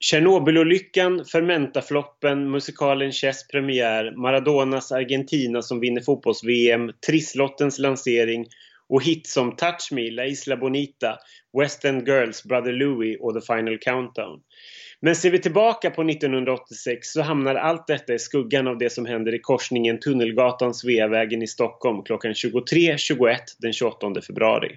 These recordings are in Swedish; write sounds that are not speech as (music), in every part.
Tjernobylolyckan, Fermentafloppen, musikalen Chess premiär, Maradonas Argentina som vinner fotbolls-VM, Trisslottens lansering och hits som Touch Me, La Isla Bonita, West End Girls, Brother Louie och The Final Countdown. Men ser vi tillbaka på 1986 så hamnar allt detta i skuggan av det som händer i korsningen Tunnelgatan Sveavägen i Stockholm klockan 23.21 den 28 februari.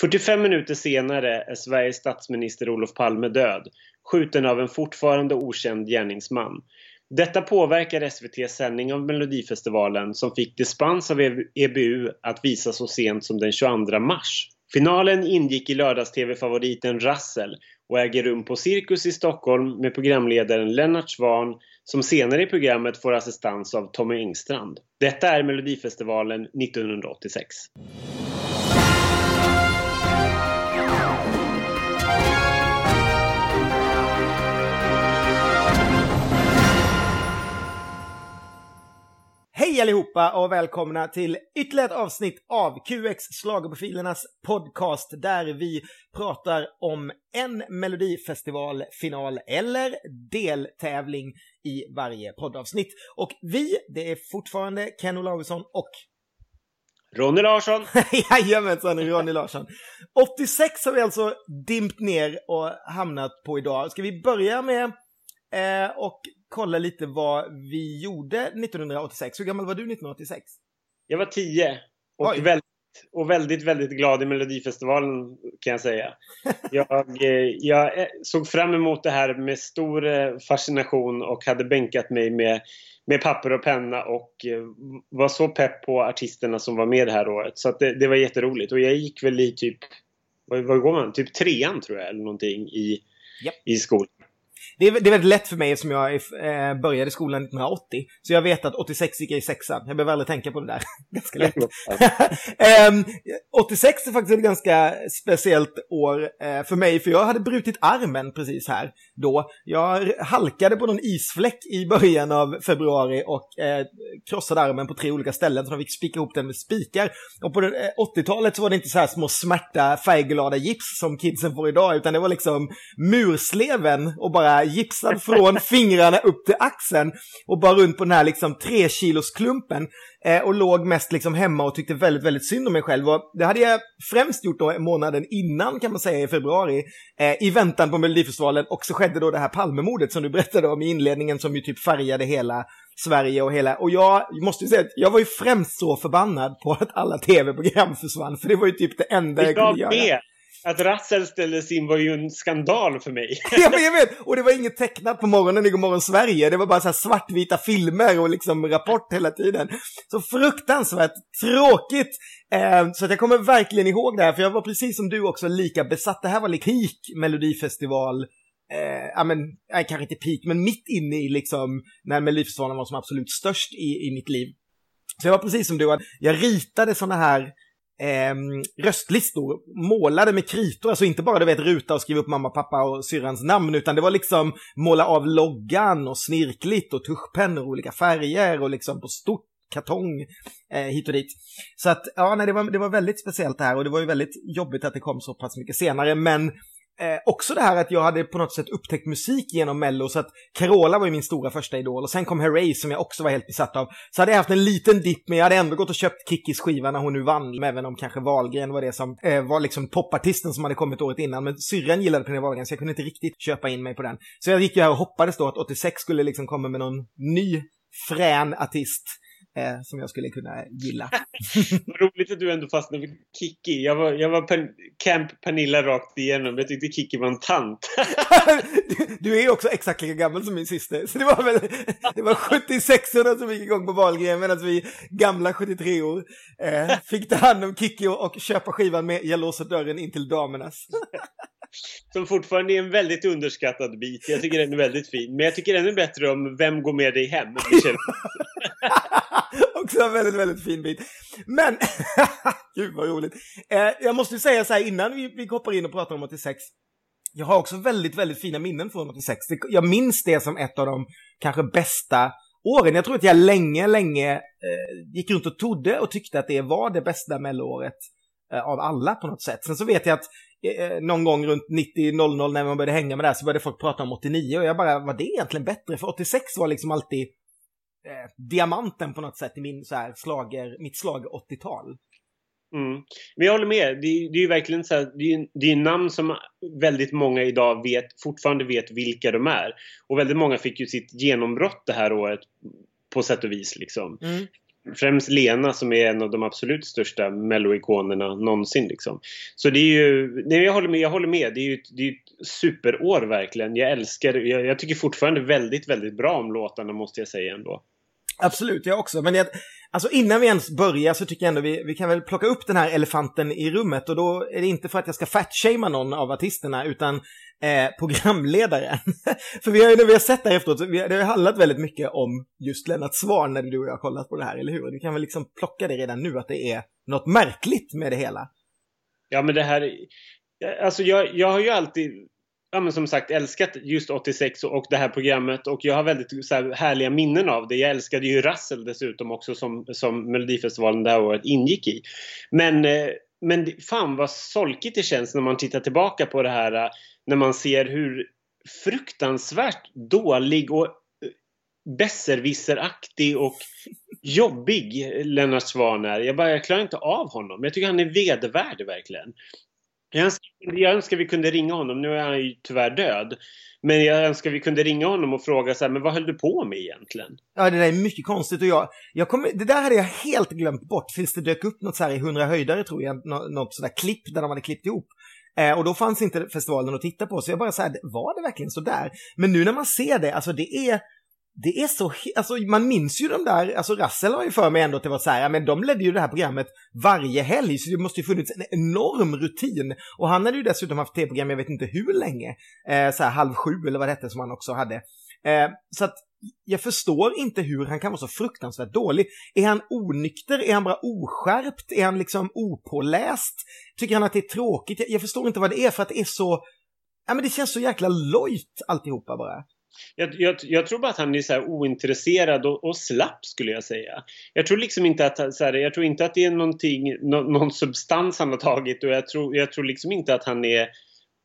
45 minuter senare är Sveriges statsminister Olof Palme död, skjuten av en fortfarande okänd gärningsman. Detta påverkar SVTs sändning av Melodifestivalen som fick dispens av EBU att visa så sent som den 22 mars. Finalen ingick i lördags-tv-favoriten Rassel och äger rum på Cirkus i Stockholm med programledaren Lennart Svan som senare i programmet får assistans av Tommy Engstrand. Detta är Melodifestivalen 1986. Hej allihopa och välkomna till ytterligare ett avsnitt av QX Schlagerprofilernas podcast där vi pratar om en melodifestivalfinal eller deltävling i varje poddavsnitt. Och vi, det är fortfarande Ken Olausson och Ronny Larsson! (laughs) Jajamensan, Ronny Larsson. 86 har vi alltså dimpt ner och hamnat på idag. Ska vi börja med eh, och kolla lite vad vi gjorde 1986. Hur gammal var du 1986? Jag var 10 och väldigt, och väldigt, väldigt glad i Melodifestivalen kan jag säga. Jag, eh, jag eh, såg fram emot det här med stor eh, fascination och hade bänkat mig med, med papper och penna och var så pepp på artisterna som var med det här året. Så det, det, var jätteroligt och jag gick väl i typ, vad, vad går man? Typ trean tror jag eller någonting i, yep. i skolan det är, det är väldigt lätt för mig eftersom jag eh, började skolan 1980. Så jag vet att 86 gick jag i sexan. Jag behöver aldrig tänka på det där. (laughs) ganska lätt. um, (laughs) 86 är faktiskt ett ganska speciellt år eh, för mig, för jag hade brutit armen precis här då. Jag halkade på någon isfläck i början av februari och eh, krossade armen på tre olika ställen, så de fick spika ihop den med spikar. Och på 80-talet eh, så var det inte så här små smärta färgglada gips som kidsen får idag, utan det var liksom mursleven och bara gipsad från fingrarna upp till axeln och bara runt på den här liksom tre kilos klumpen eh, och låg mest liksom hemma och tyckte väldigt, väldigt synd om mig själv. Och det hade jag främst gjort då månaden innan kan man säga i februari eh, i väntan på Melodifestivalen och så skedde då det här Palmemordet som du berättade om i inledningen som ju typ färgade hela Sverige och hela, och jag måste ju säga att jag var ju främst så förbannad på att alla tv-program försvann, för det var ju typ det enda jag, jag kunde göra. Med. Att Rassel ställdes in var ju en skandal för mig. (laughs) ja, men jag vet! Och det var inget tecknat på morgonen i Godmorgon Sverige. Det var bara så här svartvita filmer och liksom Rapport hela tiden. Så fruktansvärt tråkigt. Eh, så att jag kommer verkligen ihåg det här, för jag var precis som du också lika besatt. Det här var liksom peak Melodifestival. Eh, ja men, kanske inte peak, men mitt inne i liksom när Melodifestivalen var som absolut störst i, i mitt liv. Så jag var precis som du, jag ritade sådana här eh, röstlistor målade med kritor, alltså inte bara du vet ruta och skriva upp mamma, pappa och syrrans namn, utan det var liksom måla av loggan och snirkligt och tuschpennor olika färger och liksom på stort kartong eh, hit och dit. Så att, ja, nej, det var, det var väldigt speciellt det här och det var ju väldigt jobbigt att det kom så pass mycket senare, men Eh, också det här att jag hade på något sätt upptäckt musik genom Mello, så att Carola var ju min stora första idol och sen kom Herrey som jag också var helt besatt av. Så hade jag haft en liten dipp, men jag hade ändå gått och köpt Kickis skiva när hon nu vann, även om kanske Wahlgren var det som eh, var liksom popartisten som hade kommit året innan. Men syrran gillade Pernilla Wahlgren, så jag kunde inte riktigt köpa in mig på den. Så jag gick ju här och hoppades då att 86 skulle liksom komma med någon ny frän artist eh, som jag skulle kunna gilla. (laughs) Vad roligt att du ändå fastnade för Kiki. Jag var, jag var pen, Camp Pernilla rakt igenom. Jag tyckte Kiki var en tant. du, (laughs) du, är också exakt lika gammal som min syster. Så det var väl det var 76 som gick igång på Wahlgren medan vi gamla 73 år eh, fick ta hand om Kiki och, och köpa skivan med Jag låser dörren in till damernas. Som fortfarande är en väldigt underskattad bit. Jag tycker den är väldigt fin. Men jag tycker ännu bättre om Vem går med dig hem? (laughs) Också en väldigt, väldigt fin bit. Men, (laughs) gud vad roligt. Eh, jag måste säga så här innan vi, vi hoppar in och pratar om 86. Jag har också väldigt, väldigt fina minnen från 86. Jag minns det som ett av de kanske bästa åren. Jag tror att jag länge, länge eh, gick runt och trodde och tyckte att det var det bästa melloåret eh, av alla på något sätt. Sen så vet jag att eh, någon gång runt 90-00 när man började hänga med det här så började folk prata om 89 och jag bara, var det egentligen bättre? För 86 var liksom alltid eh, diamanten på något sätt i min så här slager, mitt slag 80-tal. Mm. Men jag håller med. Det, är, det är ju verkligen så här, det är, det är namn som väldigt många idag vet, fortfarande vet vilka de är. Och väldigt många fick ju sitt genombrott det här året på sätt och vis liksom. Mm. Främst Lena som är en av de absolut största melloikonerna någonsin liksom. Så det är ju, nej jag håller med, jag håller med. Det är ju ett, det är ett superår verkligen. Jag älskar, jag, jag tycker fortfarande väldigt, väldigt bra om låtarna måste jag säga ändå. Absolut, jag också. Men jag, alltså innan vi ens börjar så tycker jag ändå vi, vi kan väl plocka upp den här elefanten i rummet och då är det inte för att jag ska fatshamea någon av artisterna utan eh, programledaren. (laughs) för vi har ju, när vi har sett det här efteråt, vi, det har handlat väldigt mycket om just Lennart Swahn när du och jag har kollat på det här, eller hur? Du kan väl liksom plocka det redan nu att det är något märkligt med det hela. Ja, men det här, alltså jag, jag har ju alltid ja, men som sagt älskat just 86 och det här programmet och jag har väldigt så här, härliga minnen av det. Jag älskade ju Rassel dessutom också som, som Melodifestivalen det här året ingick i. Men, eh, men fan vad solkigt det känns när man tittar tillbaka på det här eh, när man ser hur fruktansvärt dålig och eh, besserwisseraktig och jobbig Lennart Swahn är. Jag, bara, jag klarar inte av honom. Jag tycker han är vedervärdig verkligen. Jag önskar, jag önskar vi kunde ringa honom. Nu är han ju tyvärr död. Men jag önskar vi kunde ringa honom och fråga så här, men vad höll du på med egentligen? Ja, det där är mycket konstigt och jag, jag kommer, det där hade jag helt glömt bort tills det dök upp något så här i 100 höjdare tror jag, något sådär klipp där de hade klippt ihop. Eh, och då fanns inte festivalen att titta på, så jag bara så här, var det verkligen så där? Men nu när man ser det, alltså det är, det är så, alltså man minns ju de där, alltså Russell har ju för mig ändå att det var så här, men de ledde ju det här programmet varje helg, så det måste ju funnits en enorm rutin. Och han hade ju dessutom haft tv-program, jag vet inte hur länge, eh, så här halv sju eller vad det hette som han också hade. Eh, så att jag förstår inte hur han kan vara så fruktansvärt dålig. Är han onykter? Är han bara oskärpt? Är han liksom opåläst? Tycker han att det är tråkigt? Jag, jag förstår inte vad det är för att det är så, ja men det känns så jäkla lojt alltihopa bara. Jag, jag, jag, tror bara att han är så ointresserad och, och, slapp skulle jag säga. Jag tror liksom inte att, så här, jag tror inte att det är någonting, no, någon substans han har tagit och jag tror, jag tror liksom inte att han är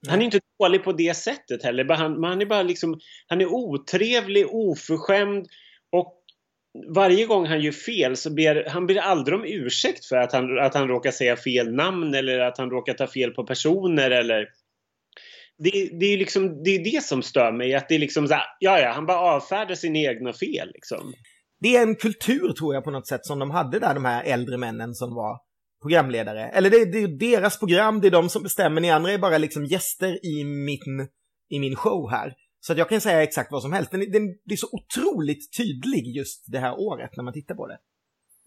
han är inte dålig på det sättet heller. Han, han är bara liksom, han är otrevlig, oförskämd och varje gång han gör fel så ber han ber aldrig om ursäkt för att han, att han råkar säga fel namn eller att han råkar ta fel på personer eller det, det, är liksom, det är det som stör mig. Att det är liksom så här, ja, ja, han bara avfärdar sina egna fel liksom. Det är en kultur tror jag på något sätt som de hade där, de här äldre männen som var programledare. Eller det, det är deras program, det är de som bestämmer. Ni andra är bara liksom gäster i min, i min show här. Så att jag kan säga exakt vad som helst. Den, den, det är så otroligt tydlig just det här året när man tittar på det.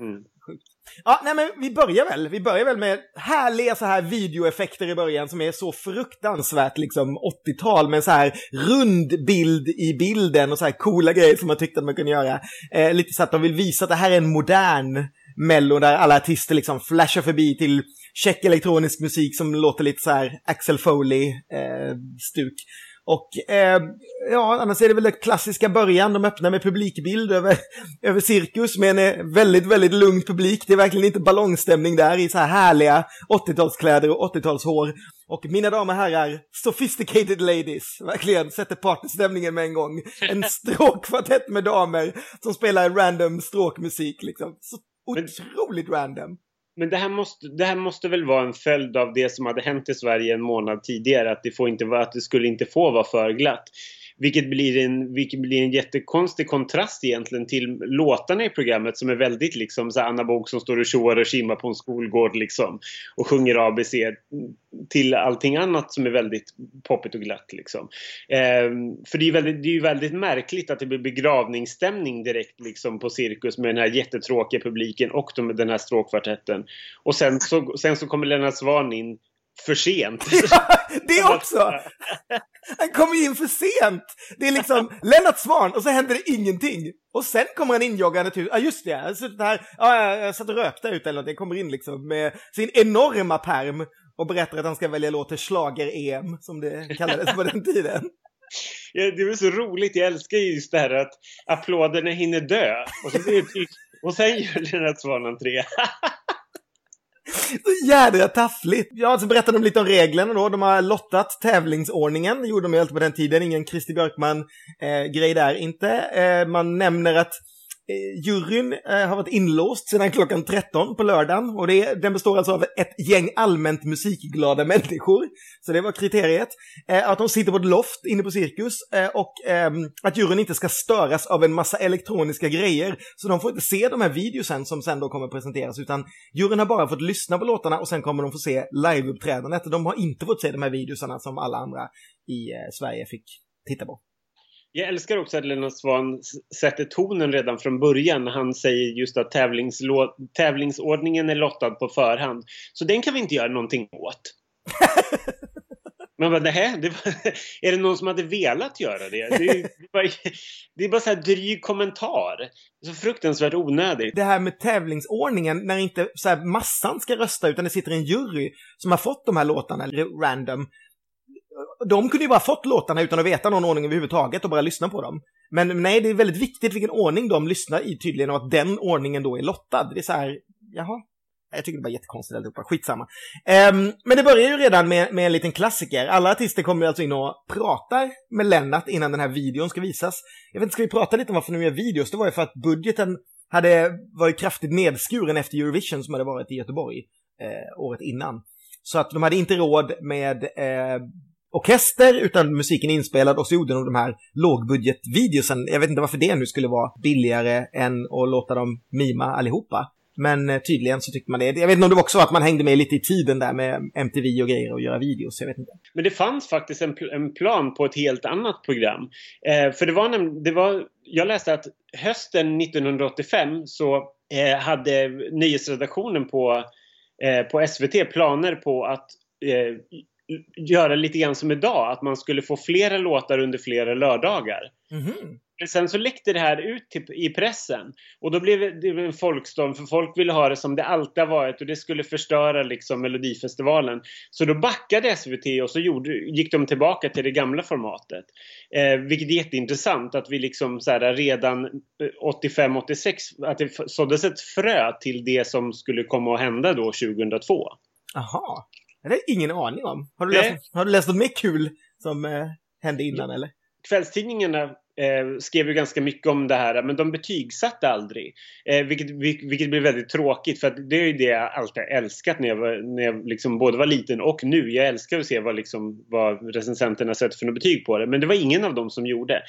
Mm. Sjukt. Ja, nej men vi börjar väl. Vi börjar väl med härliga så här videoeffekter i början som är så fruktansvärt liksom 80-tal med så här rund bild i bilden och så här coola grejer som man tyckte att man kunde göra. Eh, lite så att de vill visa att det här är en modern mello där alla artister liksom flashar förbi till check elektronisk musik som låter lite så här Axel Foley-stuk. Eh, och eh, ja, annars är det väl den klassiska början. De öppnar med publikbild över, (laughs) över cirkus med en eh, väldigt, väldigt lugn publik. Det är verkligen inte ballongstämning där i så här härliga 80-talskläder och 80-talshår. Och mina damer och herrar, sophisticated ladies, verkligen sätter partystämningen med en gång. En (laughs) stråkkvartett med damer som spelar random stråkmusik liksom. Så otroligt random. Men det här, måste, det här måste väl vara en följd av det som hade hänt i Sverige en månad tidigare. Att det, får inte, att det skulle inte få vara för glatt. Vilket blir, en, vilket blir en jättekonstig kontrast egentligen till låtarna i programmet som är väldigt liksom så Anna Bok som står och tjoar och simmar på en skolgård liksom och sjunger ABC till allting annat som är väldigt poppigt och glatt liksom. Eh, för det är, väldigt, det är ju väldigt märkligt att det blir begravningsstämning direkt liksom på Cirkus med den här jättetråkiga publiken och de, den här stråkkvartetten. Och sen så, sen så kommer Lennart Swahn in för sent. (laughs) Ja, det också! Han kommer in för sent! Det är liksom Lennart Svan och så händer det ingenting. Och sen kommer han injoggande till, ja just det, jag har suttit här, ja jag satt och rökte ut eller någonting, kommer in liksom med sin enorma perm och berättar att han ska välja låt till Schlager-EM, som det kallades på den tiden. Ja, det är så roligt, jag älskar just det här att applåderna hinner dö. Och, så blir det och sen gör Lennart Svan entré. (laughs) (laughs) Så jädra taffligt. Ja, så berättade de lite om reglerna då. De har lottat tävlingsordningen. Det gjorde de ju alltid på den tiden. Ingen Christer Björkman-grej eh, där inte. Eh, man nämner att Eh, juryn eh, har varit inlåst sedan klockan 13 på lördagen och det, den består alltså av ett gäng allmänt musikglada människor. Så det var kriteriet. Eh, att de sitter på ett loft inne på Cirkus och ehm, att juryn inte ska störas av en massa elektroniska grejer. Så de får inte se de här videosen som sen då kommer presenteras utan juryn har bara fått lyssna på låtarna och sen kommer de få se liveuppträdandet. De har inte fått se de här videosarna som alla andra i Sverige fick titta på. Jag älskar också att Lennart Svan sätter tonen redan från början han säger just att tävlingsordningen är lottad på förhand. Så den kan vi inte göra någonting åt. Men vad det här, det var, (laughs) är det någon som hade velat göra det? Det är, bara, det är bara så här dryg kommentar. Så fruktansvärt onödigt. Det här med tävlingsordningen när inte så massan ska rösta utan det sitter en jury som har fått de här låtarna random de kunde ju bara fått låtarna utan att veta någon ordning överhuvudtaget och bara lyssna på dem. Men nej, det är väldigt viktigt vilken ordning de lyssnar i tydligen och att den ordningen då är lottad. Det är så här, jaha. Jag tycker det var jättekonstigt allihopa, skitsamma. Um, men det börjar ju redan med, med en liten klassiker. Alla artister kommer alltså in och pratar med Lennart innan den här videon ska visas. Jag vet inte, ska vi prata lite om varför de gör videos? Det var ju för att budgeten hade varit kraftigt nedskuren efter Eurovision som hade varit i Göteborg eh, året innan. Så att de hade inte råd med eh, orkester utan musiken inspelad och så gjorde de de här lågbudgetvideosen. Jag vet inte varför det nu skulle vara billigare än att låta dem mima allihopa. Men eh, tydligen så tyckte man det. Jag vet inte om det var också att man hängde med lite i tiden där med MTV och grejer och göra videos. Jag vet inte. Men det fanns faktiskt en, pl en plan på ett helt annat program. Eh, för det var, det var, jag läste att hösten 1985 så eh, hade nyhetsredaktionen på, eh, på SVT planer på att eh, göra lite grann som idag, att man skulle få flera låtar under flera lördagar. Mm. Men sen så läckte det här ut till, i pressen och då blev det en folkstorm för folk ville ha det som det alltid har varit och det skulle förstöra liksom Melodifestivalen. Så då backade SVT och så gjorde, gick de tillbaka till det gamla formatet. Eh, vilket är jätteintressant att vi liksom så här, redan 85-86 eh, att det såddes ett frö till det som skulle komma att hända då 2002. Aha. Det har ingen aning om. Har du, läst, har du läst något mer kul som eh, hände innan eller? Kvällstidningarna eh, skrev ju ganska mycket om det här men de betygsatte aldrig. Eh, vilket, vilket blir väldigt tråkigt för att det är ju det jag alltid älskat när jag, var, när jag liksom både var liten och nu. Jag älskar att se vad, liksom, vad recensenterna sätter för något betyg på det. Men det var ingen av dem som gjorde.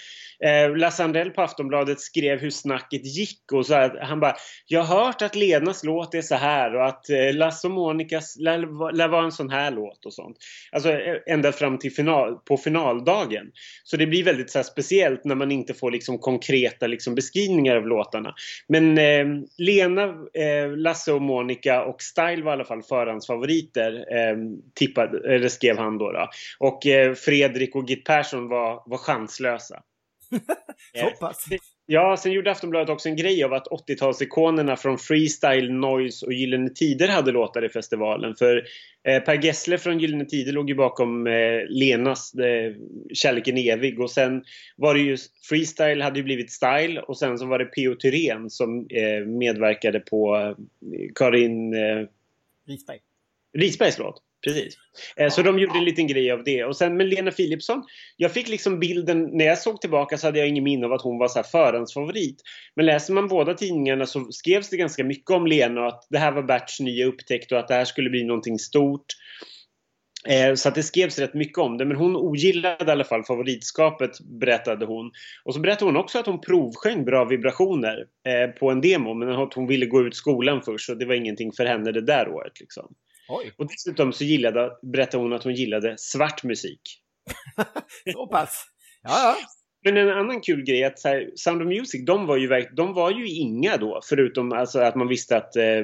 Eh, Lasse Andrell på Aftonbladet skrev hur snacket gick och så här, han bara Jag har hört att Lenas låt är så här och att eh, Lasse och Monikas lär vara en sån här låt och sånt. Alltså e-, ända fram till final, på finaldagen. Så det blir väldigt så här, speciellt när man inte får liksom konkreta liksom, beskrivningar av låtarna. Men eh, Lena, eh, Lasse och Monica och Style var i alla fall förhandsfavoriter eh, tippade, eller skrev han då. då. Och eh, Fredrik och Git Persson var, var chanslösa. (laughs) Så pass? Ja, sen gjorde Aftonbladet också en grej av att 80-talsikonerna från Freestyle, Noise och Gyllene Tider hade låtar i festivalen. För eh, Per Gessle från Gyllene Tider låg ju bakom eh, Lenas eh, Kärleken evig och sen var det ju Freestyle hade ju blivit Style och sen så var det P.O. Thyrén som eh, medverkade på eh, Karin... Eh, Risberg. Risbergs låt. Precis. Eh, så de gjorde en liten grej av det. Och sen med Lena Philipsson, jag fick liksom bilden, när jag såg tillbaka så hade jag ingen minne av att hon var så här förhandsfavorit. Men läser man båda tidningarna så skrevs det ganska mycket om Lena och att det här var Berts nya upptäckt och att det här skulle bli någonting stort. Eh, så att det skrevs rätt mycket om det, men hon ogillade i alla fall favoritskapet berättade hon. Och så berättade hon också att hon provsjöng bra vibrationer eh, på en demo men att hon ville gå ut skolan först och det var ingenting för henne det där året. Liksom. Oj. Och dessutom så gillade, berättade hon att hon gillade svart musik. (laughs) så pass? Ja, ja. Men en annan kul grej är att här, Sound of Music, de var ju, de var ju inga då. Förutom alltså, att man visste att eh,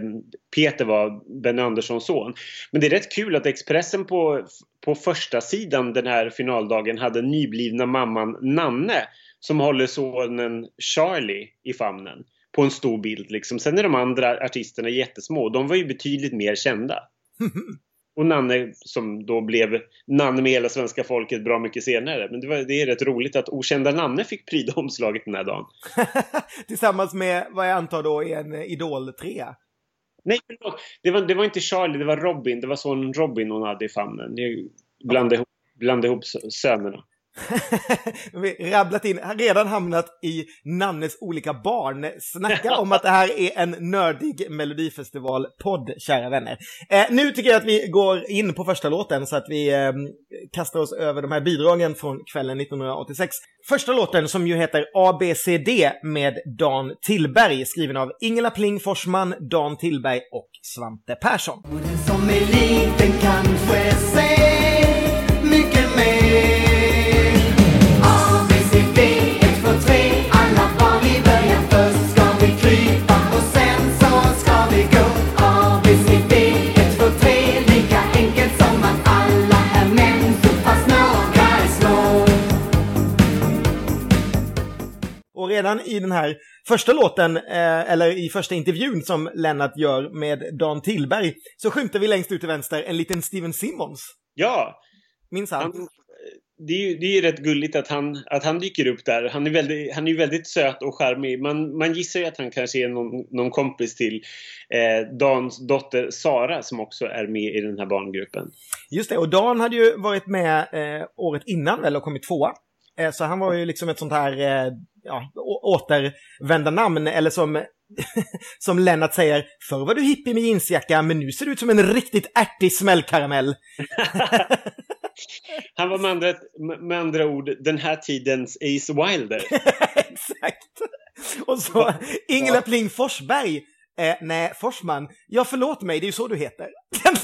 Peter var Benny Anderssons son. Men det är rätt kul att Expressen på, på första sidan den här finaldagen hade nyblivna mamman Nanne som håller sonen Charlie i famnen på en stor bild. Liksom. Sen är de andra artisterna jättesmå. De var ju betydligt mer kända. (laughs) Och Nanne som då blev Nanne med hela svenska folket bra mycket senare. Men det, var, det är rätt roligt att okända Nanne fick pryda omslaget den här dagen. (laughs) Tillsammans med vad jag antar då är en Idol 3. Nej, det var, det var inte Charlie, det var Robin. Det var sonen Robin hon hade i famnen. Blanda ihop, ihop sönerna. (laughs) rabblat in, har redan hamnat i Nannes olika barn. Snacka om att det här är en nördig Melodifestival-podd, kära vänner. Eh, nu tycker jag att vi går in på första låten så att vi eh, kastar oss över de här bidragen från kvällen 1986. Första låten som ju heter ABCD med Dan Tillberg, skriven av Ingela Pling Forsman, Dan Tillberg och Svante Persson. Och den som är liten kanske ser redan i den här första låten, eh, eller i första intervjun som Lennart gör med Dan Tillberg, så skymtar vi längst ut till vänster en liten Steven Simmons. Ja! Minns han? det är ju det är rätt gulligt att han, att han dyker upp där. Han är, väldigt, han är väldigt söt och charmig. Man, man gissar ju att han kanske är någon, någon kompis till eh, Dans dotter Sara som också är med i den här barngruppen. Just det, och Dan hade ju varit med eh, året innan väl och kommit tvåa. Eh, så han var ju liksom ett sånt här eh, ja, återvända namn eller som, (laughs) som Lennart säger, förr var du hippie med jeansjacka men nu ser du ut som en riktigt ärtig smällkaramell. (laughs) Han var med andra, med andra ord den här tidens Ace Wilder. (laughs) Exakt. Och så Ingela Pling Forsberg. Eh, nej, Forsman. Ja, förlåt mig, det är ju så du heter.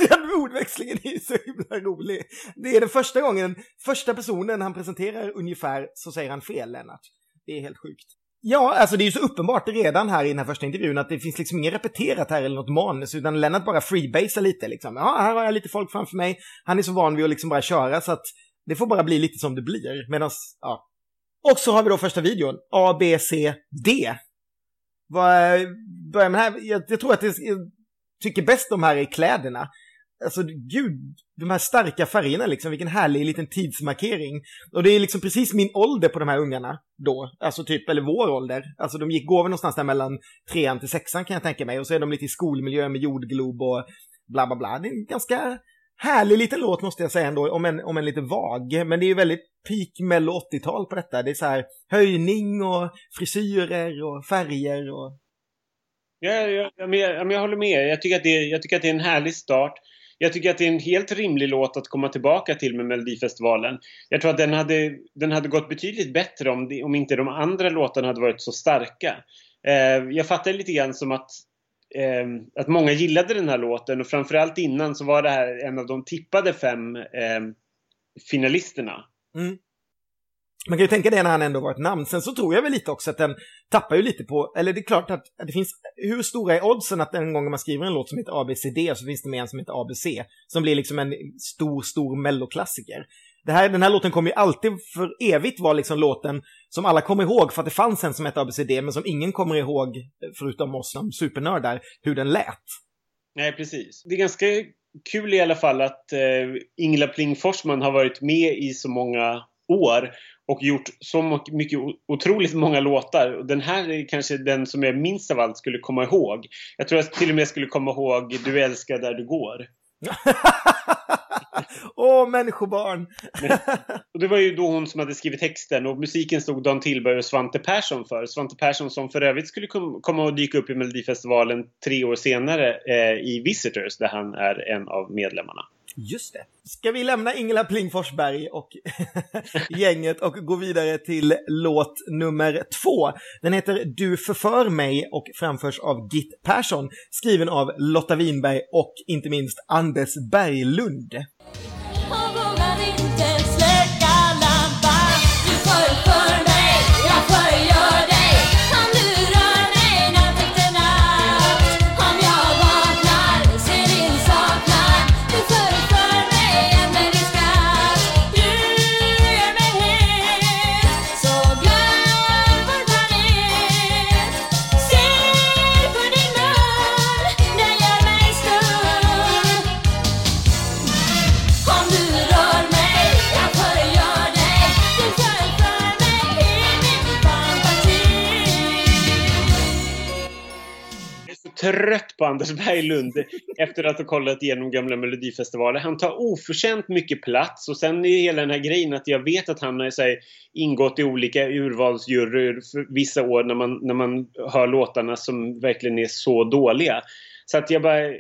Den ordväxlingen är ju så himla rolig. Det är den första gången, första personen han presenterar ungefär så säger han fel, Lennart. Det är helt sjukt. Ja, alltså det är ju så uppenbart redan här i den här första intervjun att det finns liksom inget repeterat här eller något manus, utan Lennart bara freebasar lite liksom. Ja, här har jag lite folk framför mig. Han är så van vid att liksom bara köra så att det får bara bli lite som det blir. Medan, ja. Och så har vi då första videon, A, B, C, D. Vad, eh, börjar med här, jag, jag tror att det, jag tycker bäst om här är kläderna. Alltså gud, de här starka färgerna liksom, vilken härlig liten tidsmarkering. Och det är liksom precis min ålder på de här ungarna då, alltså typ, eller vår ålder. Alltså de gick, går väl någonstans där mellan trean till sexan kan jag tänka mig. Och så är de lite i skolmiljö med jordglob och bla bla bla. Det är en ganska härlig liten låt måste jag säga ändå, om en, om en lite vag. Men det är ju väldigt peak mello 80-tal på detta. Det är så här höjning och frisyrer och färger och... Ja, ja, ja, men jag, jag håller med. Jag tycker, att det, jag tycker att det är en härlig start jag tycker att det är en helt rimlig låt att komma tillbaka till med Melodifestivalen. Jag tror att den hade, den hade gått betydligt bättre om, det, om inte de andra låtarna hade varit så starka. Eh, jag fattar lite grann som att, eh, att många gillade den här låten och framförallt innan så var det här en av de tippade fem eh, finalisterna. Mm. Man kan ju tänka det när han ändå var ett namn. Sen så tror jag väl lite också att den tappar ju lite på, eller det är klart att det finns, hur stora är oddsen att en gång man skriver en låt som heter ABCD så finns det med en som heter ABC, som blir liksom en stor, stor melloklassiker. Det här, den här låten kommer ju alltid för evigt vara liksom låten som alla kommer ihåg för att det fanns en som hette ABCD men som ingen kommer ihåg, förutom oss som supernördar, hur den lät. Nej, precis. Det är ganska kul i alla fall att eh, Ingela Pling Forsman har varit med i så många år och gjort så mycket otroligt många låtar. Den här är kanske den som jag minst av allt skulle komma ihåg. Jag tror jag till och med skulle komma ihåg Du älskar där du går. (laughs) Åh, oh, människobarn! (laughs) och det var ju då hon som hade skrivit texten och musiken stod Dan Tillberg och Svante Persson för. Svante Persson som för övrigt skulle kom komma och dyka upp i Melodifestivalen tre år senare eh, i Visitors där han är en av medlemmarna. Just det. Ska vi lämna Ingela Pling Forsberg och (laughs) gänget och gå vidare till låt nummer två. Den heter Du förför mig och framförs av Git Persson, skriven av Lotta Winberg och inte minst Anders Berglund. Trött på Anders Berglund efter att ha kollat igenom gamla Melodifestivaler. Han tar oförtjänt mycket plats och sen är hela den här grejen att jag vet att han har här, ingått i olika urvalsjuryer vissa år när man, när man hör låtarna som verkligen är så dåliga. Så att jag bara, eh,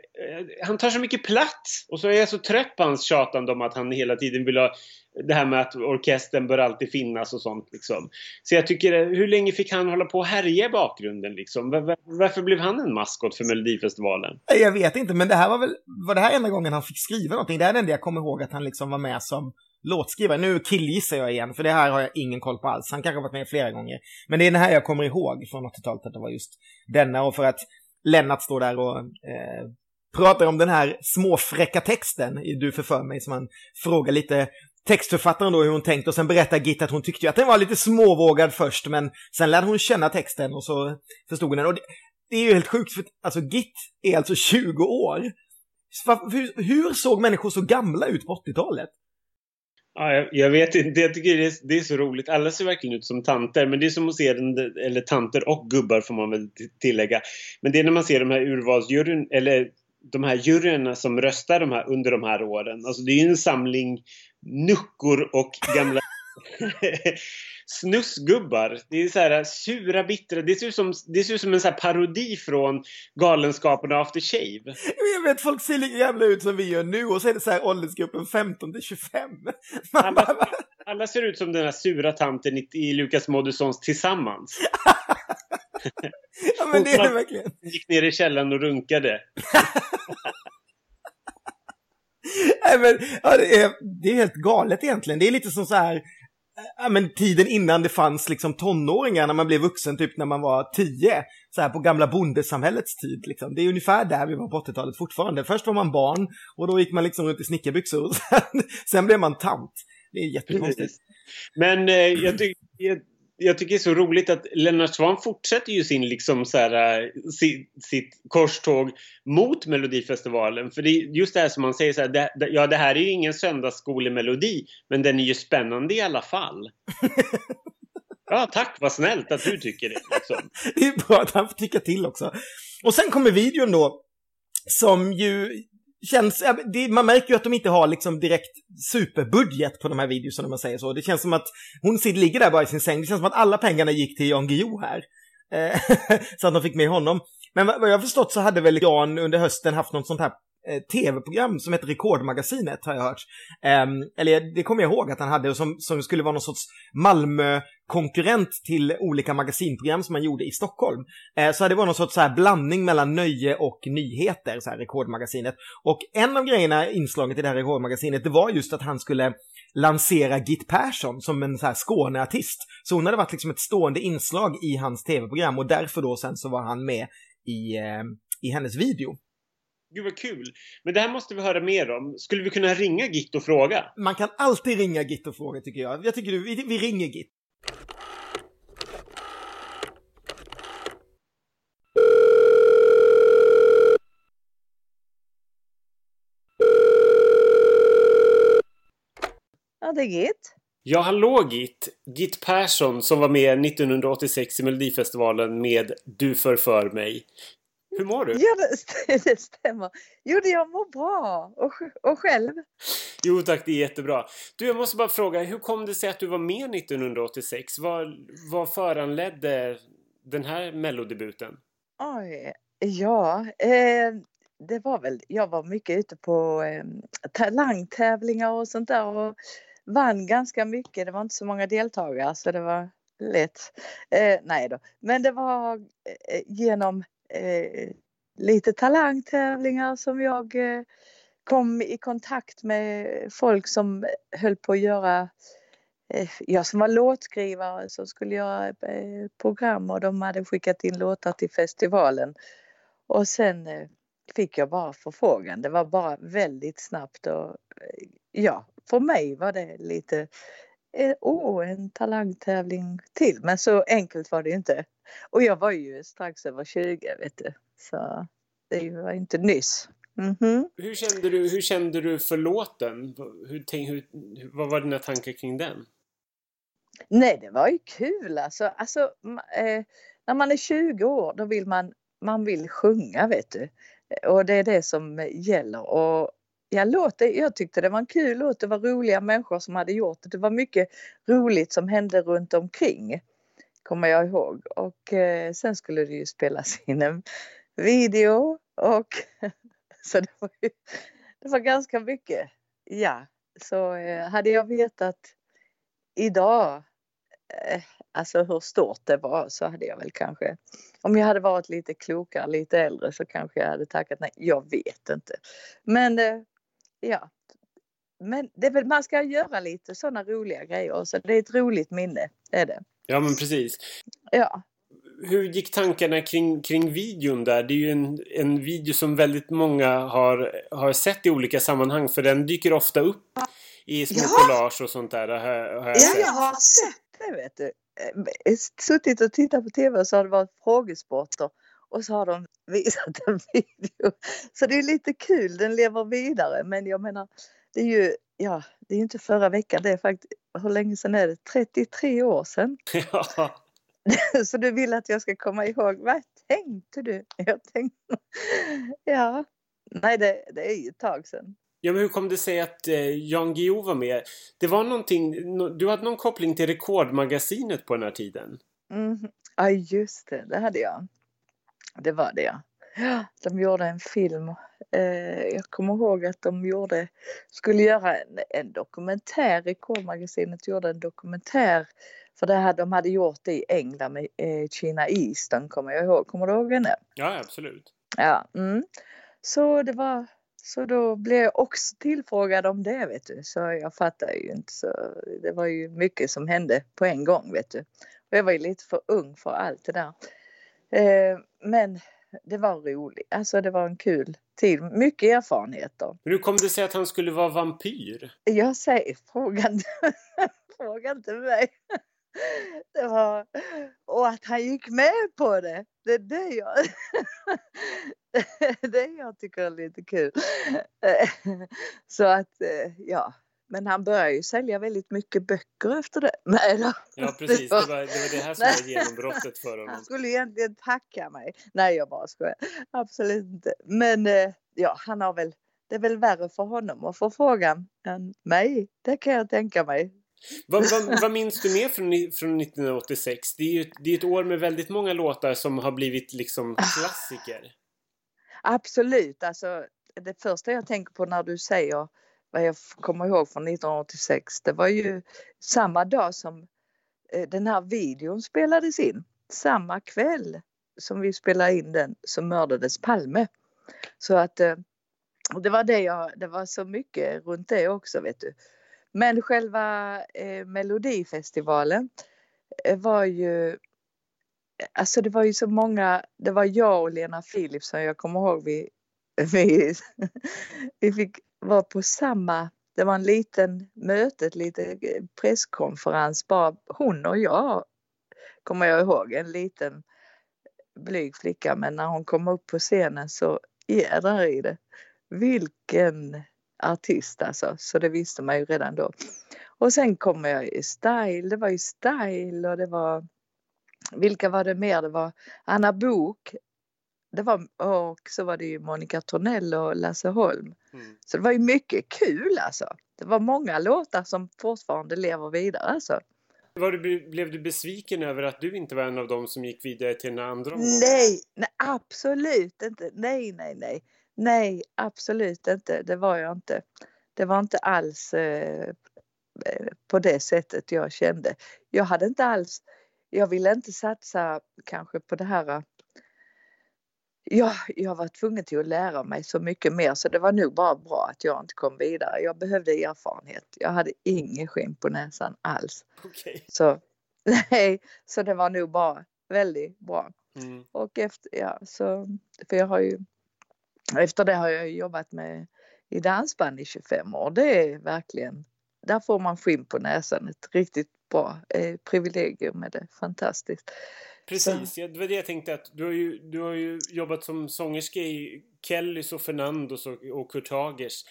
han tar så mycket plats och så är jag så trött på hans tjatande om att han hela tiden vill ha det här med att orkestern bör alltid finnas och sånt liksom. Så jag tycker, eh, hur länge fick han hålla på och härja i bakgrunden liksom? Var, varför blev han en maskot för Melodifestivalen? Jag vet inte, men det här var väl, var det här enda gången han fick skriva någonting? Det är det enda jag kommer ihåg att han liksom var med som låtskrivare. Nu killgissar jag igen, för det här har jag ingen koll på alls. Han kanske har varit med flera gånger. Men det är den här jag kommer ihåg från 80-talet, att det var just denna. Och för att Lennart står där och eh, pratar om den här småfräcka texten i Du förför mig, som han frågar lite textförfattaren då hur hon tänkt och sen berättar Git att hon tyckte att den var lite småvågad först men sen lärde hon känna texten och så förstod hon den. Och det, det är ju helt sjukt för alltså Git är alltså 20 år. Hur, hur såg människor så gamla ut på 80-talet? Ja, jag, jag, vet inte, jag tycker det är, det är, så roligt. Alla ser verkligen ut som tanter, men det är som att se den, eller tanter och gubbar får man väl tillägga. Men det är när man ser de här urvalsjuryn, eller de här juryerna som röstar de här, under de här åren. Alltså det är ju en samling nuckor och gamla (laughs) (laughs) snussgubbar. Det är så här sura, bittra. Det ser ut som, det ser ut som en så parodi från Galenskaparna After Shave. Jag vet, folk ser lika gamla ut som vi gör nu och så är det så här åldersgruppen 15 till 25. Alla, alla, ser ut som den här sura tanten i, i Lukas Moodyssons Tillsammans. (laughs) ja men det är det verkligen. gick ner i källaren och runkade. (laughs) Nej, men, ja, det, är, det är helt galet egentligen. Det är lite som så här, ja, men tiden innan det fanns liksom tonåringar när man blev vuxen, typ när man var tio. Så här på gamla bondesamhällets tid. Liksom. Det är ungefär där vi var på 80-talet fortfarande. Först var man barn och då gick man liksom runt i snickarbyxor och (laughs) sen, sen blev man tant. Det är jättekonstigt. Men eh, jag tycker jag tycker det är så roligt att Lennart Swahn fortsätter ju sin liksom så här, äh, sitt, sitt korståg mot Melodifestivalen. För det är just det här som man säger så här, det, ja det här är ju ingen söndagsskolemelodi men den är ju spännande i alla fall. (laughs) Ja, tack vad snällt att du tycker det. Liksom. (laughs) det är bra att han får tycka till också. Och sen kommer videon då, som ju känns, det, man märker ju att de inte har liksom direkt superbudget på de här videorna om man säger så. Det känns som att hon ligger där bara i sin säng. Det känns som att alla pengarna gick till Jan Guillou här. Eh, (laughs) så att de fick med honom. Men vad jag har förstått så hade väl Jan under hösten haft något sånt här Eh, tv-program som heter Rekordmagasinet har jag hört. Um, eller det kommer jag ihåg att han hade som, som skulle vara någon sorts Malmö-konkurrent till olika magasinprogram som man gjorde i Stockholm. Uh, så det var någon sorts så här blandning mellan nöje och nyheter, så här Rekordmagasinet. Och en av grejerna, inslaget i det här Rekordmagasinet, det var just att han skulle lansera Git Persson som en så här Skåneartist. Så hon hade varit liksom ett stående inslag i hans tv-program och därför då sen så var han med i, uh, i hennes video. Gud vad kul! Men det här måste vi höra mer om. Skulle vi kunna ringa Git och fråga? Man kan alltid ringa Git och fråga tycker jag. Jag tycker du, vi, vi ringer Git. Ja, det är Git. Ja, hallå Git! Git Persson som var med 1986 i Melodifestivalen med Du förför mig. Hur mår du? Ja, det, (laughs) det stämmer. Jo, jag mår bra. Och, och själv? Jo tack, det är jättebra. Du, jag måste bara fråga, hur kom det sig att du var med 1986? Vad, vad föranledde den här mellodebuten? Oj, ja. Eh, det var väl, jag var mycket ute på eh, talangtävlingar och sånt där och vann ganska mycket. Det var inte så många deltagare så det var lätt. Eh, nej då, men det var eh, genom eh, lite talangtävlingar som jag eh, kom i kontakt med folk som höll på att göra eh, jag som var låtskrivare som skulle göra eh, program och de hade skickat in låtar till festivalen. Och sen fick jag bara förfrågan. Det var bara väldigt snabbt och ja, för mig var det lite eh, oh, en talangtävling till. Men så enkelt var det inte. Och jag var ju strax över 20 vet du. Så det var inte nyss. Mm -hmm. hur, kände du, hur kände du för låten? Hur, tänk, hur, vad var dina tankar kring den? Nej, det var ju kul alltså. alltså eh, när man är 20 år då vill man man vill sjunga vet du. Och det är det som gäller. Och jag, låter, jag tyckte det var en kul låt, det var roliga människor som hade gjort det. Det var mycket roligt som hände runt omkring. Kommer jag ihåg. Och eh, sen skulle det ju spelas (laughs) in en video och (laughs) så det var, ju, det var ganska mycket. Ja, så eh, hade jag vetat idag eh, alltså hur stort det var så hade jag väl kanske om jag hade varit lite klokare, lite äldre så kanske jag hade tackat nej. Jag vet inte. Men eh, ja, men det väl, man ska göra lite sådana roliga grejer så det är ett roligt minne, är det. Ja men precis. Ja. Hur gick tankarna kring, kring videon där? Det är ju en, en video som väldigt många har, har sett i olika sammanhang för den dyker ofta upp i små ja. collage och sånt där. Har, har jag ja, sett. jag har sett det vet du. Eh, suttit och tittat på tv och så har det varit frågesporter och så har de visat (laughs) en video. Så det är lite kul, den lever vidare men jag menar det är ju, ja, det är inte förra veckan, det är faktiskt, hur länge sedan är det? 33 år sedan. (laughs) Ja. (laughs) Så du vill att jag ska komma ihåg, vad tänkte du? Jag tänkte, ja, nej det, det är ju ett tag sedan. Ja, men hur kom det sig att eh, Jan Guillou var med? Det var någonting, no, du hade någon koppling till Rekordmagasinet på den här tiden? Mm. Ja, just det, det hade jag. Det var det ja. De gjorde en film. Eh, jag kommer ihåg att de gjorde, skulle göra en, en dokumentär, Rekordmagasinet gjorde en dokumentär för det hade, de hade gjort det i England med eh, Kina Eastern kommer jag ihåg. Kommer du ihåg henne? Ja, absolut. Ja, mm. Så det var så då blev jag också tillfrågad om det vet du. Så jag fattar ju inte så det var ju mycket som hände på en gång vet du. Och jag var ju lite för ung för allt det där. Eh, men det var roligt. Alltså det var en kul tid. Mycket erfarenheter. Men hur kom det sig att han skulle vara vampyr? Jag säger, fråga inte, (laughs) fråga inte mig. Det var, och att han gick med på det. Det är det jag, (laughs) det jag tycker är lite kul. Så att, eh, ja. Men han började ju sälja väldigt mycket böcker efter det. (laughs) Nej då. Ja (laughs) precis, det var det, var det här som var genombrottet för honom. Han skulle egentligen tacka mig. Nej jag bara skojar. Absolut inte. Men eh, ja, han har väl, det är väl värre för honom att få frågan än mig. Det kan jag tänka mig. Vad, vad, (laughs) vad, minns du mer från, från 1986? Det är ju det är ett år med väldigt många låtar som har blivit liksom klassiker. Absolut, alltså det första jag tänker på när du säger vad jag kommer ihåg från 1986, det var ju samma dag som eh, den här videon spelades in. Samma kväll som vi spelade in den så mördades Palme. Så att eh, det var det jag, det var så mycket runt det också vet du. Men själva eh, Melodifestivalen eh, var ju Alltså det var ju så många, det var jag och Lena Philipsson, jag kommer ihåg vi, (laughs) vi, vi fick var på samma, det var en liten möte, ett litet eh, presskonferens, bara hon och jag kommer jag ihåg, en liten eh, blyg flicka men när hon kom upp på scenen så jädrar i det. Vilken artist alltså, så det visste man ju redan då. Och sen kommer jag i Style, det var ju Style och det var vilka var det mer? Det var Anna Bok det var, och så var det ju Monica Tornell och Lasse Holm. Mm. Så det var ju mycket kul alltså. Det var många låtar som fortfarande lever vidare alltså. Var du, blev du besviken över att du inte var en av dem som gick vidare till den andra Nej, nej absolut inte. Nej, nej, nej. Nej, absolut inte. Det var jag inte. Det var inte alls eh, på det sättet jag kände. Jag hade inte alls, jag ville inte satsa kanske på det här Ja, jag var tvungen till att lära mig så mycket mer så det var nog bara bra att jag inte kom vidare. Jag behövde erfarenhet. Jag hade ingen skinn på näsan alls. Okay. Så, (laughs) nej, så det var nog bara väldigt bra. Mm. Och efter, ja, så, för jag har ju efter det har jag jobbat med i dansband i 25 år. Det är verkligen, där får man skinn på näsan. Ett riktigt bra eh, privilegium med det. Fantastiskt. Precis, ja, det var det jag tänkte att du har ju, du har ju jobbat som sångerska i Kellys och Fernandos och, och Kurt Hagers.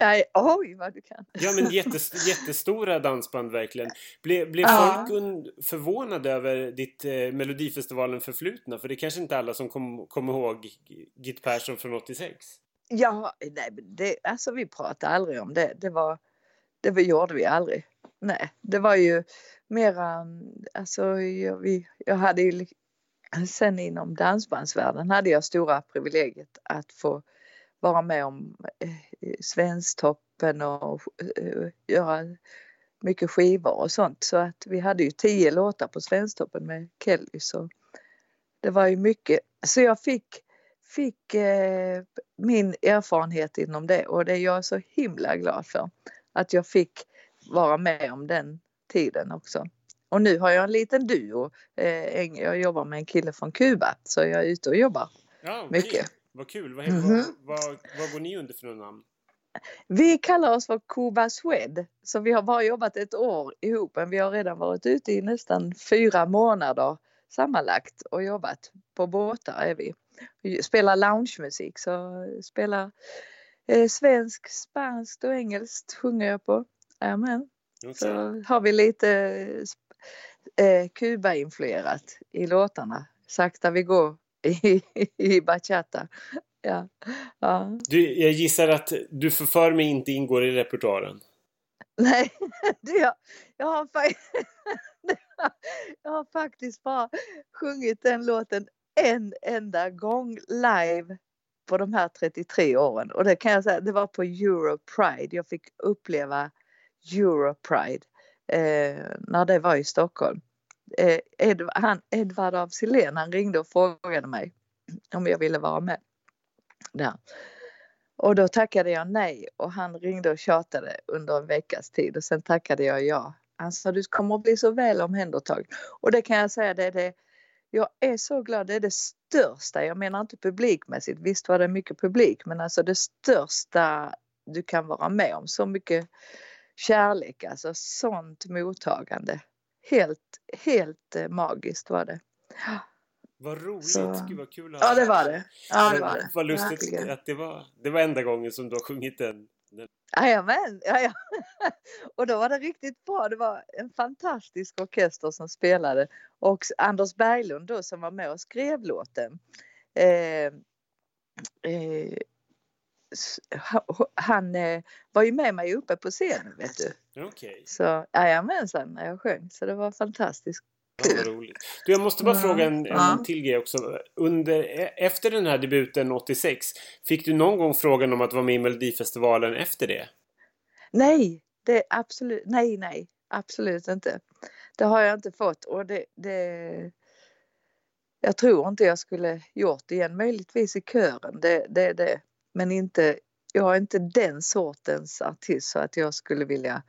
Nej, oj vad du kan. ja men jättes, jättestora dansband verkligen. Ble, blev Ja. folk förvånade över ditt eh, Melodifestivalen förflutna? För det är kanske inte alla som kommer kom ihåg Git Persson från 86? Ja, nej, det, alltså vi pratade aldrig om det. Det var, det gjorde vi aldrig. Nej, det var ju mera, alltså jag, vi, jag hade ju, sen inom dansbandsvärlden hade jag stora privilegiet att få vara med om eh, Svensktoppen och eh, göra mycket skivor och sånt. Så att vi hade ju tio låtar på Svensktoppen med Kelly. Så det var ju mycket. Så jag fick, fick eh, min erfarenhet inom det och det är jag så himla glad för. Att jag fick vara med om den tiden också. Och nu har jag en liten duo. Eh, jag jobbar med en kille från Kuba så jag är ute och jobbar. Ja, okej. Mycket. Vad kul. Vad, Mhm. vad, vad, vad går ni under för namn? Vi kallar oss för Kuba Swed. Så vi har bara jobbat ett år ihop men vi har redan varit ute i nästan fyra månader sammanlagt och jobbat. På båtar är vi. Vi spelar loungemusik så spelar eh, svensk, spanskt och engelskt sjunger jag på. Amen. Okej. Så har vi lite eh, Kuba-influerat i låtarna. Sakta vi går i, (laughs) i bachata. Ja. ja. Du, jag gissar att Du för mig inte ingår i repertoaren. (laughs) Nej, det jag, jag, har (laughs) jag har faktiskt bara sjungit den låten en enda gång live på de här 33 åren. Och det kan jag säga, det var på Euro Pride. Jag fick uppleva Euro Pride eh, när det var i Stockholm. Eh, Ed, han, Edvard af Sillén, han ringde och frågade mig om jag ville vara med där. Och då tackade jag nej och han ringde och tjatade under en veckas tid och sen tackade jag ja. Han sa du kommer att bli så väl omhändertagen. Och det kan jag säga, det är det, jag är så glad, det är det största, jag menar inte publikmässigt, visst var det mycket publik men alltså det största du kan vara med om, så mycket kärlek, alltså sånt mottagande. Helt, helt eh, magiskt var det. Vad roligt. Så- Gud vad kul att Ja det var det. Ja det var det. Vad lustigt Verkligen. att det var, det var enda gången som du har sjungit den. Den. Jajamän, ja, ja. (laughs) Och då var det riktigt bra. Det var en fantastisk orkester som spelade och Anders Berglund då som var med och skrev låten. Eh, eh, han eh, var ju med mig uppe på scenen vet du. Okej. Så jajamensan när jag sjöng så det var fantastiskt. Ja, vad roligt. Du, jag måste bara Ja, fråga en, en ja. till grej också. Under, e- efter den här debuten 86, fick du någon gång frågan om att vara med i Melodifestivalen efter det? Nej, det är absolut, nej, nej, absolut inte. Det har jag inte fått och det, det jag tror inte jag skulle gjort det igen, möjligtvis i kören, det, det det. Men inte, jag är inte den sortens artist så att jag skulle vilja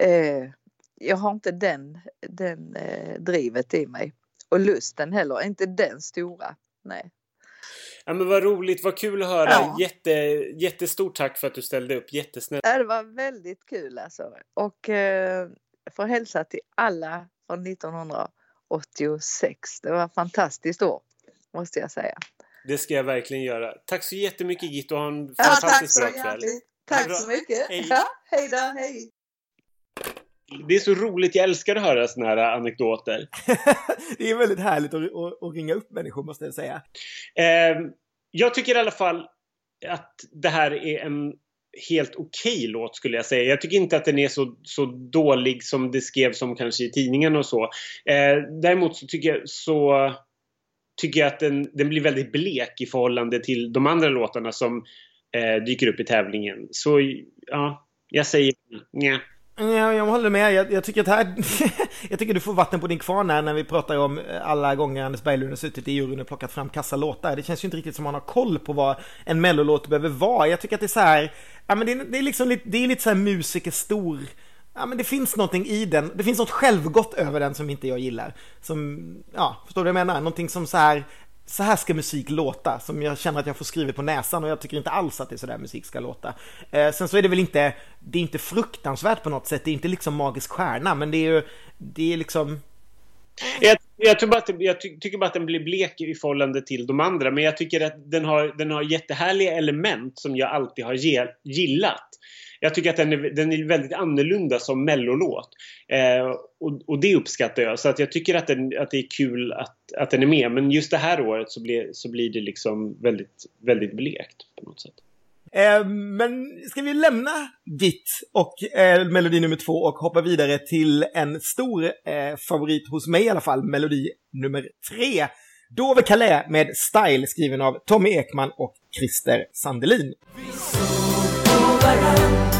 eh, jag har inte den, den eh, drivet i mig. Och lusten heller, inte den stora. Nej. Ja men vad roligt, vad kul att höra. Ja. Jätte, jättestort tack för att du ställde upp. Jättesnällt. Ja, Det var väldigt kul alltså. Och eh, får hälsa till alla från 1986. Det var ett fantastiskt år, måste jag säga. Det ska jag verkligen göra. Tack så jättemycket Gitt och ha en Ja, fantastiskt så bra kväll. Tack så mycket. Hej. Ja, hej då, hej. Det är så roligt, jag älskar att höra såna här anekdoter. (laughs) det är väldigt härligt att, att, att ringa upp människor måste jag säga. Eh, jag tycker i alla fall att det här är en helt okej låt skulle jag säga. Jag tycker inte att den är så, så dålig som det skrevs om kanske i tidningen och så. Eh, däremot så tycker jag, så tycker jag att den, den blir väldigt blek i förhållande till de andra låtarna som eh, dyker upp i tävlingen. Så ja, jag säger nja. Ja, jag håller med. Jag, jag tycker att här, (laughs) jag tycker du får vatten på din kvarn här när vi pratar om eh, alla gånger Anders Berglund har suttit i juryn och plockat fram kassa låtar. Det känns ju inte riktigt som att han har koll på vad en mellolåt behöver vara. Jag tycker att det är så här, ja men det, är- det är liksom lite, det är lite så här musiker stor, ja men det finns någonting i den, det finns något självgott över den som inte jag gillar. Som, ja, förstår du vad jag menar? Någonting som så här, så här ska musik låta, som jag känner att jag får skrivet på näsan och jag tycker inte alls att det är så där musik ska låta. Eh, sen så är det väl inte, det är inte fruktansvärt på något sätt, det är inte liksom magisk stjärna, men det är ju, det är liksom, Jag, Jag, tror bara att, jag ty tycker bara att den blir blek i förhållande till de andra. Men jag tycker att den har, den har jättehärliga element som jag alltid har gillat. Jag tycker att den är, den är väldigt annorlunda som mellolåt. Eh, och, och, det uppskattar jag. Så att jag tycker att, den, att det är kul att, att den är med. Men just det här året så blir, så blir det liksom väldigt, väldigt blekt på något sätt. Eh, men ska vi lämna Git och eh, melodi nummer två och hoppa vidare till en stor eh, favorit hos mig i alla fall, melodi nummer tre. Dover Calais med Style skriven av Tommy Ekman och Christer Sandelin. Vi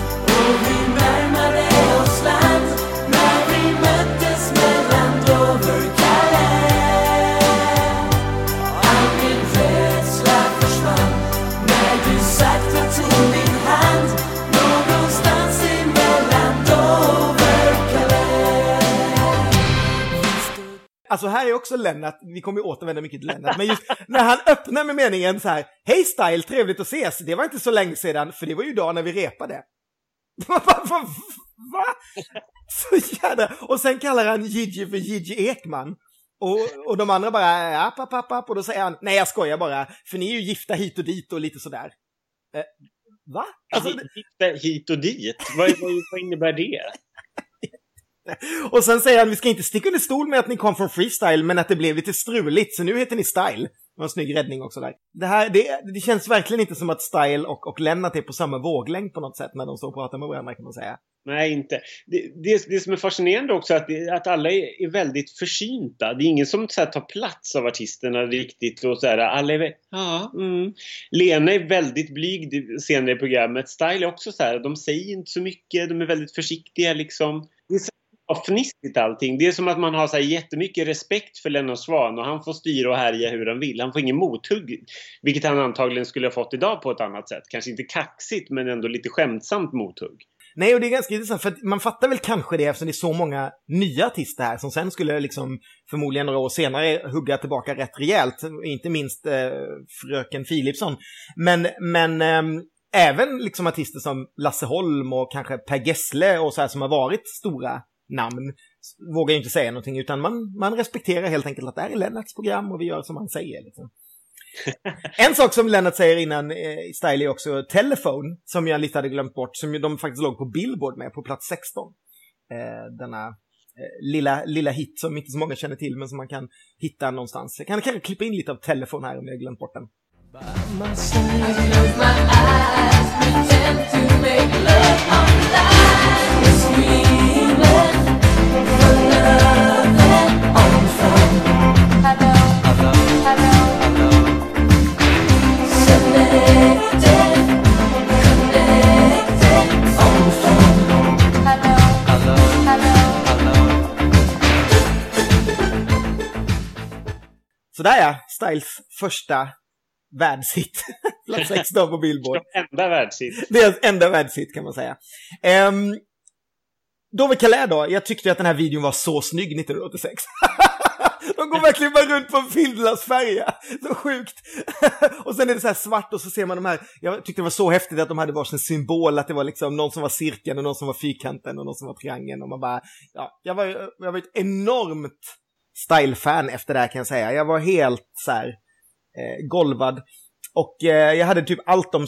Alltså här är också Lennart, vi kommer ju återvända mycket till Lennart, men just när han öppnar med meningen så här, Hej Style, trevligt att ses, det var inte så länge sedan, för det var ju idag när vi repade. (laughs) Va? Så jävla... Och sen kallar han Gigi för Gigi Ekman. Och, och de andra bara, app, app, app, app, och då säger han, nej jag skojar bara, för ni är ju gifta hit och dit och lite sådär. Eh, va? Alltså, gifta hit och dit? Vad, vad innebär det? (laughs) Och sen säger han, vi ska inte sticka under stol med att ni kom från freestyle, men att det blev lite struligt, så nu heter ni style. Det var en snygg räddning också där. Det, här, det, det känns verkligen inte som att Style och, och Lennart är på samma våglängd på något sätt när de står och pratar med varandra kan man säga. Nej, inte. Det, det, det som är fascinerande också är att, att alla är, är, väldigt försynta. Det är ingen som så här, tar plats av artisterna riktigt. Och så här, alla är, ja, mm. Lena är väldigt blyg senare i programmet. Style är också så här, de säger inte så mycket, de är väldigt försiktiga liksom. Det är så fnissigt allting. Det är som att man har så här jättemycket respekt för Lennart Svan och han får styra och härja hur han vill. Han får ingen mothugg. Vilket han antagligen skulle ha fått idag på ett annat sätt. Kanske inte kaxigt men ändå lite skämtsamt mothugg. Nej, och det är ganska intressant för man fattar väl kanske det eftersom det är så många nya artister här som sen skulle liksom förmodligen några år senare hugga tillbaka rätt rejält. Inte minst eh, fröken Philipsson. Men, men eh, även liksom artister som Lasse Holm och kanske Per Gessle och så här som har varit stora namn vågar ju inte säga någonting utan man, man respekterar helt enkelt att det här är Lennarts program och vi gör som han säger. Liksom. (laughs) en sak som Lennart säger innan eh, Style är också Telephone, som jag lite hade glömt bort, som de faktiskt låg på Billboard med på plats 16. Eh, denna eh, lilla, lilla hit som inte så många känner till men som man kan hitta någonstans. Jag kan kanske klippa in lite av Telephone här om jag glömt bort den. By my side, Sådär ja, Styles första världshit. (laughs) Plats 16 på Billboard. enda världshit. Deras enda världshit kan man säga. Um, Dove Calais då, jag tyckte att den här videon var så snygg 1986. (laughs) De går verkligen bara runt på en Finlandsfärja. Så sjukt. (laughs) och sen är det så här svart och så ser man de här. Jag tyckte det var så häftigt att de hade varsin symbol. Att det var liksom någon som var cirkeln och någon som var fyrkanten och någon som var triangeln. Och man bara, ja, jag var, jag var ett enormt style-fan efter det här kan jag säga. Jag var helt så här eh, golvad. Och eh, jag hade typ allt de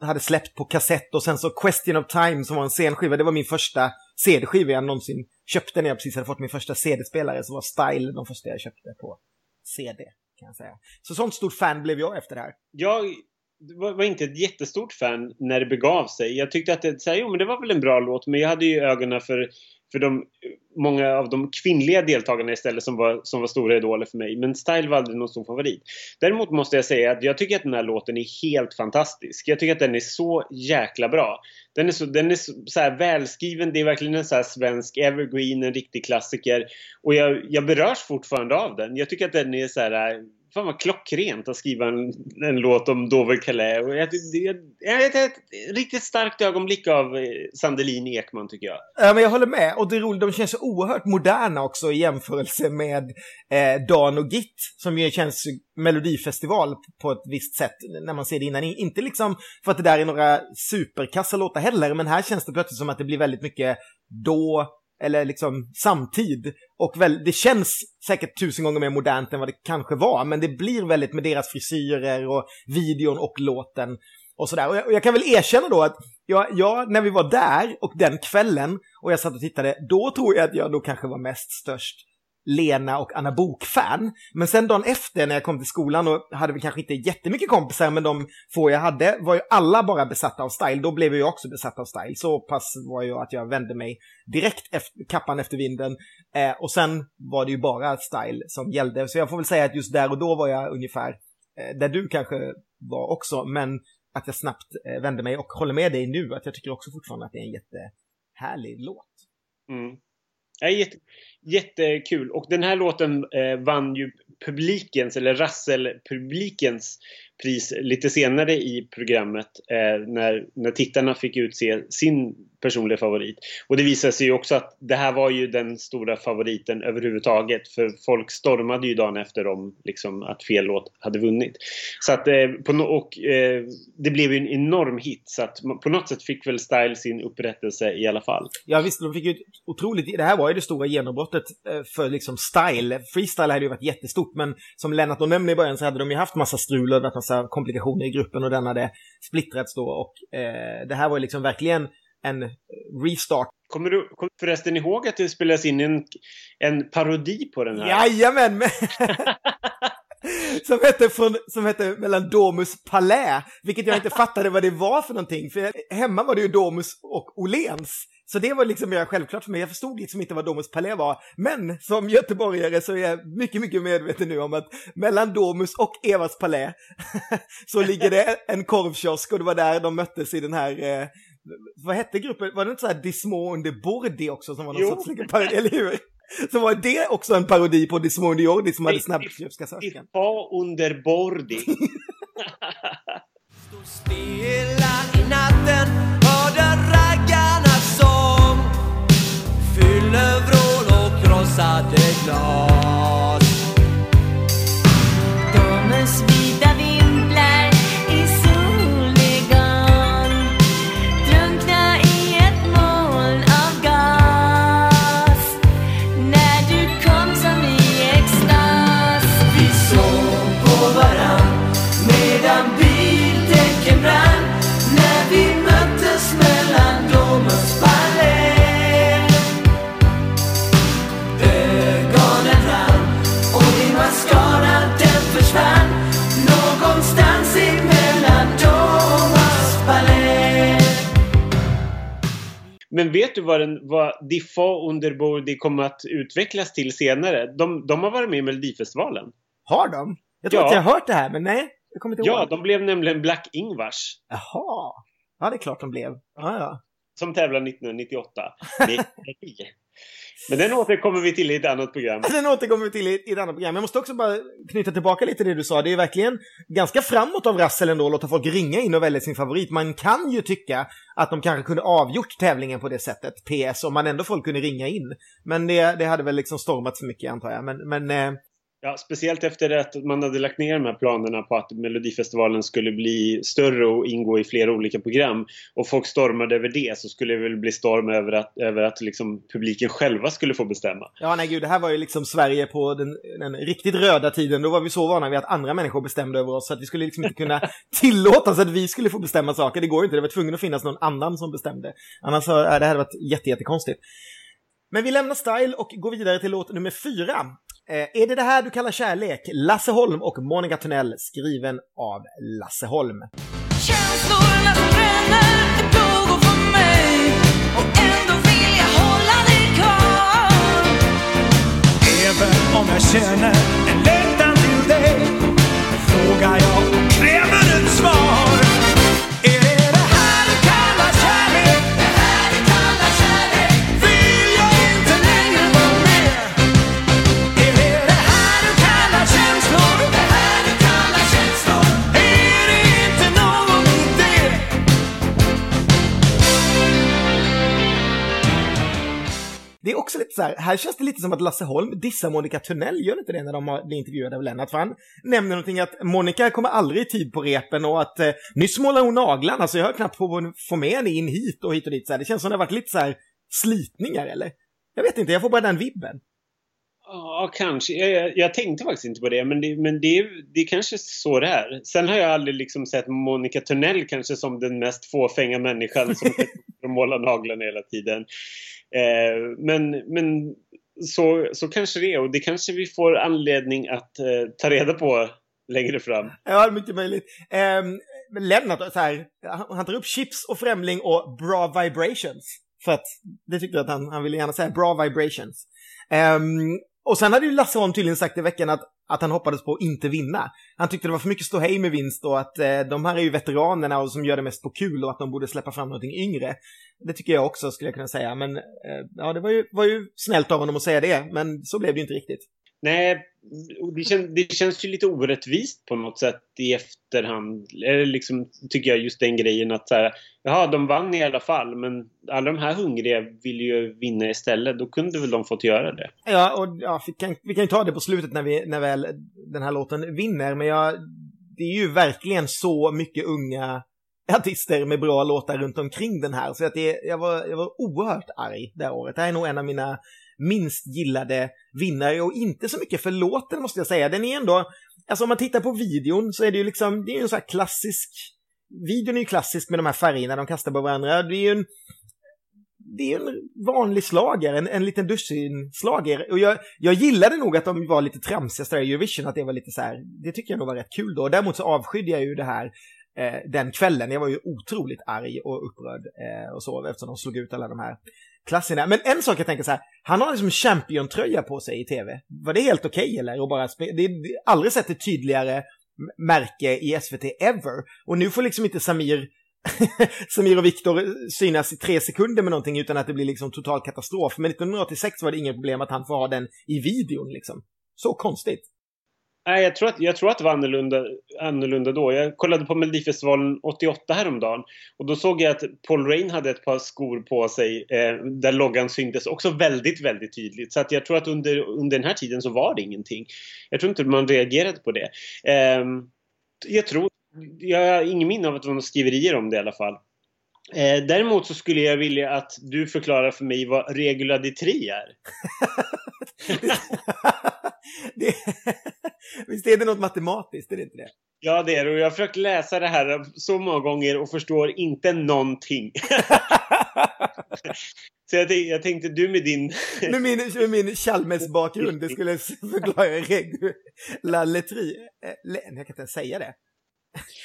hade släppt på kassett och sen så Question of Time som var en scenskiva. Det var min första CD-skiva jag någonsin köpte när jag precis hade fått min första CD-spelare. Så var Style de första jag köpte på CD kan jag säga. Så sånt stort fan blev jag efter det här. Jag var inte ett jättestort fan när det begav sig. Jag tyckte att det, så här, jo, men det var väl en bra låt men jag hade ju ögonen för för de, många av de kvinnliga deltagarna istället som var, som var stora idoler för mig. Men Style var aldrig någon stor favorit. Däremot måste jag säga att jag tycker att den här låten är helt fantastisk. Jag tycker att den är så jäkla bra. Den är så, den är så, så här välskriven, det är verkligen en så här svensk evergreen, en riktig klassiker. Och jag, jag berörs fortfarande av den. Jag tycker att den är så här fan vad klockrent att skriva en, en låt om Dover Calais. Och det, ett, ett riktigt starkt ögonblick av eh, Sandelin Ekman tycker jag. Ja, men jag håller med. Och det är roligt, de känns så oerhört moderna också i jämförelse med eh, Dan och Git, som ju känns melodifestival på ett visst sätt när man ser det innan. Inte liksom för att det där är några superkassa låtar heller, men här känns det plötsligt som att det blir väldigt mycket då eller liksom samtid. Och väl, det känns säkert tusen gånger mer modernt än vad det kanske var, men det blir väldigt med deras frisyrer och videon och låten och sådär. Och jag, och jag kan väl erkänna då att jag, jag, när vi var där och den kvällen och jag satt och tittade, då tror jag att jag då kanske var mest störst Lena och Anna Bok-fan. Men sen dagen efter när jag kom till skolan och hade vi kanske inte jättemycket kompisar, men de få jag hade var ju alla bara besatta av style. Då blev jag också besatt av style. Så pass var jag att jag vände mig direkt efter, kappan efter vinden. Eh, och sen var det ju bara style som gällde. Så jag får väl säga att just där och då var jag ungefär eh, där du kanske var också, men att jag snabbt eh, vände mig och håller med dig nu att jag tycker också fortfarande att det är en jättehärlig låt. Mm. Ja, jätte, jättekul. Och den här låten eh, vann ju publikens, eller Rassel-publikens pris lite senare i programmet eh, när, när tittarna fick utse sin personlig favorit. Och det visade sig ju också att det här var ju den stora favoriten överhuvudtaget för folk stormade ju dagen efter om liksom, att fel låt hade vunnit. Så att, eh, på no och eh, det blev ju en enorm hit så att på något sätt fick väl Style sin upprättelse i alla fall. Ja visst, de fick ju ett otroligt, det här var ju det stora genombrottet eh, för liksom Style. Freestyle hade ju varit jättestort men som Lennart och nämnde i början så hade de ju haft massa strul och massa komplikationer i gruppen och den hade splittrats då och eh, det här var ju liksom verkligen en restart. Kommer du kommer förresten ihåg att det spelades in en, en parodi på den här? Jajamän! Men... (laughs) som, hette från, som hette mellan Domus Palais, vilket jag inte fattade vad det var för någonting. För hemma var det ju Domus och Olens. Så det var liksom mer självklart för mig. Jag förstod liksom inte vad Domus Palais var. Men som göteborgare så är jag mycket, mycket medveten nu om att mellan Domus och Evas Palais (laughs) så ligger det en korvkiosk och det var där de möttes i den här eh, vad hette gruppen? Var det inte så här Dismo under Bordi också som var någon jo. sorts parodi, eller hur? Så var det också en parodi på Dismo under Jordi som hade snabbköpskassörskan. Dismo under Bordi. (laughs) Stod stilla i natten, hörde raggarnas sång. Fyller vrål och krossade glas. Men vet du vad, den, vad Diffa Underbordi kommer att utvecklas till senare? De, de har varit med i Melodifestivalen. Har de? Jag tror ja. att jag har hört det här, men nej. Jag kommer inte ihåg. Ja, de blev nämligen Black Ingvars. Jaha. Ja, det är klart de blev. Ja, ja. Som tävlade (laughs) 1998. Men den återkommer vi till i ett annat program. Den återkommer vi till i ett annat program. Jag måste också bara knyta tillbaka lite till det du sa. Det är verkligen ganska framåt av Rassel ändå att låta folk ringa in och välja sin favorit. Man kan ju tycka att de kanske kunde avgjort tävlingen på det sättet, PS, om man ändå folk kunde ringa in. Men det, det hade väl liksom stormat för mycket antar jag. Men, men eh, Ja, speciellt efter att man hade lagt ner de här planerna på att Melodifestivalen skulle bli större och ingå i flera olika program. Och folk stormade över det så skulle det väl bli storm över att, över att liksom publiken själva skulle få bestämma. Ja, nej gud, det här var ju liksom Sverige på den, den riktigt röda tiden. Då var vi så vana vid att andra människor bestämde över oss så att vi skulle liksom inte kunna (laughs) tillåta så att vi skulle få bestämma saker. Det går ju inte, det var tvungen att finnas någon annan som bestämde. Annars så, äh, det hade varit jättejättekonstigt. Men vi lämnar Style och går vidare till låt nummer fyra. Eh, är det det här du kallar kärlek? Lasse Holm och Monica Tunnell, skriven av Lasse Holm. Känslorna som bränner, det pågår för mig och ändå vill jag hålla dig kvar. Även om jag känner en längtan till dig frågar jag så här, här känns det lite som att Lasse Holm dissar Monica Tunnell, gör inte det när de blir intervjuade av Lennart? För han nämner någonting att Monica kommer aldrig i tid på repen och att eh, nyss målar hon naglarna så jag har knappt få med henne in hit och hit och dit. Så här. Det känns som det har varit lite så här slitningar eller? Jag vet inte, jag får bara den vibben. Ja, kanske. Jag, jag, tänkte faktiskt inte på det, men, det, men det, det är kanske så det är. Sen har jag aldrig liksom sett Monica Törnell kanske som den mest fåfänga människan som (laughs) målar naglarna hela tiden. Eh, men men så, så kanske det är och det kanske vi får anledning att eh, ta reda på längre fram. Ja, mycket möjligt. Eh, Lennart, så här, han tar upp chips och främling och bra vibrations. För att det tyckte jag att han, han ville gärna säga, bra vibrations. Um, och sen hade ju Lasse Holm tydligen sagt i veckan att, att han hoppades på att inte vinna. Han tyckte det var för mycket ståhej med vinst och att eh, de här är ju veteranerna och som gör det mest på kul och att de borde släppa fram någonting yngre. Det tycker jag också skulle jag kunna säga, men eh, ja, det var ju, var ju snällt av honom att säga det, men så blev det ju inte riktigt. Nej, det, kän, det känns ju lite orättvist på något sätt i efterhand. Eller liksom, tycker jag just den grejen att så här, jaha, de vann i alla fall, men alla de här hungriga vill ju vinna istället. Då kunde väl de fått göra det. Ja, och ja, vi, kan, vi kan ju ta det på slutet när, vi, när väl den här låten vinner, men jag, det är ju verkligen så mycket unga artister med bra låtar runt omkring den här. Så att det, jag, var, jag var oerhört arg det året. Det här är nog en av mina minst gillade vinnare och inte så mycket för låten måste jag säga. Den är ändå, alltså om man tittar på videon så är det ju liksom, det är ju en sån här klassisk, videon är ju klassisk med de här färgerna de kastar på varandra. Det är ju en, det är en vanlig slager, en, en liten dussinslager. Och jag, jag gillade nog att de var lite tramsiga i Eurovision, att det var lite så här, det tycker jag nog var rätt kul då. Däremot så avskydde jag ju det här eh, den kvällen. Jag var ju otroligt arg och upprörd eh, och så eftersom de slog ut alla de här klasserna. Men en sak jag tänker så här, han har liksom champion-tröja på sig i tv. Var det helt okej okay, eller? Och bara det är aldrig sett ett tydligare märke i SVT ever. Och nu får liksom inte Samir (laughs) Samir och Viktor synas i tre sekunder med någonting utan att det blir liksom total katastrof. Men 1986 var det inget problem att han får ha den i videon liksom. Så konstigt. Nej, jag tror att, jag tror att det var annorlunda, annorlunda då. Jag kollade på Melodifestivalen 88 häromdagen och då såg jag att Paul Rain hade ett par skor på sig eh, där loggan syntes också väldigt, väldigt tydligt. Så att jag tror att under, under den här tiden så var det ingenting. Jag tror inte man reagerade på det. Eh, jag tror, jag har ingen minne av att det var några skriverier om det i alla fall. Eh, däremot så skulle jag vilja att du förklarar för mig vad regula di tri är. (laughs) (laughs) det, (laughs) visst är det något matematiskt, är det inte det? Ja, det är det. Och jag har försökt läsa det här så många gånger och förstår inte någonting. (laughs) så jag tänkte, jag tänkte, du med din... (laughs) med min, med min Chalmers-bakgrund, det skulle förklara regulaletri. Eh, jag kan inte ens säga det.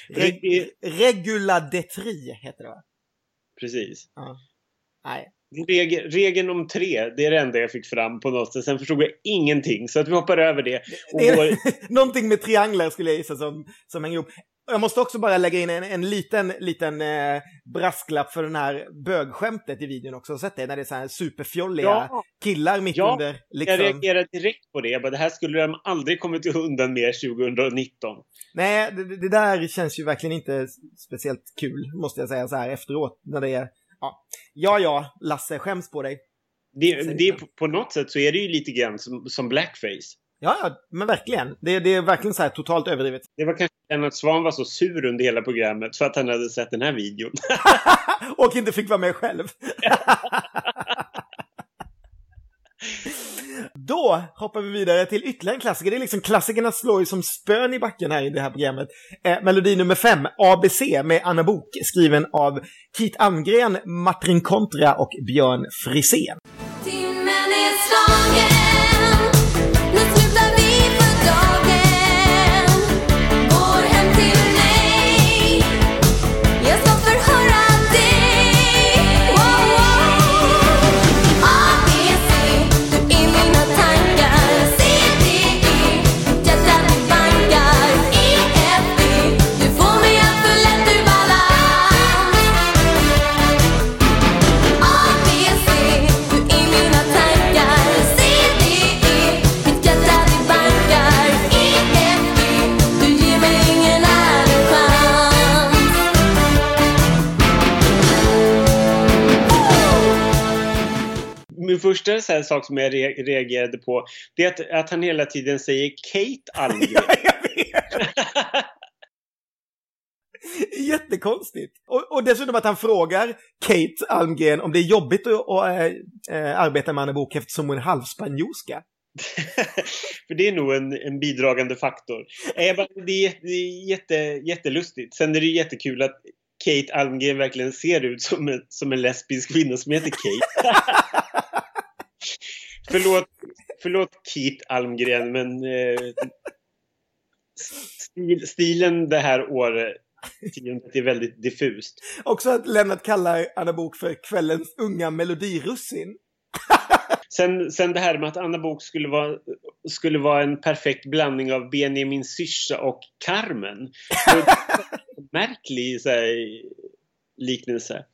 Reg, reguladetri heter det va? Precis. Ja. Nej. Regel, regeln om tre, det är det enda jag fick fram på något sätt. Sen förstod jag ingenting, så att vi hoppar över det. det går... (laughs) Någonting med trianglar skulle jag gissa som, som hänger ihop. Jag måste också bara lägga in en, en liten, liten eh, brasklapp för den här bögskämtet i videon också. Sett det? När det är så här superfjolliga ja. killar mitt ja. under. Liksom... Jag reagerade direkt på det. Jag bara, det här skulle de aldrig kommit undan med 2019. Nej, det, det, där känns ju verkligen inte speciellt kul, måste jag säga så här efteråt. När det är Ja, ja, ja Lasse, skäms på dig. Det, det, på något sätt så är det ju lite grann som, som blackface. Ja, ja, men verkligen. Det, det är verkligen så här totalt överdrivet. Det var kanske att Svan var så sur under hela programmet för att han hade sett den här videon. (laughs) och inte fick vara med själv. (laughs) Då hoppar vi vidare till ytterligare en klassiker. Det är liksom klassikerna slår ju som spön i backen här i det här programmet. Eh, melodi nummer fem, ABC med Anna Bok, skriven av Kit Angren, Martin Kontra och Björn Frisén. Första så sak som jag re reagerade på det är att, att han hela tiden säger Kate Almgren. (laughs) (laughs) Jättekonstigt. Och, och dessutom att han frågar Kate Almgren om det är jobbigt att, att äh, äh, arbeta med Anna Bok eftersom hon är halvspanjorska. (laughs) För det är nog en, en bidragande faktor. Eh, det är, det är jätte, jättelustigt. Sen är det jättekul att Kate Almgren verkligen ser ut som en, som en lesbisk kvinna som heter Kate. Förlåt, förlåt Kate Almgren, men eh, stil, stilen det här året är väldigt diffust. Också att Lennart kallar Anna Bok för kvällens unga melodirussin. (laughs) sen, sen det här med att Anna Bok skulle vara, skulle vara en perfekt blandning av Benjamin Syrsa och Carmen. (laughs) Märklig så här, liknelse.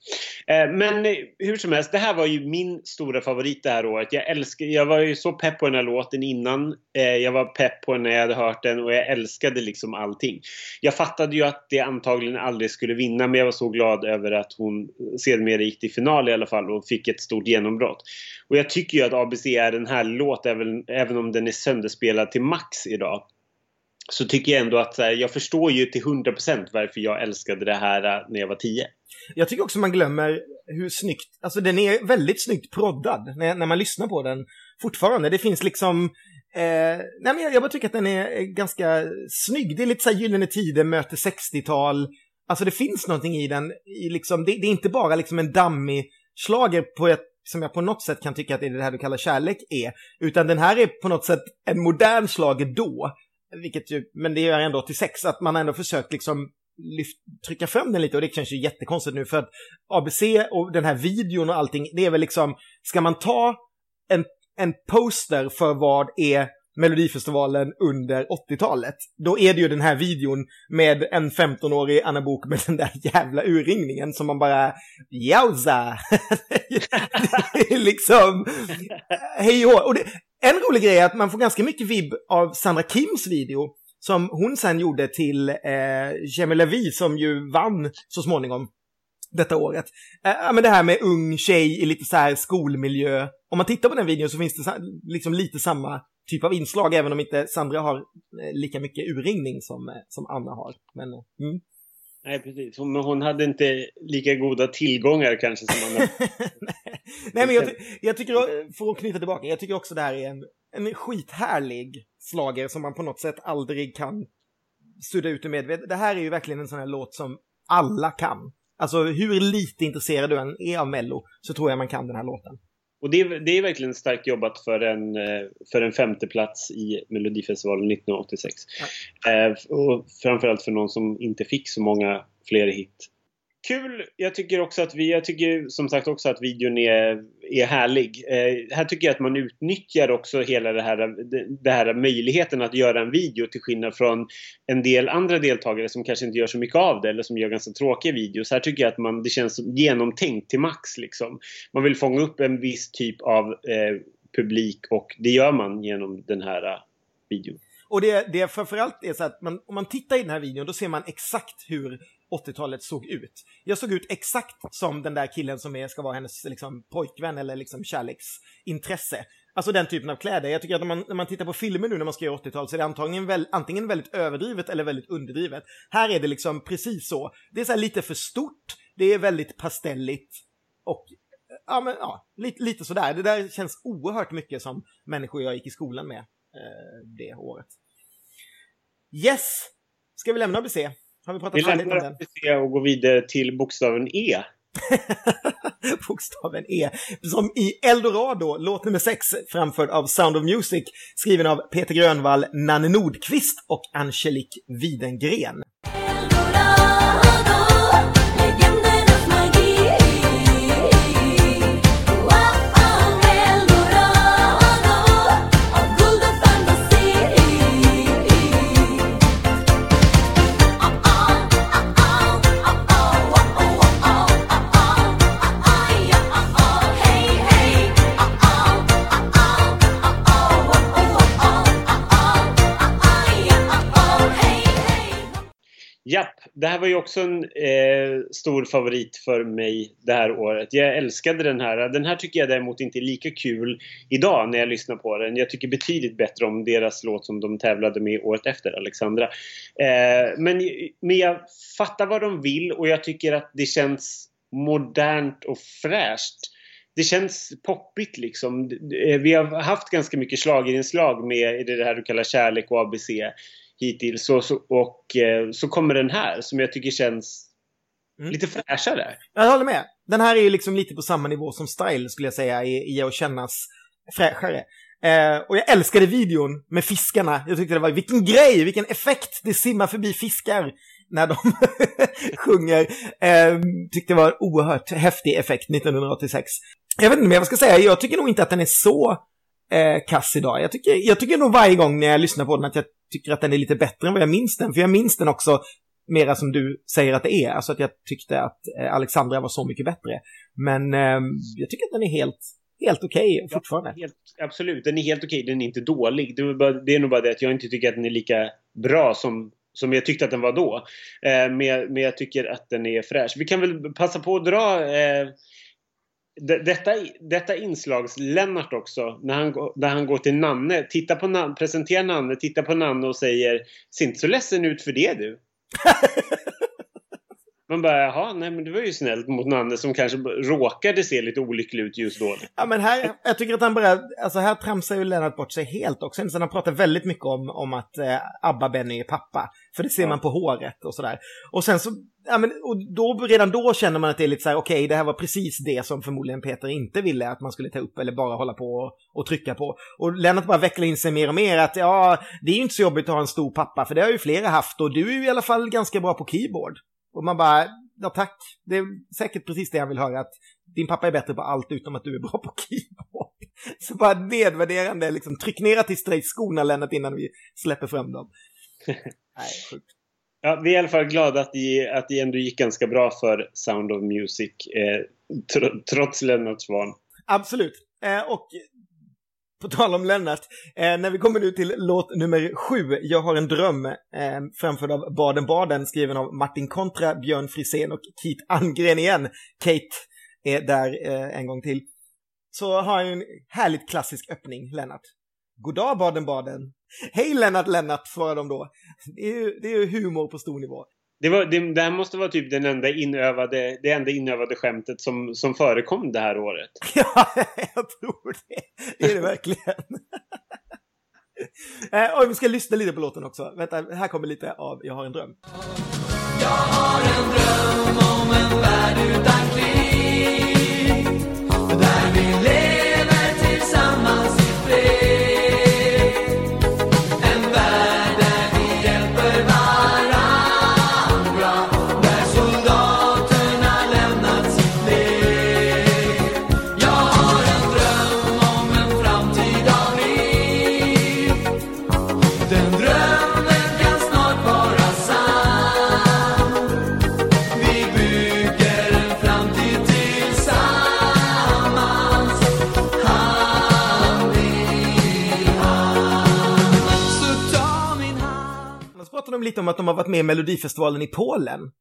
Eh, men eh, hur som helst, det här var ju min stora favorit det här året. Jag, älskar, jag var ju så pepp på den här låten innan. Eh, jag var pepp på den när jag hade hört den och jag älskade liksom allting. Jag fattade ju att det antagligen aldrig skulle vinna men jag var så glad över att hon sedermera gick till final i alla fall och fick ett stort genombrott. Och jag tycker ju att ABC är en härlig låt även, även om den är sönderspelad till max idag så tycker jag ändå att här, jag förstår ju till 100% varför jag älskade det här när jag var 10. Jag tycker också man glömmer hur snyggt, alltså den är väldigt snyggt proddad när, när man lyssnar på den fortfarande. Det finns liksom, eh, nej men jag, jag bara tycker att den är ganska snygg. Det är lite så här Gyllene Tider möter 60-tal. Alltså det finns någonting i den, i liksom, det, det är inte bara liksom en dammig slager på ett som jag på något sätt kan tycka att det är det här du kallar kärlek är, utan den här är på något sätt en modern slager då, vilket ju, men det är ändå 86, att man ändå försökt liksom lyft, trycka fram den lite och det känns ju jättekonstigt nu för att ABC och den här videon och allting, det är väl liksom, ska man ta en, en poster för vad är Melodifestivalen under 80-talet, då är det ju den här videon med en 15-årig Anna Bok med den där jävla urringningen som man bara, jauza! (laughs) det är liksom, hej och, och det, en rolig grej är att man får ganska mycket vibb av Sandra Kims video som hon sen gjorde till eh, Jamie Levy som ju vann så småningom detta året. Eh, men det här med ung tjej i lite så här skolmiljö. Om man tittar på den videon så finns det liksom lite samma typ av inslag, även om inte Sandra har eh, lika mycket urringning som, eh, som Anna har. Men, eh, mm. Nej, precis. Men hon hade inte lika goda tillgångar kanske som Anna. (laughs) Nej, men jag, jag, tycker, för att knyta tillbaka, jag tycker också det här är en, en skithärlig slager som man på något sätt aldrig kan sudda ut ur medvetet. Det här är ju verkligen en sån här låt som alla kan. Alltså hur lite intresserad du än är av Mello så tror jag man kan den här låten. Och det, det är verkligen starkt jobbat för en, eh, för en femteplats i Melodifestivalen 1986. Ja. Eh, och framförallt för någon som inte fick så många fler hit kul. Jag tycker också att vi, jag tycker som sagt också att videon är, är härlig. Eh, här tycker jag att man utnyttjar också hela det här, det här möjligheten att göra en video till skillnad från en del andra deltagare som kanske inte gör så mycket av det eller som gör ganska tråkiga videos. Här tycker jag att man, det känns genomtänkt till max liksom. Man vill fånga upp en viss typ av eh, publik och det gör man genom den här eh, videon. Och det, det framförallt är så att man, om man tittar i den här videon då ser man exakt hur 80-talet såg ut. Jag såg ut exakt som den där killen som är, ska vara hennes liksom, pojkvän eller liksom kärleksintresse. Alltså den typen av kläder. Jag tycker att när man, när man tittar på filmer nu när man ska göra 80-tal så är det antagligen väl, antingen väldigt överdrivet eller väldigt underdrivet. Här är det liksom precis så. Det är så lite för stort, det är väldigt pastelligt och ja, men, ja lite, lite sådär. Det där känns oerhört mycket som människor jag gick i skolan med det året. Yes! Ska vi lämna ABC? Har vi pratat färdigt om den? Vi lämnar och går vidare till bokstaven E. (laughs) bokstaven E. Som i Eldorado, låt nummer 6, framförd av Sound of Music, skriven av Peter Grönvall, Nanne Nordqvist och Angelique Widengren. Det här var ju också en eh, stor favorit för mig det här året. Jag älskade den här. Den här tycker jag däremot inte är lika kul idag när jag lyssnar på den. Jag tycker betydligt bättre om deras låt som de tävlade med året efter, Alexandra. Eh, men, men jag fattar vad de vill och jag tycker att det känns modernt och fräscht. Det känns poppigt liksom. Eh, vi har haft ganska mycket slagerinslag med det här du kallar kärlek och ABC hittills. Och, så, och eh, så kommer den här som jag tycker känns mm. lite fräschare. Jag håller med. Den här är ju liksom lite på samma nivå som Style skulle jag säga i, i att kännas fräschare. Eh, och jag älskade videon med fiskarna. Jag tyckte det var, vilken grej, vilken effekt det simmar förbi fiskar när de (laughs) sjunger. Eh, tyckte det var en oerhört häftig effekt 1986. Jag vet inte vad jag ska säga, jag tycker nog inte att den är så eh, kass idag. Jag tycker, jag tycker nog varje gång när jag lyssnar på den att jag tycker att den är lite bättre än vad jag minns den. För jag minns den också mera som du säger att det är. Alltså att jag tyckte att eh, Alexandra var så mycket bättre. Men eh, jag tycker att den är helt, helt okej okay fortfarande. Ja, helt, absolut, den är helt okej. Okay. Den är inte dålig. Det är, bara, det är nog bara det att jag inte tycker att den är lika bra som som jag tyckte att den var då. Eh, men, men jag tycker att den är fräsch. Vi kan väl passa på att dra eh, detta, detta inslags-Lennart också, när han, när han går till Nanne, titta på Nanne, presenterar Nanne, tittar på Nanne och säger Ser inte så ledsen ut för det du. (laughs) Man bara, jaha, nej men det var ju snällt mot Nanne som kanske råkade se lite olycklig ut just då. Ja men här, jag tycker att han bara, alltså här tramsar ju Lennart bort sig helt också. Sen han pratar väldigt mycket om, om att eh, Abba-Benny är pappa. För det ser ja. man på håret och sådär. Och sen så, ja men och då, redan då känner man att det är lite så här, okej okay, det här var precis det som förmodligen Peter inte ville att man skulle ta upp eller bara hålla på och, och trycka på. Och Lennart bara vecklar in sig mer och mer att ja, det är ju inte så jobbigt att ha en stor pappa för det har ju flera haft och du är ju i alla fall ganska bra på keyboard. Och man bara, ja tack, det är säkert precis det jag vill höra, att din pappa är bättre på allt utom att du är bra på keyboard. (laughs) Så bara nedvärderande, liksom tryck ner till dig skorna Lennart innan vi släpper fram dem. (laughs) Nej, sjukt. Ja, vi är i alla fall glada att det, att det ändå gick ganska bra för Sound of Music, eh, tr trots Lennart van. Absolut. Eh, och på tal om Lennart, eh, när vi kommer nu till låt nummer sju, Jag har en dröm, eh, framförd av Baden-Baden, skriven av Martin Kontra, Björn Frisén och Kate Angren igen. Kate är där eh, en gång till. Så har han en härligt klassisk öppning, Lennart. Goddag Baden-Baden. (laughs) Hej Lennart Lennart, svarar de då. Det är ju, det är ju humor på stor nivå. Det, var, det, det här måste vara typ den enda inövade, det enda inövade skämtet som, som förekom det här året. (laughs) Ja, jag tror det. Det är det verkligen. (laughs) eh, och vi ska lyssna lite på låten också. Vänta, här kommer lite av Jag har en dröm. Jag har en dröm om en värld utan krig Där vi lever de lite om att de har varit med i Melodifestivalen i Polen.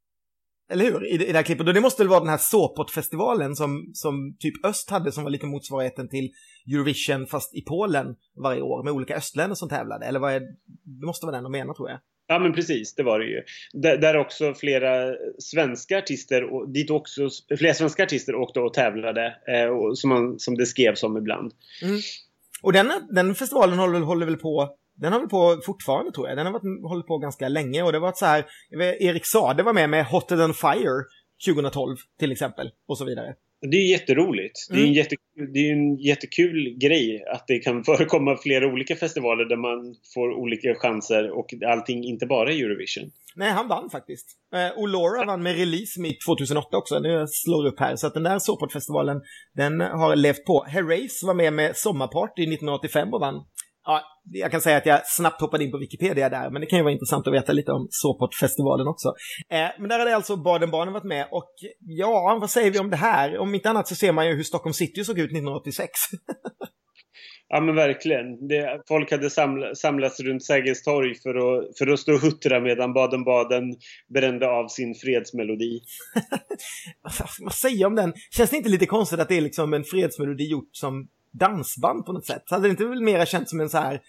Eller hur? I, i det här klippet. Och det måste väl vara den här Sopot-festivalen som, som typ Öst hade som var lite motsvarigheten till Eurovision fast i Polen varje år med olika östländer som tävlade. Eller vad är det? måste vara den de menar tror jag. Ja men precis, det var det ju. Där, där också flera svenska artister, och dit också flera svenska artister åkte och tävlade. Eh, och som, man, som det skrevs om ibland. Mm. Och den, den festivalen håller, håller väl på den har väl på fortfarande tror jag. Den har varit, hållit på ganska länge och det var så här, Erik Sade var med med Hotter than Fire 2012 till exempel och så vidare. Det är jätteroligt. Mm. Det, är en mm. jätte, det är en jättekul grej att det kan (laughs) förekomma flera olika festivaler där man får olika chanser och allting inte bara är Eurovision. Nej, han vann faktiskt. Eh, och Laura vann med Release Me 2008 också, nu slår upp här. Så att den där Sopot-festivalen, den har levt på. Herreys var med med Sommarparty 1985 och vann. Ja, jag kan säga att jag snabbt hoppade in på Wikipedia där, men det kan ju vara intressant att veta lite om Sopot-festivalen också. Eh, men där hade alltså Baden-Baden varit med och ja, vad säger vi om det här? Om inte annat så ser man ju hur Stockholm City såg ut 1986. (laughs) Ja men verkligen. Det, folk hade samla, samlats runt Sergels torg för att, för att stå och huttra medan Baden-Baden brände av sin fredsmelodi. (laughs) Vad säger om den? Känns det inte lite konstigt att det är liksom en fredsmelodi gjort som dansband på något sätt? Hade det inte väl mera känts som en så här,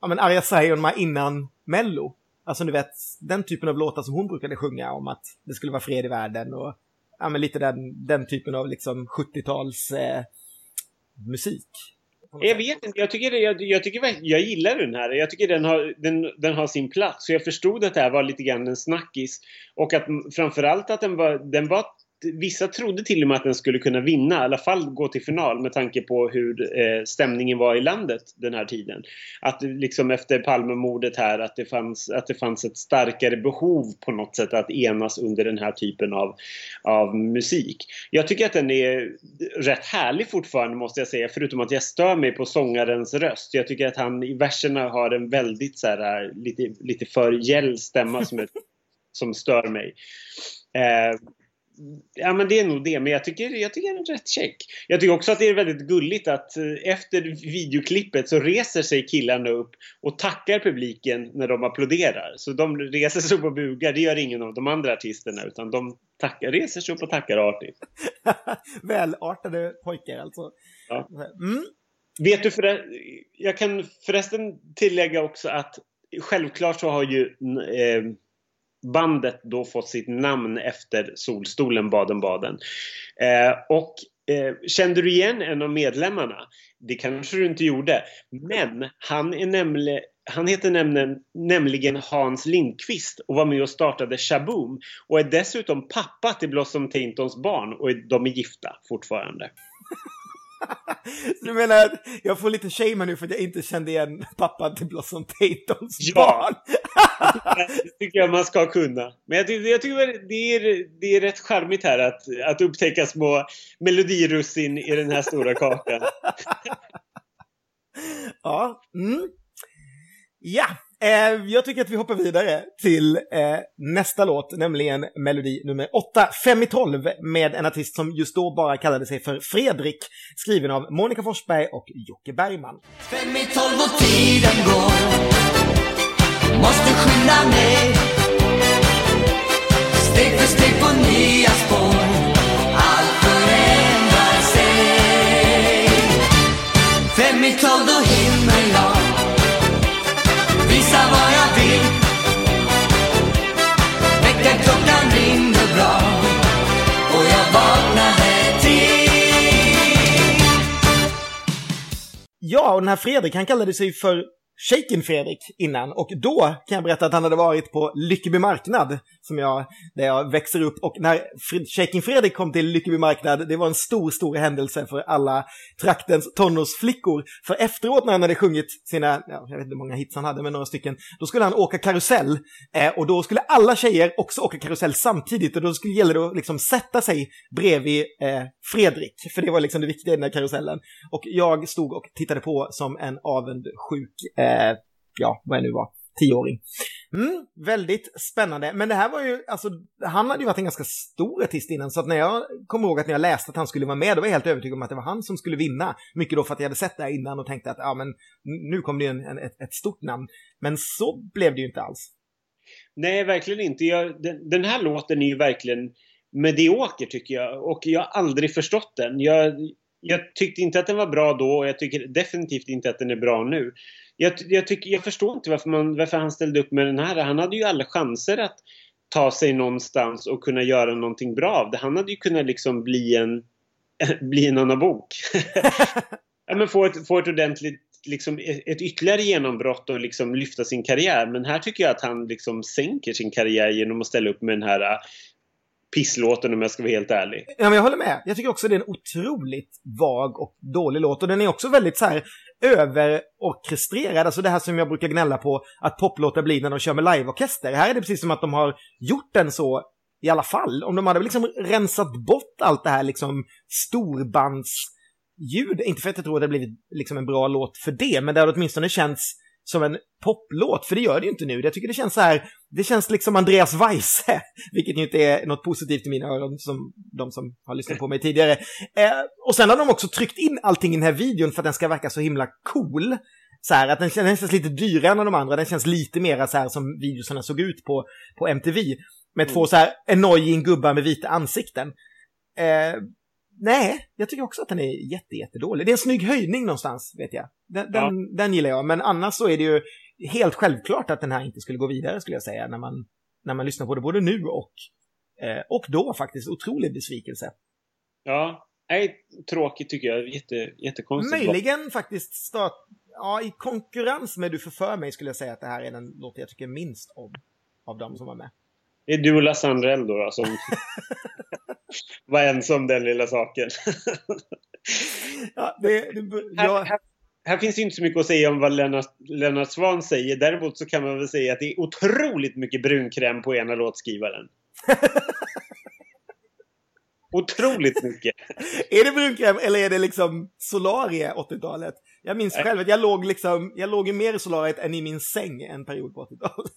ja men Arja Saijonmaa innan Mello? Alltså du vet, den typen av låtar som hon brukade sjunga om att det skulle vara fred i världen och ja men lite den, den typen av liksom 70-tals eh, musik. Jag vet inte, jag tycker, jag, jag, tycker jag gillar den här. Jag tycker den har, den, den har sin plats. Så jag förstod att det här var lite grann en snackis. Och att framförallt att den var, den var vissa trodde till och med att den skulle kunna vinna, i alla fall gå till final med tanke på hur eh, stämningen var i landet den här tiden. Att liksom efter Palmemordet här att det, fanns, att det fanns ett starkare behov på något sätt att enas under den här typen av, av musik. Jag tycker att den är rätt härlig fortfarande måste jag säga, förutom att jag stör mig på sångarens röst. Jag tycker att han i verserna har en väldigt så här, lite, lite för gäll stämma som, är, (laughs) som stör mig. Eh, Ja men det är nog det, men jag tycker, jag tycker det är rätt check. Jag tycker också att det är väldigt gulligt att eh, efter videoklippet så reser sig killarna upp och tackar publiken när de applåderar. Så de reser sig upp och bugar, det gör ingen av de andra artisterna utan de tackar, reser sig upp och tackar artigt. (laughs) Välartade pojkar alltså. Ja. Mm. Vet du, för, jag kan förresten tillägga också att självklart så har ju eh, bandet då fått sitt namn efter solstolen Baden-Baden. Eh, och eh, kände du igen en av medlemmarna? Det kanske du inte gjorde. Men han, är nämligen, han heter nämligen, nämligen Hans Lindqvist och var med och startade Shaboom och är dessutom pappa till Blossom Taintons barn och de är gifta fortfarande. (laughs) (laughs) Du menar att jag får lite shame nu för att jag inte kände igen pappan till Blossom Tatons ja. barn? (laughs) det tycker jag man ska kunna. Men jag tycker, jag tycker det, är, det är rätt charmigt här att, att upptäcka små melodirussin i den här stora kakan. (laughs) ja. Mm. Ja, Eh, jag tycker att vi hoppar vidare till eh, nästa låt, nämligen melodi nummer 8, 5 i 12, med en artist som just då bara kallade sig för Fredrik, skriven av Monica Forsberg och Jocke Bergman. Fem i tolv och tiden går, måste skynda mig, steg för steg på nya spår, Ja, och den här Fredrik, han kallade sig för Shaken Fredrik innan. Och då kan jag berätta att han hade varit på Lyckeby marknad som jag, där jag växer upp och när Shaking Fredrik kom till Lyckeby marknad det var en stor, stor händelse för alla traktens tonårsflickor. För efteråt när han hade sjungit sina, ja, jag vet inte hur många hits han hade, men några stycken, då skulle han åka karusell eh, och då skulle alla tjejer också åka karusell samtidigt och då skulle gälla det att liksom sätta sig bredvid eh, Fredrik, för det var liksom det viktiga i den här karusellen. Och jag stod och tittade på som en avundsjuk eh, ja, vad jag nu var, tioåring. Mm, väldigt spännande. Men det här var ju, alltså, han hade ju varit en ganska stor artist innan, så att när jag kommer ihåg att när jag läste att han skulle vara med, då var jag helt övertygad om att det var han som skulle vinna. Mycket då för att jag hade sett det här innan och tänkte att, ja men, nu kommer det ju en, en, ett, ett, stort namn. Men så blev det ju inte alls. Nej, verkligen inte. Jag, den, den här låten är ju verkligen medioker tycker jag och jag har aldrig förstått den. Jag, jag tyckte inte att den var bra då och jag tycker definitivt inte att den är bra nu jag, jag, tycker, jag förstår inte varför, man, varför han ställde upp med den här. Han hade ju alla chanser att ta sig någonstans och kunna göra någonting bra av det. Han hade ju kunnat liksom bli en, (laughs) bli en annan bok. (laughs) ja, men få ett, få ett ordentligt liksom ett ytterligare genombrott och liksom lyfta sin karriär. Men här tycker jag att han liksom sänker sin karriär genom att ställa upp med den här pisslåten om jag ska vara helt ärlig. Ja, men jag håller med. Jag tycker också det är en otroligt vag och dålig låt. Och den är också väldigt så här överorkestrerad, alltså det här som jag brukar gnälla på att poplåtar blir när de kör med liveorkester. Här är det precis som att de har gjort den så i alla fall. Om de hade liksom rensat bort allt det här liksom storbandsljud, inte för att jag tror att det blivit liksom en bra låt för det, men det hade åtminstone känts som en poplåt, för det gör det ju inte nu. Jag tycker det känns så här, det känns liksom Andreas Weise, (laughs) vilket ju inte är något positivt i mina öron som de som har lyssnat på mig tidigare. Eh, och sen har de också tryckt in allting i den här videon för att den ska verka så himla cool. Så här, att den, den känns lite dyrare än de andra, den känns lite mer så här som videorna såg ut på, på MTV. Med Mm. två så här annoying gubbar med vita ansikten. Eh, nej, jag tycker också att den är jätte, jättedålig. Det är en snygg höjning någonstans, vet jag. Den, Ja. den, den gillar jag, men annars så är det ju helt självklart att den här inte skulle gå vidare, skulle jag säga, när man, när man lyssnar på det både nu och, eh, och då faktiskt. Otrolig besvikelse. Ja, nej, tråkigt tycker jag. Jätte, jättekonstigt. Möjligen faktiskt start, ja, i konkurrens med Du förför mig skulle jag säga att det här är den låt jag tycker minst om av de som var med. Det är du och Lasse Andrell då, då som (laughs) var ense om den lilla saken. (laughs) Ja, det, det, Här, ja, här, här finns inte så mycket att säga om vad Lennart, Lennart Svan säger. Däremot så kan man väl säga att det är otroligt mycket brunkräm på ena låtskrivaren. (laughs) otroligt mycket. Är det brunkräm eller är det liksom Solarie 80-talet? Jag minns Nej. själv att jag låg liksom, jag låg mer i Solariet än i min säng en period på 80-talet.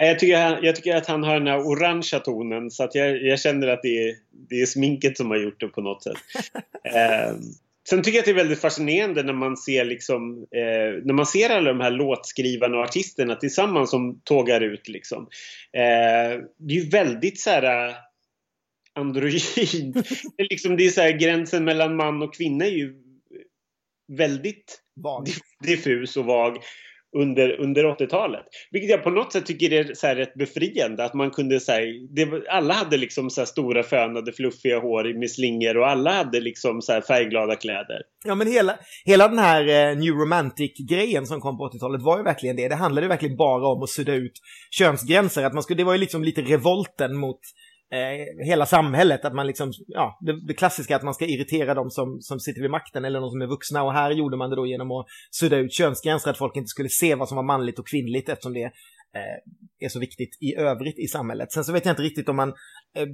Nej, Jag tycker, han, jag tycker att han har den här orangea tonen så att jag, jag känner att det är, det är sminket som har gjort det på något sätt. (laughs) eh, sen tycker jag att det är väldigt fascinerande när man ser liksom eh, när man ser alla de här låtskrivarna och artisterna tillsammans som tågar ut liksom. Eh, det är ju väldigt så här eh, androgyn. (laughs) det är liksom det är så här, gränsen mellan man och kvinna är ju väldigt Vag. diffus och vag under, under 80-talet. Vilket jag på något sätt tycker är så här rätt befriande. Att man kunde säga, det, alla hade liksom så här stora fönade fluffiga hår med slingor och alla hade liksom så här färgglada kläder. Ja, men hela, hela den här eh, New Romantic-grejen som kom på 80-talet var ju verkligen det. Det handlade ju verkligen bara om att sudda ut könsgränser. Att man skulle, det var ju liksom lite revolten mot eh, hela samhället. Att man liksom, ja, det, det klassiska att man ska irritera de som, som sitter vid makten eller de som är vuxna. Och här gjorde man det då genom att sudda ut könsgränser, att folk inte skulle se vad som var manligt och kvinnligt eftersom det eh, är så viktigt i övrigt i samhället. Sen så vet jag inte riktigt om man eh,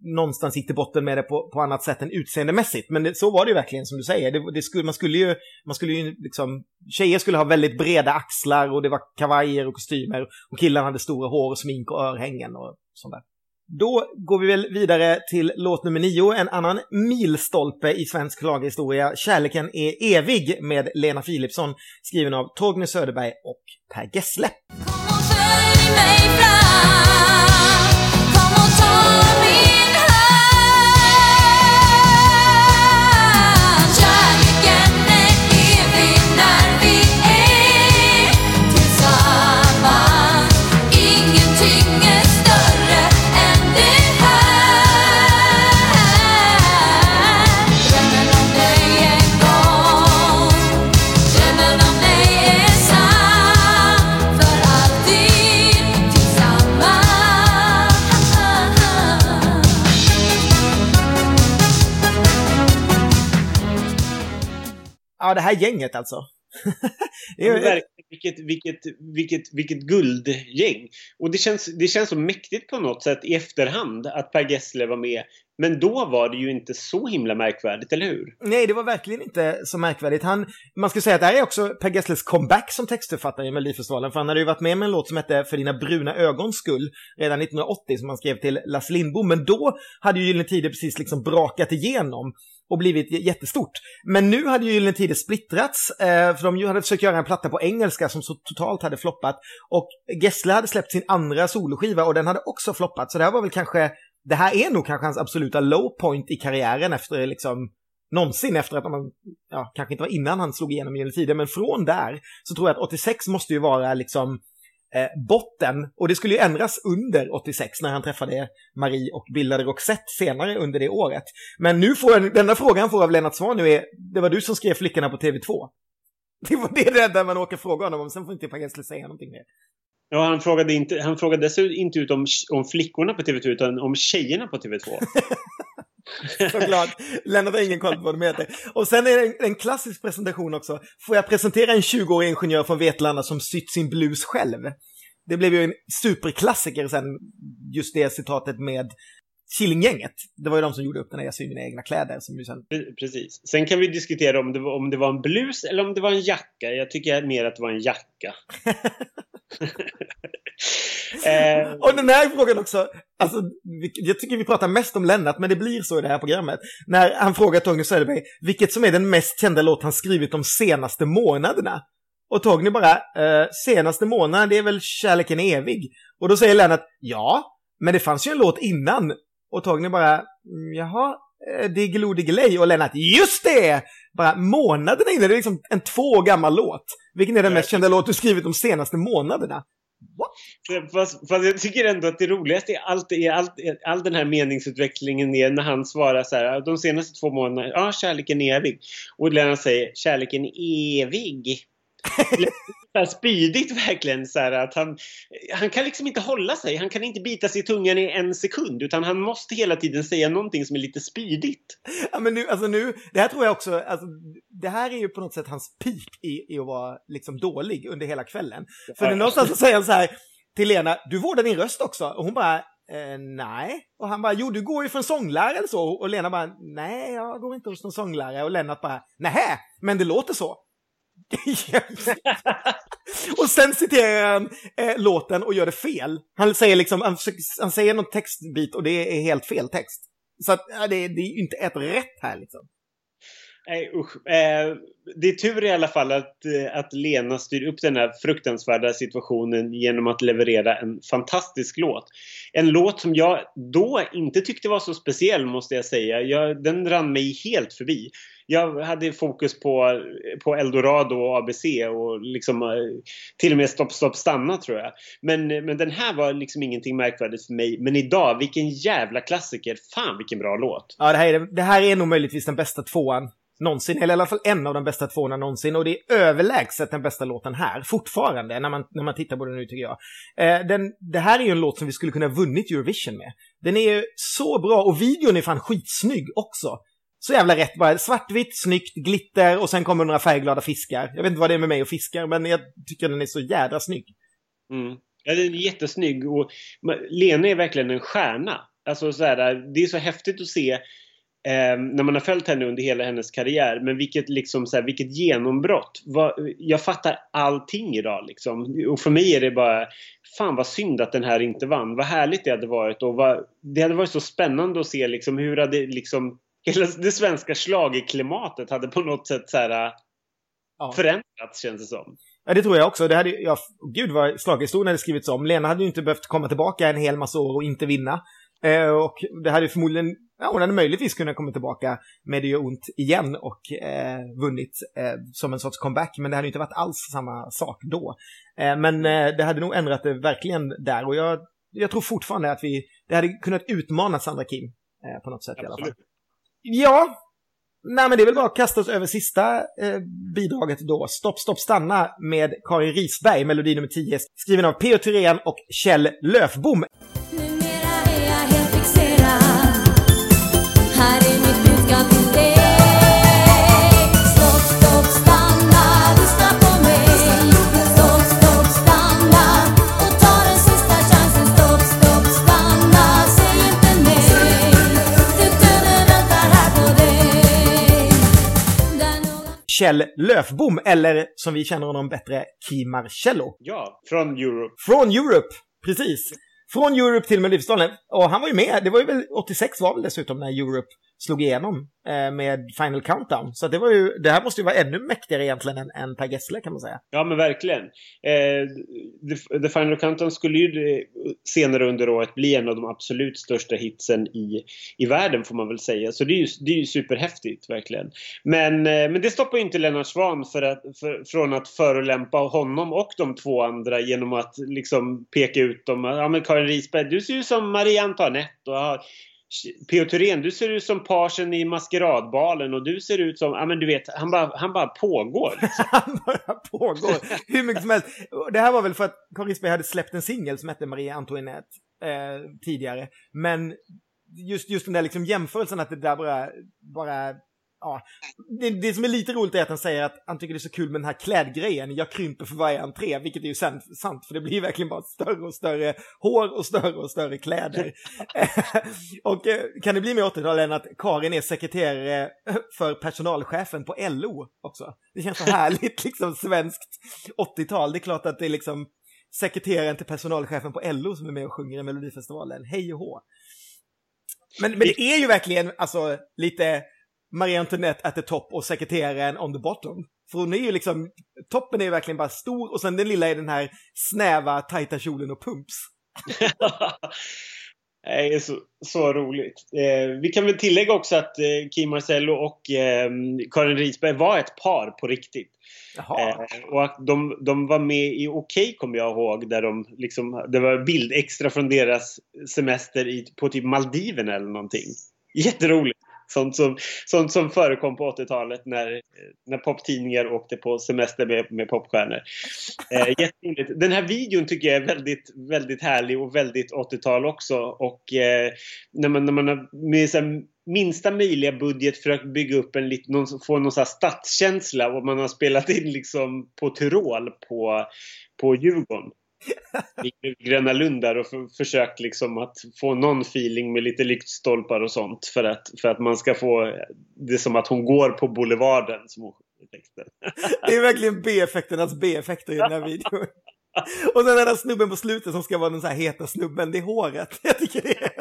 någonstans gick till botten med det på, på annat sätt än utseendemässigt. Men det, så var det ju verkligen som du säger. Det, det skulle, man skulle ju, man skulle ju liksom, tjejer skulle ha väldigt breda axlar och det var kavajer och kostymer. Och killarna hade stora hår och smink och örhängen och sånt där. Då går vi väl vidare till låt nummer nio, en annan milstolpe i svensk schlagerhistoria. Kärleken är evig med Lena Philipsson, skriven av Torgny Söderberg och Per Gessle. Kom och följ mig fram Ja, det här gänget alltså. (laughs) Verkligen, vilket, vilket, vilket, vilket guldgäng. Och det känns, det känns så mäktigt på något sätt i efterhand att Per Gessle var med. Men då var det ju inte så himla märkvärdigt, eller hur? Nej, det var verkligen inte så märkvärdigt. Han, man skulle säga att det här är också Per Gessles comeback som textförfattare i Melodifestivalen, för han hade ju varit med med en låt som hette För dina bruna ögons skull redan 1980 som han skrev till Lasse Lindbom, men då hade ju Gyllene Tider precis liksom brakat igenom och blivit jättestort. Men nu hade ju Gyllene Tider splittrats, eh, för de hade försökt göra en platta på engelska som så totalt hade floppat. Och Gessle hade släppt sin andra soloskiva och den hade också floppat, så det här var väl kanske, det här är nog kanske hans absoluta low point i karriären efter liksom någonsin efter att man, ja, kanske inte var innan han slog igenom Gyllene Tider, men från där så tror jag att 86 måste ju vara liksom eh, botten. Och det skulle ju ändras under 86 när han träffade Marie och bildade Roxette senare under det året. Men nu får jag, den enda frågan han får av Lennart Svan nu är, det var du som skrev Flickorna på TV2. Det var det, det enda man åker fråga honom om, sen får inte Per Gessle säga någonting mer. Ja, han frågade, inte, han frågade dessutom inte ut om, om flickorna på TV2 utan om tjejerna på TV2. (laughs) Såklart. Lennart har ingen koll på vad de heter. Och sen är det en, en klassisk presentation också. Får jag presentera en 20-årig ingenjör från Vetlanda som sytt sin blus själv? Det blev ju en superklassiker sen, just det citatet med Killinggänget. Det var ju de som gjorde upp den här Jag syr mina egna kläder som ju sen... Pre- Precis. Sen kan vi diskutera om det, var, om det var en blus eller om det var en jacka. Jag tycker mer att det var en jacka. (laughs) eh, Och den här frågan också, alltså, jag tycker vi pratar mest om Lennart, men det blir så i det här programmet. När han frågar Torgny Söderberg vilket som är den mest kända låt han skrivit de senaste månaderna. Och Torgny bara, eh, senaste månaden, det är väl Kärleken är evig? Och då säger Lennart, ja, men det fanns ju en låt innan. Och Torgny bara, mm, jaha, Diggiloo Diggiley. Och Lennart, just det! Bara månaderna innan, det är liksom en två år gammal låt. Vilken är den mest kända låt du skrivit de senaste månaderna? Fast, fast jag tycker ändå att det roligaste i allt, är allt, all den här meningsutvecklingen är när han svarar så här. De senaste två månaderna, ja kärleken är evig. Och Lennart säger kärleken är evig. Spydigt verkligen så här att han, han kan liksom inte hålla sig. Han kan inte bita sig i tungan i en sekund utan han måste hela tiden säga någonting som är lite spydigt. Ja, men nu, alltså nu, det här tror jag också, alltså, det här är ju på något sätt hans peak i, i att vara liksom dålig under hela kvällen. För Ja. någonstans så säger han så här till Lena, du vårdar din röst också. Och hon bara, eh, nej. Och han bara, jo du går ju för en sånglärare eller så. Och Lena bara, nej jag går inte hos någon sånglärare. Och Lennart bara, nähä, men det låter så och sen citerar han eh, låten och gör det fel. Han säger liksom, han, försöker- han säger någon textbit och det är helt fel text. Så att, ja, det, det är ju inte ett rätt här liksom. Nej usch. Eh, det är tur i alla fall att, eh, att Lena styr upp den här fruktansvärda situationen genom att leverera en fantastisk låt. En låt som jag då inte tyckte var så speciell måste jag säga. Jag, den rann mig helt förbi. Jag hade fokus på, på Eldorado och ABC och liksom eh, till och med Stopp, stopp, stanna tror jag. Men, eh, men den här var liksom ingenting märkvärdigt för mig. Men idag, vilken jävla klassiker. Fan vilken bra låt. Ja, det här, är, det här är nog möjligtvis den bästa tvåan någonsin, eller i alla fall en av de bästa tvåorna någonsin. Och det är överlägset den bästa låten här, fortfarande, när man, när man tittar på den nu tycker jag. Eh, den, det här är ju en låt som vi skulle kunna vunnit Eurovision med. Den är ju så bra, och videon är fan skitsnygg också. Så jävla rätt bara. Svartvitt, snyggt, glitter och sen kommer några färgglada fiskar. Jag vet inte vad det är med mig och fiskar, men jag tycker den är så jädra snygg. Mm. Ja, den är jättesnygg och Lena är verkligen en stjärna. Alltså så här, det är så häftigt att se eh, när man har följt henne under hela hennes karriär. Men vilket, liksom, så här, vilket genombrott. Va, jag fattar allting idag liksom. Och för mig är det bara Fan vad synd att den här inte vann. Vad härligt det hade varit och vad, det hade varit så spännande att se liksom hur hade liksom hela det svenska schlagerklimatet hade på något sätt så här, Ja. förändrats känns det som. Ja, det tror jag också. Det hade, ja, gud vad schlagerhistorien hade skrivits om. Lena hade ju inte behövt komma tillbaka en hel massa år och inte vinna. Eh, och det hade förmodligen, ja, hon hade möjligtvis kunnat komma tillbaka med Det gör ont igen och eh, vunnit eh, som en sorts comeback. Men det hade inte varit alls samma sak då. Eh, men eh, det hade nog ändrat det verkligen där. Och jag, jag tror fortfarande att vi, det hade kunnat utmana Sandra Kim eh, på något sätt i alla fall. Ja, nej men det är väl bara att kasta oss över sista eh, bidraget då. Stopp, stopp, stanna med Karin Risberg, melodi nummer 10, skriven av P.O. Thyrén och Kjell Löfbom. Kjell Löfbom, eller som vi känner honom bättre, Ki Marcello. Ja, från Europe. Från Europe, precis. Från Europe till Melodifestivalen. Och han var ju med, det var ju väl 86 var väl dessutom när Europe slog igenom eh, med Final Countdown. Så det var ju, det här måste ju vara ännu mäktigare egentligen än, än Per Gessle kan man säga. Ja men verkligen. Eh, The, The Final Countdown skulle ju eh, senare under året bli en av de absolut största hitsen i, i världen får man väl säga. Så det är ju, det är ju superhäftigt verkligen. Men, eh, men det stoppar ju inte Lennart Swahn för att, för, från att förolämpa honom och de två andra genom att liksom peka ut dem. Ja men Karin Risberg, du ser ju som Marie Antoinette och har P.O. Thyrén, du ser ut som parsen i Maskeradbalen och du ser ut som, ja men du vet, han bara, han bara pågår. (laughs) Han bara pågår hur mycket som helst. Det här var väl för att Karin Risberg hade släppt en singel som hette Maria Antoinette eh, tidigare. Men just, just den där liksom jämförelsen att det där bara, bara ja, det, det som är lite roligt är att han säger att han tycker det är så kul med den här klädgrejen. Jag krymper för varje entré, vilket är ju sant, sant för det blir verkligen bara större och större hår och större och större kläder. (laughs) och eh, kan det bli mer 80-tal än att Karin är sekreterare (laughs) för personalchefen på LO också? Det känns så härligt, (laughs) liksom svenskt 80-tal. Det är klart att det är liksom sekreteraren till personalchefen på LO som är med och sjunger i Melodifestivalen. Hej och hå. Men, men det är ju verkligen alltså lite Marie Antoinette at the top och sekreteraren on the bottom. För hon är ju liksom, toppen är ju verkligen bara stor och sen den lilla är den här snäva, tajta kjolen och pumps. (laughs) Det är så, så roligt. Eh, vi kan väl tillägga också att eh, Kim Marcello och eh, Karin Risberg var ett par på riktigt. Eh, och att de, de var med i Okej kommer jag ihåg. Där de liksom, det var bild extra från deras semester i, på typ Maldiverna eller någonting. Jätteroligt. Sånt som, sånt som förekom på 80-talet när, när poptidningar åkte på semester med, med popstjärnor. Eh, (laughs) jätteroligt. Den här videon tycker jag är väldigt, väldigt härlig och väldigt 80-tal också. Och eh, när, man, när man har med så minsta möjliga budget för att bygga upp en lite, någon, få någon sån här stadskänsla och man har spelat in liksom på Tyrol på, på Djurgården i Gröna Lund där och för, försökt liksom att få någon feeling med lite lyktstolpar och sånt för att, för att man ska få det som att hon går på Boulevarden som. (laughs) Det är verkligen B-effekternas B-effekter i den här videon. Och sen den där snubben på slutet som ska vara den så här heta snubben, det är håret. Jag tycker det är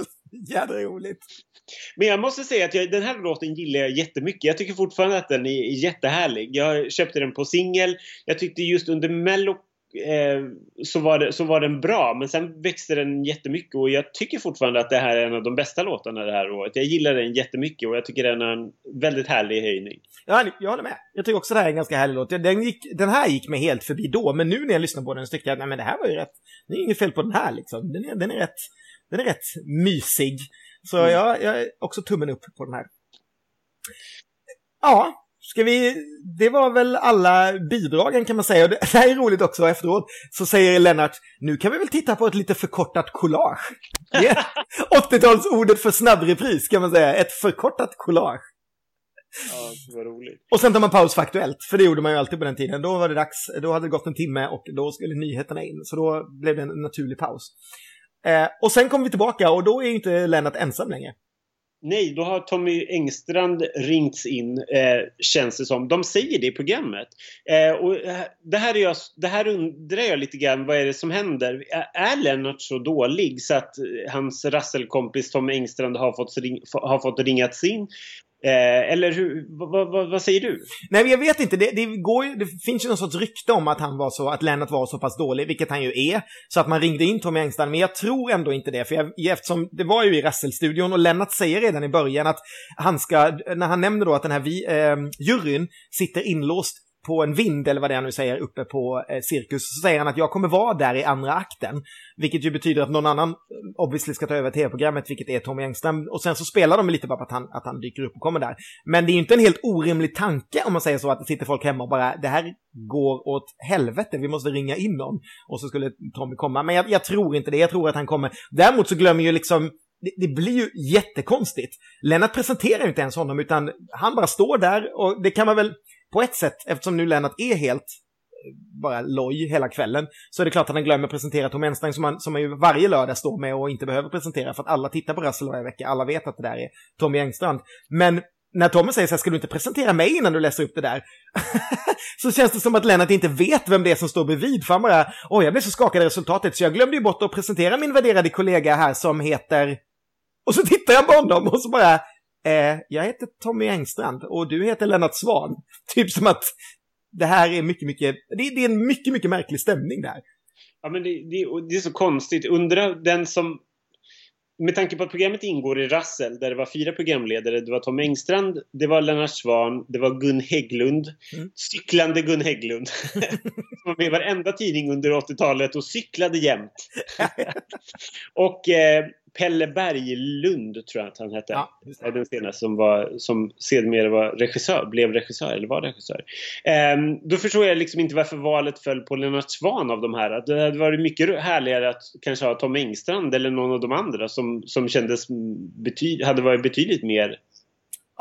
jädra roligt. Men jag måste säga att jag, den här låten gillar jag jättemycket. Jag tycker fortfarande att den är jättehärlig. Jag köpte den på singel. Jag tyckte just under Mello eh, så, var det, så var den bra. Men sen växte den jättemycket och jag tycker fortfarande att det här är en av de bästa låtarna det här året. Jag gillar den jättemycket och jag tycker den är en väldigt härlig höjning. Ja, jag håller med. Jag tycker också det här är en ganska härlig låt. Den, gick, den här gick mig helt förbi då, men nu när jag lyssnar på den så tycker jag att nej, men det här var ju rätt. Det är inget fel på den här liksom. Den är, den är, rätt, den är rätt mysig. Så Mm. jag, jag är också tummen upp på den här. Ja, ska vi... Det var väl alla bidragen kan man säga. Och det, (laughs) det här är roligt också efteråt. Så säger Lennart, nu kan vi väl titta på ett lite förkortat collage. Är (laughs) 80-talsordet för snabbrepris kan man säga. Ett förkortat collage. Ja, var roligt. Och sen tar man paus för Aktuellt, för det gjorde man ju alltid på den tiden. Då var det dags, då hade det gått en timme och då skulle nyheterna in. Så då blev det en naturlig paus. Eh, och sen kom vi tillbaka och då är inte Lennart ensam längre. Nej, då har Tommy Engstrand ringts in, eh, känns det som. De säger det i programmet. Eh, och eh, det, här är jag, det här undrar jag lite grann, vad är det som händer? Är, Lennart så dålig så att eh, hans rasselkompis Tommy Engstrand har fått, ring, har fått ringats in? Eh, eller hur, vad, vad, vad säger du? Nej, men jag vet inte. Det, det, går ju, det finns ju någon sorts rykte om att han var så, att Lennart var så pass dålig, vilket han ju är. Så att man ringde in Tommy Engstrand, men jag tror ändå inte det. För jag, eftersom det var ju i Rasselstudion och Lennart säger redan i början att han ska, när han nämner då att den här vi, eh, juryn sitter inlåst på en vind, eller vad det är nu säger, uppe på eh, Cirkus, så säger han att jag kommer vara där i andra akten. Vilket ju betyder att någon annan eh, obviously ska ta över tv-programmet, vilket är Tommy Engström. Och sen så spelar de lite bara på att han, att han dyker upp och kommer där. Men det är ju inte en helt orimlig tanke om man säger så, att det sitter folk hemma och bara det här går åt helvete, vi måste ringa in någon. Och så skulle Tommy komma. Men jag, jag tror inte det, jag tror att han kommer. Däremot så glömmer ju liksom det, det blir ju jättekonstigt. Lennart presenterar ju inte ens honom, utan han bara står där och det kan man väl på ett sätt, eftersom nu Lennart är helt eh, bara loj hela kvällen, så är det klart att han glömmer presentera Tom Enstein som han, som han ju varje lördag står med och inte behöver presentera för att alla tittar på Russell varje vecka, alla vet att det där är Tommy Engstrand. Men när Tommy säger så här, ska du inte presentera mig innan du läser upp det där? (laughs) så känns det som att Lennart inte vet vem det är som står bredvid, för han bara, oj, jag blev så skakad av resultatet så jag glömde ju bort att presentera min värderade kollega här som heter... Och så tittar jag på honom och så bara, eh, jag heter Tommy Engstrand och du heter Lennart Svan. (laughs) Typ som att det här är mycket, mycket, det, det är en mycket, mycket märklig stämning där. Ja, men det, det, det är så konstigt. Undra den som... Med tanke på att programmet ingår i Rassel, där det var fyra programledare. Det var Tom Engstrand, det var Lennart Svan, det var Gun Hägglund. Mm. Cyklande Gun Hägglund. (laughs) som var med i varenda tidning under 80-talet och cyklade jämt. (laughs) och eh, Pelle Berglund, tror jag att han hette. Ja, den senaste som, var, som sedermera var regissör, blev regissör eller var regissör. Ehm, då förstår jag liksom inte varför valet föll på Lennart Svan av de här. Att Det hade varit mycket härligare att kanske ha Tom Engstrand eller någon av de andra som, som kändes bety- hade varit betydligt mer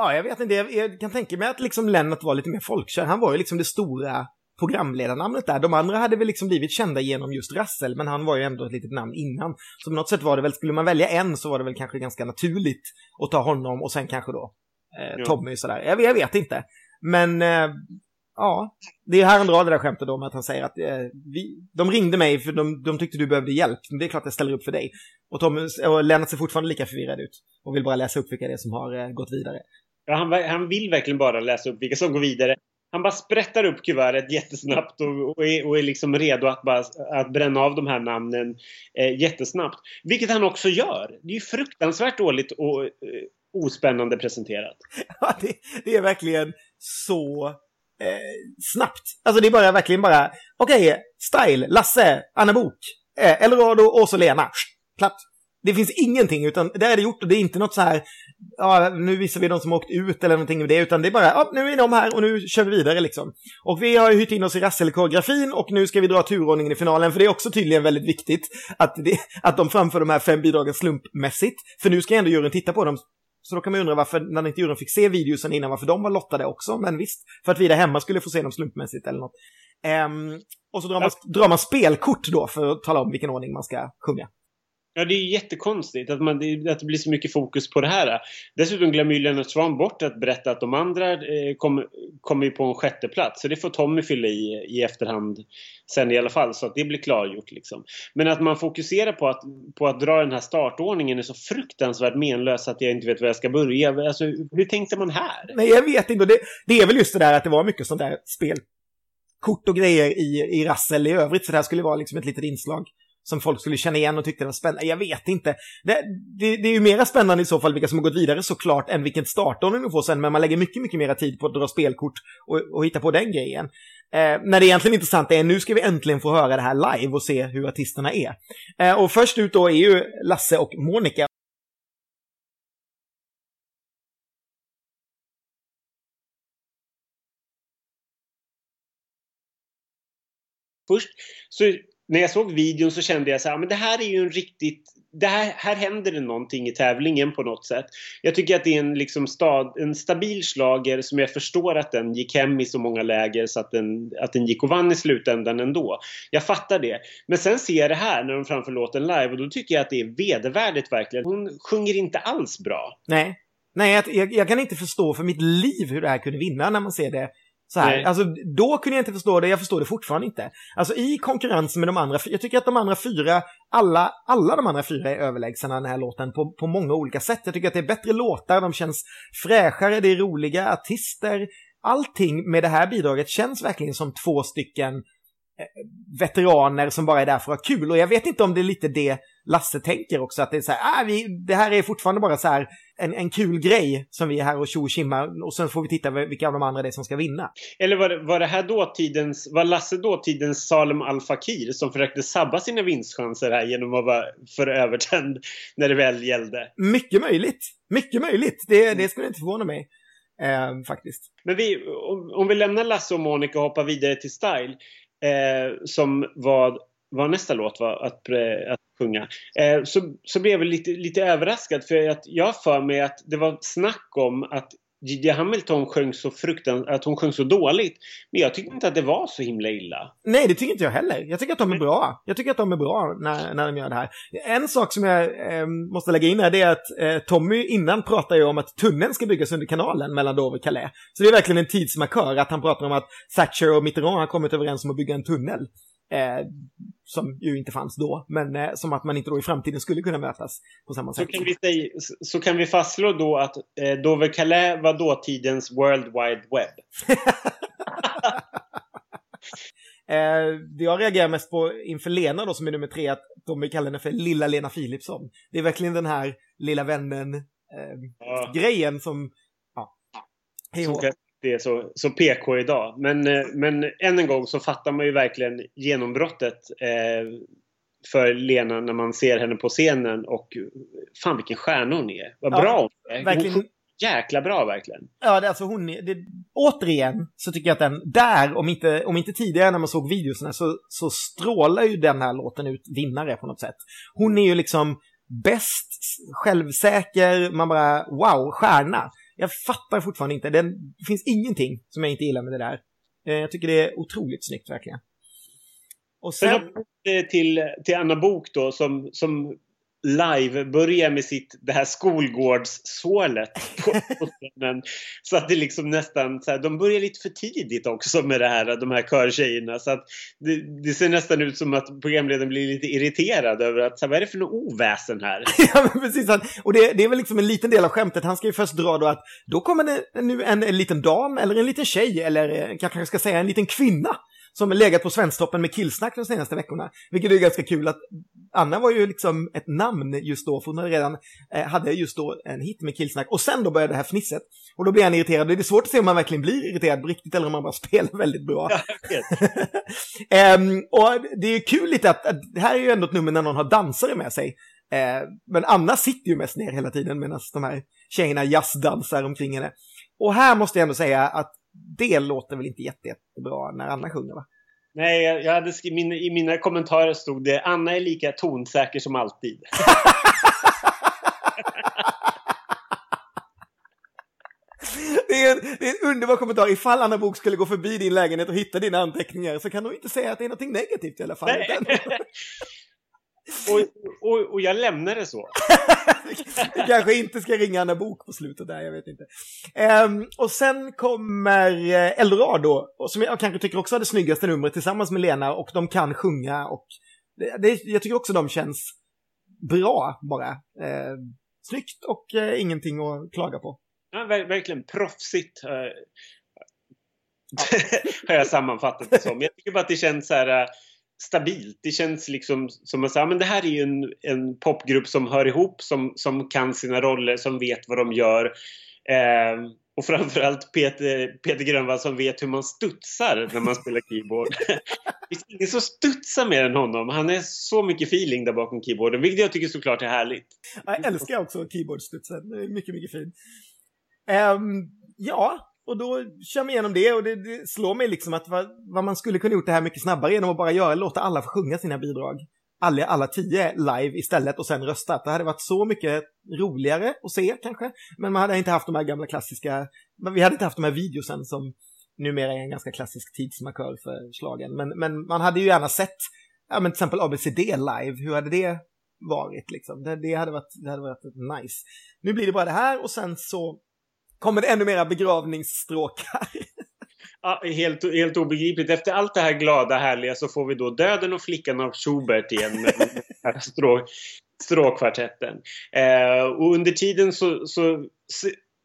Ja, jag vet inte. Jag, jag kan tänka mig att liksom Lennart var lite mer folkkär. Han var ju liksom det stora programledarnamnet där. De andra hade väl liksom blivit kända genom just Rassel, men han var ju ändå ett litet namn innan. Så på något sätt var det väl, skulle man välja en så var det väl kanske ganska naturligt att ta honom och sen kanske då eh. Tommy sådär. Jag, jag vet inte. Men eh, ja, det är här han drar det där skämtet om att han säger att eh, vi, de ringde mig för de, de tyckte du behövde hjälp. Men det är klart jag ställer upp för dig. Och, Tommy, och Lennart ser fortfarande lika förvirrad ut och vill bara läsa upp vilka det är som har eh, gått vidare. Ja, han, han vill verkligen bara läsa upp vilka som går vidare. Han bara sprättar upp kuvertet jättesnabbt och, och, är, och är liksom redo att, bara, att bränna av de här namnen eh, jättesnabbt. Vilket han också gör. Det är ju fruktansvärt dåligt och eh, ospännande presenterat. (laughs) Ja, det, det är verkligen så eh, snabbt. Alltså det är bara verkligen bara, okej, Style, Lasse, Anna Bok, eh, Eldorado, Åsa så Lena. Platt. Det finns ingenting, utan det är det gjort och det är inte något så här, ja, nu visar vi de som åkt ut eller någonting med det, utan det är bara, ja, nu är de här och nu kör vi vidare liksom. Och vi har ju hyrt in oss i Rassel-koreografin och nu ska vi dra turordningen i finalen, för det är också tydligen väldigt viktigt att, det, att de framför de här fem bidragen slumpmässigt, för nu ska ändå juryn titta på dem så då kan man undra varför, när inte juryn fick se videosen innan, varför de var lottade också. Men visst, för att vi där hemma skulle få se dem slumpmässigt eller något. Ehm, och så drar man, drar man spelkort då för att tala om vilken ordning man ska sjunga. Ja, det är ju jättekonstigt att, man, att det blir så mycket fokus på det här. Dessutom glömmer ju Lennart Swahn bort att berätta att de andra eh, kommer kom på en sjätte plats. Så det får Tommy fylla i i efterhand sen i alla fall, så att det blir klargjort. Liksom. Men att man fokuserar på att, på att dra den här startordningen är så fruktansvärt menlös att jag inte vet var jag ska börja. Alltså, hur tänkte man här? Nej, jag vet inte. Det, det är väl just det där att det var mycket sånt där spelkort och grejer i, i Rassel i övrigt. Så det här skulle vara liksom ett litet inslag som folk skulle känna igen och tyckte det var spännande. Jag vet inte. Det, det, det är ju mera spännande i så fall vilka som har gått vidare såklart än vilken startordning du får sen. Men man lägger mycket, mycket mera tid på att dra spelkort och, och hitta på den grejen. Eh, när det egentligen intressanta är nu ska vi äntligen få höra det här live och se hur artisterna är. Eh, och först ut då är ju Lasse och Monica. Först så när jag såg videon så kände jag så här, ah, men det här är ju en riktigt det här, här händer det någonting i tävlingen på något sätt. Jag tycker att det är en, liksom stad, en stabil slager som jag förstår att den gick hem i så många läger så att den, att den gick och vann i slutändan ändå. Jag fattar det. Men sen ser jag det här när de framför låten live och då tycker jag att det är vedervärdigt verkligen. Hon sjunger inte alls bra. Nej. Nej, jag, jag, jag kan inte förstå för mitt liv hur det här kunde vinna när man ser det så här. Nej. Alltså, då kunde jag inte förstå det, jag förstår det fortfarande inte. Alltså i konkurrens med de andra, jag tycker att de andra fyra, alla, alla de andra fyra är överlägsna den här låten på, på många olika sätt. Jag tycker att det är bättre låtar, de känns fräschare, det är roliga artister. Allting med det här bidraget känns verkligen som två stycken veteraner som bara är där för att ha kul. Och jag vet inte om det är lite det Lasse tänker också, att det är så här, ah, vi, det här är fortfarande bara så här en, en kul grej som vi är här och tjo och och sen får vi titta vilka av de andra det är som ska vinna. Eller var det, var det här dåtidens, var Lasse dåtidens Salem Al Fakir som försökte sabba sina vinstchanser här genom att vara för övertänd (laughs) när det väl gällde? Mycket möjligt, mycket möjligt. Det, det skulle inte förvåna mig. Eh, faktiskt. Men vi, om, om vi lämnar Lasse och Monica och hoppar vidare till Style. Eh, som var, vad nästa låt var att, eh, att sjunga. Eh, så, så blev jag lite, lite överraskad för att jag har för mig att det var snack om att Gigi Hamilton sjöng så fruktan att hon sjöng så dåligt. Men jag tyckte inte att det var så himla illa. Nej, det tycker inte jag heller. Jag tycker att de är bra. Jag tycker att de är bra när, när de gör det här. En sak som jag eh, måste lägga in här det är att eh, Tommy innan pratar ju om att tunneln ska byggas under kanalen mellan Dover och Calais. Så det är verkligen en tidsmarkör att han pratar om att Thatcher och Mitterrand har kommit överens om att bygga en tunnel. Eh, som ju inte fanns då, men eh, som att man inte då i framtiden skulle kunna mötas på samma Så sätt. kan vi, säga, så kan vi fastslå då att eh, Dover Calais var dåtidens World Wide Web. (laughs) Eh, det jag reagerar mest på inför Lena då, som är nummer tre, att de vill kalla henne för Lilla Lena Philipsson. Det är verkligen den här lilla vännen-grejen Ja, som, ja, hej som och inte är så, så PK idag. Men, eh, men än en gång så fattar man ju verkligen genombrottet eh, för Lena när man ser henne på scenen och fan vilken stjärna hon är. Vad Ja, bra hon är. verkligen. Hon, jäkla bra verkligen. Ja, det, alltså hon det, återigen så tycker jag att den, där, om inte, om inte tidigare när man såg videorna, så, så strålar ju den här låten ut vinnare på något sätt. Hon är ju liksom bäst, självsäker, man bara wow, stjärna. Jag fattar fortfarande inte. Det finns ingenting som jag inte gillar med det där. Eh, jag tycker det är otroligt snyggt verkligen. Och Sen till, till Anna Bok då som, som live börjar med sitt, det här skolgårdssålet på, på (laughs) scenen. Så att det liksom nästan, så här, de börjar lite för tidigt också med det här, de här körtjejerna. Så att det, det ser nästan ut som att programledaren blir lite irriterad över att, så här, vad är det för något oväsen här? (laughs) ja, men precis. Och det, det är väl liksom en liten del av skämtet. Han ska ju först dra då att då kommer det nu en, en liten dam eller en liten tjej eller eh, jag kanske ska säga en liten kvinna som legat på Svensktoppen med killsnack de senaste veckorna. Vilket är ganska kul att Anna var ju liksom ett namn just då, för hon hade redan eh, hade just då en hit med killsnack. Och sen då började det här fnisset. Och då blir han irriterad. Det är svårt att se om man verkligen blir irriterad på riktigt eller om man bara (laughs) spelar väldigt bra. (laughs) Ehm, och det är kul lite att, att det här är ju ändå ett nummer när någon har dansare med sig. Eh, men Anna sitter ju mest ner hela tiden medan de här tjejerna jazzdansar omkring henne. Och här måste jag ändå säga att det låter väl inte jätte, jättebra när Anna sjunger va? Nej, jag hade skri- min, i mina kommentarer stod det Anna är lika tonsäker som alltid. (laughs) Det är, en, det är en underbar kommentar. Ifall Anna Bok skulle gå förbi din lägenhet och hitta dina anteckningar så kan du inte säga att det är något negativt i alla fall. (laughs) (laughs) Och, och, och jag lämnar det så. (laughs) Du kanske inte ska ringa Anna Bok på slutet där, jag vet inte. Ehm, och sen kommer eh, Eldorado, som jag kanske tycker också är det snyggaste numret tillsammans med Lena och de kan sjunga och det, det, jag tycker också de känns bra bara. Eh, snyggt och eh, ingenting att klaga på. Ja, ver verkligen proffsigt. eh, (laughs) har jag sammanfattat det som. Jag tycker bara att det känns så här stabilt. Det känns liksom som att säga, men det här är ju en, en popgrupp som hör ihop, som, som kan sina roller, som vet vad de gör. Eh, och framförallt Peter, Peter Grönvall som vet hur man studsar när man spelar keyboard. (laughs) det finns ingen som studsar mer än honom. Han är så mycket feeling där bakom keyboarden, vilket jag tycker såklart är härligt. Jag älskar också keyboardstudsen, det är mycket, mycket fint. Ehm, ja, och då kör man igenom det och det, det slår mig liksom att vad, vad man skulle kunna gjort det här mycket snabbare genom att bara göra, låta alla få sjunga sina bidrag. Alla, alla tio live istället och sen rösta. Det hade varit så mycket roligare att se kanske. Men man hade inte haft de här gamla klassiska, vi hade inte haft de här videosen som numera är en ganska klassisk tidsmarkör för slagen. Men, men man hade ju gärna sett, ja men till exempel ABCD live, hur hade det varit liksom? Det, det, hade varit, det hade varit nice. Nu blir det bara det här och sen så kommer det ännu mera begravningsstråkar. (laughs) Ja, helt, helt obegripligt. Efter allt det här glada, härliga så får vi då Döden och flickan av Schubert igen. med här strå, stråkkvartetten. Eh, och under tiden så, så,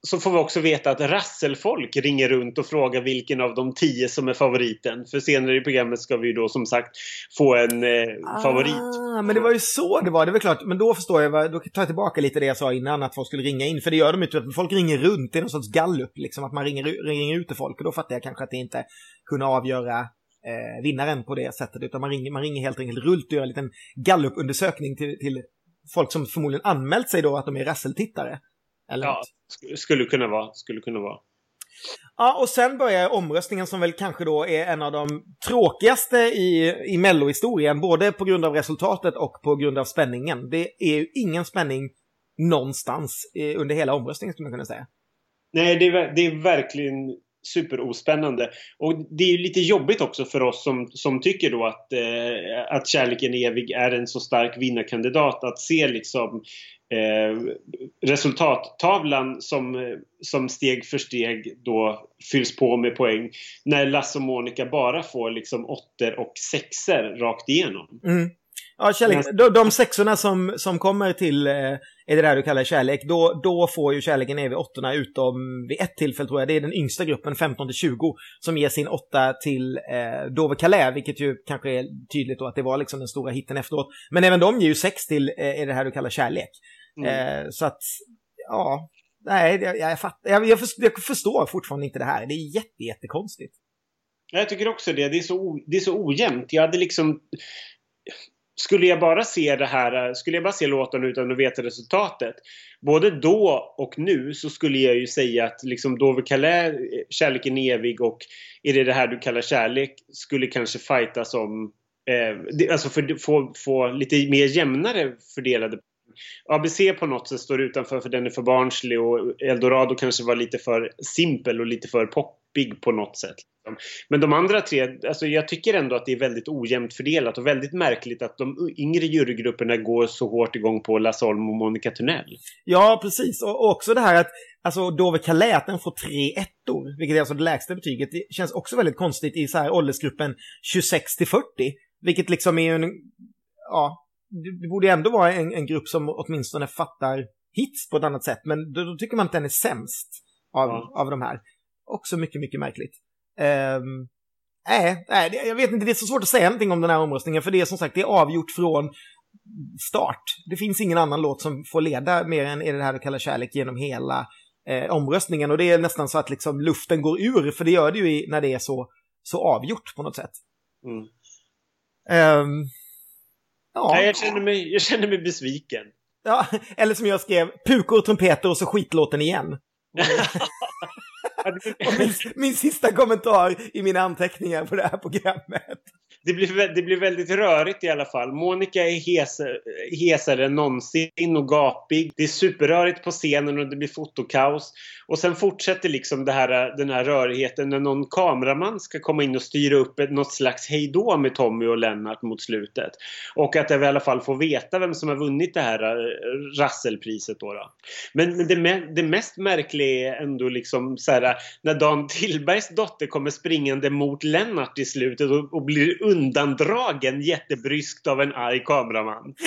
så får vi också veta att rasselfolk ringer runt och frågar vilken av de tio som är favoriten. För senare i programmet ska vi ju då som sagt få en eh, favorit. Ah, men det var ju så det var, det väl klart. Men då förstår jag, vad- då tar jag tillbaka lite det jag sa innan, att folk skulle ringa in. För det gör de inte, folk ringer runt, det är någon sorts gallup, liksom, att man ringer, ringer ut till folk. Och då fattar jag kanske att det inte kunde avgöra eh, vinnaren på det sättet, utan man ringer, man ringer helt enkelt runt och gör en liten gallupundersökning till, till folk som förmodligen anmält sig då att de är rasseltittare. Eller Ja, något. skulle kunna vara. Skulle kunna vara. Ja, och sen börjar omröstningen som väl kanske då är en av de tråkigaste i, i Mello-historien, både på grund av resultatet och på grund av spänningen. Det är ju ingen spänning någonstans under hela omröstningen, skulle man kunna säga. Nej, det är, det är verkligen superospännande. Och det är ju lite jobbigt också för oss som, som tycker då att, eh, att Kärleken är evig är en så stark vinnarkandidat att se liksom eh, resultattavlan som, eh, som steg för steg då fylls på med poäng. När Lasse och Monica bara får liksom åttor och sexer rakt igenom. Mm. Ja, kärlek, de, de sexorna som, som kommer till, eh, är det där du kallar kärlek, då, då får ju kärleken evig åttorna utom vid ett tillfälle tror jag, det är den yngsta gruppen, 15 till 20, som ger sin åtta till eh, Dover Calais, vilket ju kanske är tydligt då att det var liksom den stora hitten efteråt. Men även de ger ju sex till, eh, är det här du kallar kärlek. Mm. Eh, så att, ja, nej, jag, jag, fattar, jag, jag, förstår, jag förstår fortfarande inte det här. Det är jätte, jättekonstigt. Jag tycker också det. Det är så, det är så ojämnt. Jag hade liksom... Skulle jag bara se det här, skulle jag bara se låten utan att veta resultatet. Både då och nu så skulle jag ju säga att liksom Dover Calais, Kärleken är evig och Är det det här du kallar kärlek? Skulle kanske fightas om... Eh, det, alltså för få, få lite mer jämnare fördelade ABC på något sätt står utanför för den är för barnslig och Eldorado kanske var lite för simpel och lite för poppig på något sätt. Liksom. Men de andra tre, alltså jag tycker ändå att det är väldigt ojämnt fördelat och väldigt märkligt att de yngre jurygrupperna går så hårt igång på Lasse Holm och Monica Tunnell. Ja, precis. Och också det här att alltså, Dove Calais, får tre ettor, vilket är alltså det lägsta betyget. Det känns också väldigt konstigt i så här åldersgruppen 26 till 40, vilket liksom är en, ja, det borde ändå vara en, en grupp som åtminstone fattar hits på ett annat sätt, men då, då tycker man att den är sämst av, Ja. av de här. Också mycket, mycket märkligt. Um, nej, nej, jag vet inte, det är så svårt att säga någonting om den här omröstningen, för det är som sagt, det är avgjort från start. Det finns ingen annan låt som får leda mer än Är det här du kallar kärlek genom hela eh, omröstningen. Och det är nästan så att liksom luften går ur, för det gör det ju i, när det är så, så avgjort på något sätt. Mm. Ehm, ja. Nej, jag, känner mig, jag känner mig besviken. ja, eller som jag skrev, pukor och trumpeter och så skitlåten igen. (laughs) Min, min sista kommentar i mina anteckningar på det här programmet. Det blir, det blir väldigt rörigt i alla fall. Monica är hes, hesare än någonsin och gapig. Det är superrörigt på scenen och det blir fotokaos. Och sen fortsätter liksom det här, den här rörigheten när någon kameraman ska komma in och styra upp ett, något slags hejdå med Tommy och Lennart mot slutet. Och att jag i alla fall får veta vem som har vunnit det här eh, rasselpriset då. då. Men, men det, det mest märkliga är ändå liksom så här när Dan Tillbergs dotter kommer springande mot Lennart i slutet och, och blir undandragen jättebryskt av en arg kameraman. (laughs)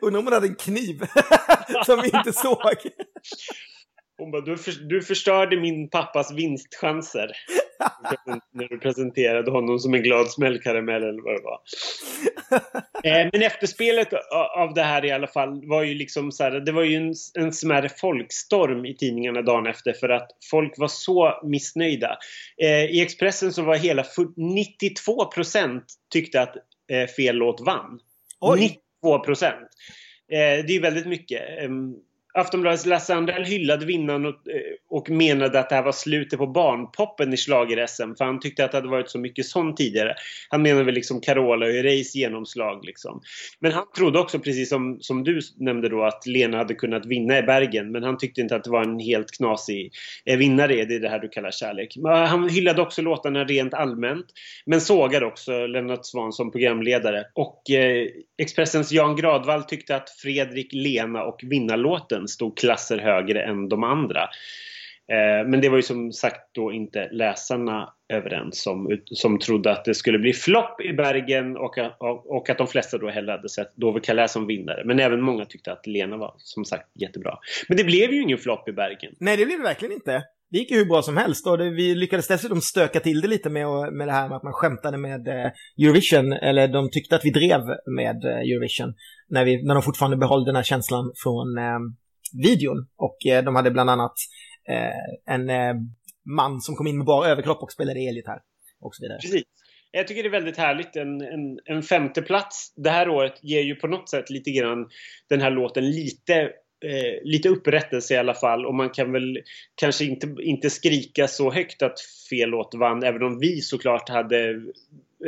Undrar om hon hade en kniv (laughs) som vi inte såg. Hon bara, du, för, du förstörde min pappas vinstchanser. (laughs) När du presenterade honom som en glad smällkaramell eller vad det var. (laughs) Eh, men efterspelet av det här i alla fall var ju liksom så här, det var ju en, en smärre folkstorm i tidningarna dagen efter för att folk var så missnöjda. Eh, I Expressen så var hela fu- 92 procent tyckte att eh, fel låt vann. Oj. 92 procent. Det är ju väldigt mycket. Aftonbladets Lasse Andrell hyllade vinnaren och, eh, och menade att det här var slutet på barnpoppen i schlager-SM för han tyckte att det hade varit så mycket sånt tidigare. Han menade väl liksom Carola och Herreys genomslag liksom. Men han trodde också precis som, som du nämnde då att Lena hade kunnat vinna i Bergen men han tyckte inte att det var en helt knasig eh, vinnare det det, det här du kallar kärlek. Men Han hyllade också låtarna rent allmänt men sågade också Lennart Swahn som programledare. Och eh, Expressens Jan Gradvall tyckte att Fredrik, Lena och vinnarlåten stod klasser högre än de andra. Eh, men det var ju som sagt då inte läsarna överens om, som trodde att det skulle bli flopp i Bergen och, och, och att de flesta då hellre hade sett Dove Calais som vinnare. Men även många tyckte att Lena var som sagt jättebra. Men det blev ju ingen flopp i Bergen. Nej, det blev det verkligen inte. Det gick ju hur bra som helst och det, vi lyckades dessutom stöka till det lite med, med det här med att man skämtade med eh, Eurovision, eller de tyckte att vi drev med eh, Eurovision, när, vi, när de fortfarande behöll den här känslan från eh, videon. Och eh, de hade bland annat eh, en eh, man som kom in med bara överkropp och spelade elgitarr och så vidare. Precis. Jag tycker det är väldigt härligt. En, en, en femte plats det här året ger ju på något sätt lite grann den här låten lite eh, lite upprättelse i alla fall och man kan väl kanske inte, inte skrika så högt att fel låt vann även om vi såklart hade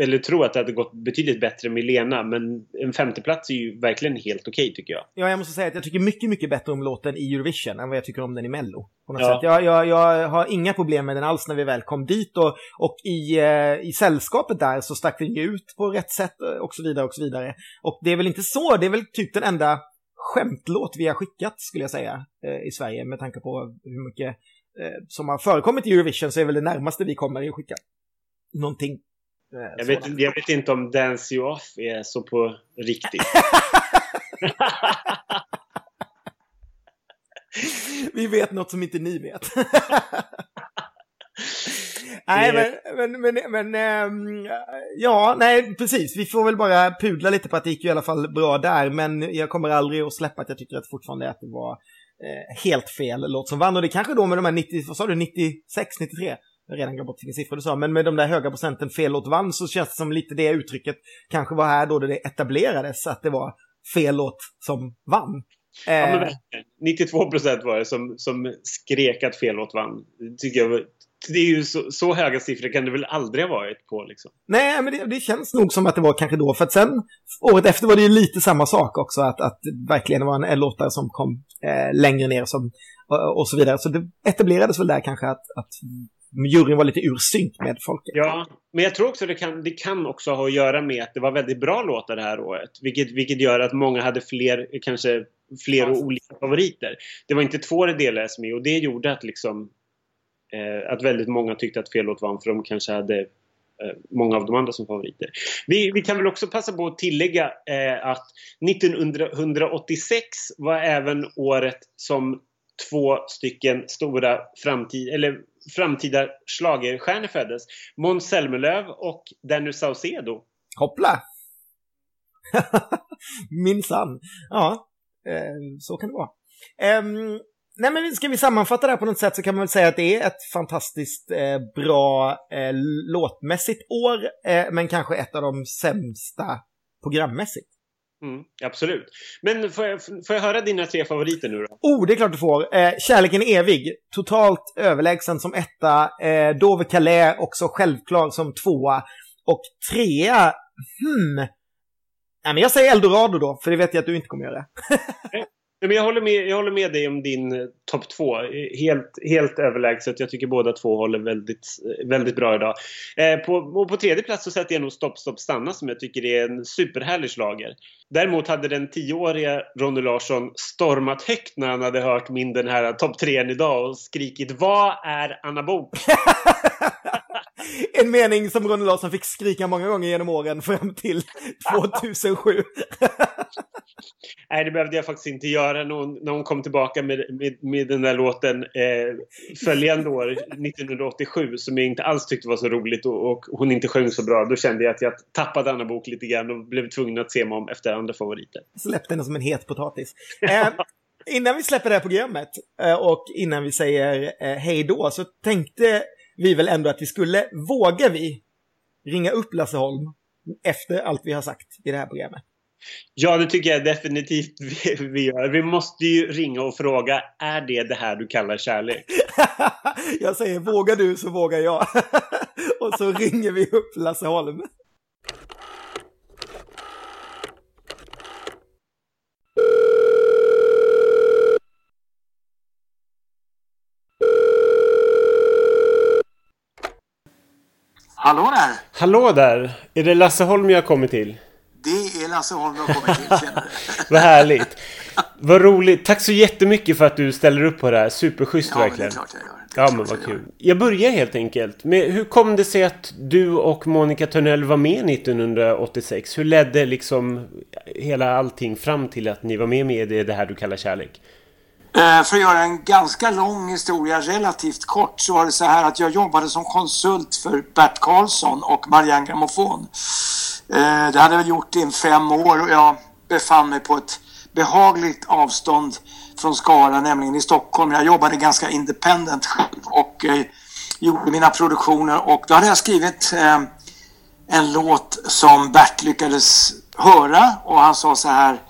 eller tror att det hade gått betydligt bättre med Lena men en femteplats är ju verkligen helt okej tycker jag. Ja, jag måste säga att jag tycker mycket, mycket bättre om låten i Eurovision än vad jag tycker om den i Mello. På något Ja. sätt. Jag, jag, jag har inga problem med den alls när vi väl kom dit och, och i, eh, i sällskapet där så stack den ju ut på rätt sätt eh, och så vidare och så vidare. Och det är väl inte så, det är väl typ den enda skämtlåt vi har skickat skulle jag säga eh, i Sverige med tanke på hur mycket eh, som har förekommit i Eurovision så är väl det närmaste vi kommer att skicka någonting. Jag vet, jag vet inte om Dance You Off är så på riktigt. (laughs) Vi vet något som inte ni vet. (laughs) nej, men, men, men, men ehm, ja, nej, precis. Vi får väl bara pudla lite på att det gick ju i alla fall bra där, men jag kommer aldrig att släppa att jag tycker att fortfarande att det var eh, helt fel låt som vann. Och det kanske då med de här 90, vad sa du, 96, 93? Jag har redan glömt bort vilken siffra du sa, men med de där höga procenten fel låt vann så känns det som lite det uttrycket kanske var här då det etablerades, att det var fel låt som vann. Ja, Eh, verkligen. 92 procent var det som, som skrek att fel låt vann. Det tycker jag det är ju så, så höga siffror kan det väl aldrig ha varit på liksom. Nej, men det, det känns nog som att det var kanske då. För att sen, året efter var det ju lite samma sak också. Att, att det verkligen var en låtare som kom eh, längre ner som, och, och så vidare. Så det etablerades väl där kanske att, att juryn var lite ur synk med folket. Ja, men jag tror också det kan, det kan också ha att göra med att det var väldigt bra låtar det här året. Vilket, vilket gör att många hade fler, kanske fler och olika favoriter. Det var inte två det delades med och det gjorde att liksom eh, att väldigt många tyckte att fel låt vann för de kanske hade eh, många av de andra som favoriter. Vi, vi kan väl också passa på att tillägga eh, att 1986 var även året som två stycken stora framtid, eller framtida schlagerstjärnor föddes. Måns Zelmerlöw och Danny Saucedo. Hoppla! (laughs) Minsann. Ja, eh, så kan det vara. Ehm, nej men ska vi sammanfatta det här på något sätt så kan man väl säga att det är ett fantastiskt eh, bra eh, låtmässigt år, eh, men kanske ett av de sämsta programmässigt. Mm, absolut. Men får jag, får jag höra dina tre favoriter nu då? Oh, det är klart du får. Eh, Kärleken är evig. Totalt överlägsen som etta. Eh, Dover Calais också självklar som tvåa. Och trea, hmm. Nej, men jag säger Eldorado då, för det vet jag att du inte kommer göra. Men jag, håller med, jag håller med dig om din eh, topp två. Eh, helt, helt överlägset. Jag tycker båda två håller väldigt, eh, väldigt bra idag. Eh, på, och på tredje plats så sätter jag nog Stopp, stopp, stanna som jag tycker är en superhärlig slager. Däremot hade den tioåriga Ronny Larsson stormat högt när han hade hört min den här topp trean idag och skrikit Vad är Anna Bok? (laughs) (laughs) en mening som Ronny Larsson fick skrika många gånger genom åren fram till (laughs) 2007. (laughs) Nej, det behövde jag faktiskt inte göra när hon, när hon kom tillbaka med, med, med den där låten eh, följande år, 1987, som jag inte alls tyckte var så roligt och, och hon inte sjöng så bra. Då kände jag att jag tappade Anna Bok lite grann och blev tvungen att se mig om efter andra favoriter. Släppte henne som en het potatis. Eh, innan vi släpper det här programmet eh, och innan vi säger eh, hej då så tänkte vi väl ändå att vi skulle, vågar vi ringa upp Lasse Holm efter allt vi har sagt i det här programmet? Ja, det tycker jag definitivt (laughs) vi, vi gör. Vi måste ju ringa och fråga, är det det här du kallar kärlek? (laughs) jag säger vågar du så vågar jag. (laughs) och så ringer vi upp Lasse Holm. Hallå där! Hallå där! Är det Lasse Holm jag har kommit till? Det är Lasse Holm jag kommer till, känner du. (laughs) Vad härligt! Vad roligt! Tack så jättemycket för att du ställer upp på det här. Superschysst Ja, men det är verkligen. klart jag gör. Ja men vad kul. Jag börjar helt enkelt med hur kom det sig att du och Monica Törnell var med 1986? Hur ledde liksom hela allting fram till att ni var med med det, det här du kallar kärlek? Eh, för att göra en ganska lång historia relativt kort så var det så här att jag jobbade som konsult för Bert Karlsson och Marianne Grammofon. Eh, det hade jag väl gjort i fem år och jag befann mig på ett behagligt avstånd från Skara, nämligen i Stockholm. Jag jobbade ganska independent själv och eh, gjorde mina produktioner och då hade jag skrivit en låt som Bert lyckades höra och han sa så här,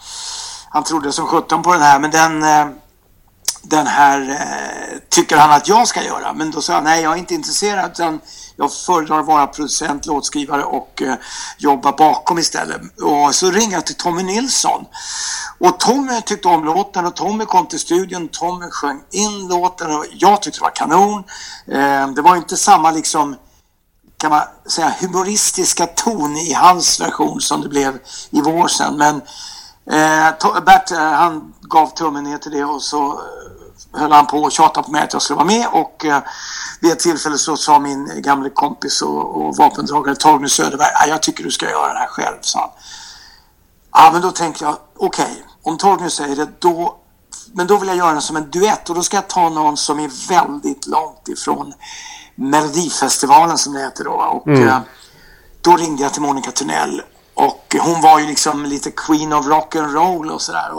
han trodde som sjutton på den här men den den här eh, tycker han att jag ska göra. Men då sa jag nej, jag är inte intresserad. Utan jag föredrar att vara producent, låtskrivare och eh, jobba bakom istället. Och så ringde jag till Tommy Nilsson. Och Tommy tyckte om låten och Tommy kom till studion. Tommy sjöng in låten och jag tyckte det var kanon. Eh, det var inte samma liksom kan man säga humoristiska ton i hans version som det blev i vår sen. Men eh, Bert eh, han gav tummen ner till det och så eh, höll han på och tjatade på mig att jag skulle vara med och eh, vid ett tillfälle så sa min gamle kompis och, och vapendragare Torgny Söderberg, "Ah, jag tycker du ska göra det här själv, sa han. Ja, men då tänkte jag, okej, om Torgny säger det, då, men då vill jag göra den som en duett och då ska jag ta någon som är väldigt långt ifrån Melodifestivalen som det heter då. Och eh, då ringde jag till Monica Tunnell och hon var ju liksom lite queen of rock and roll och sådär.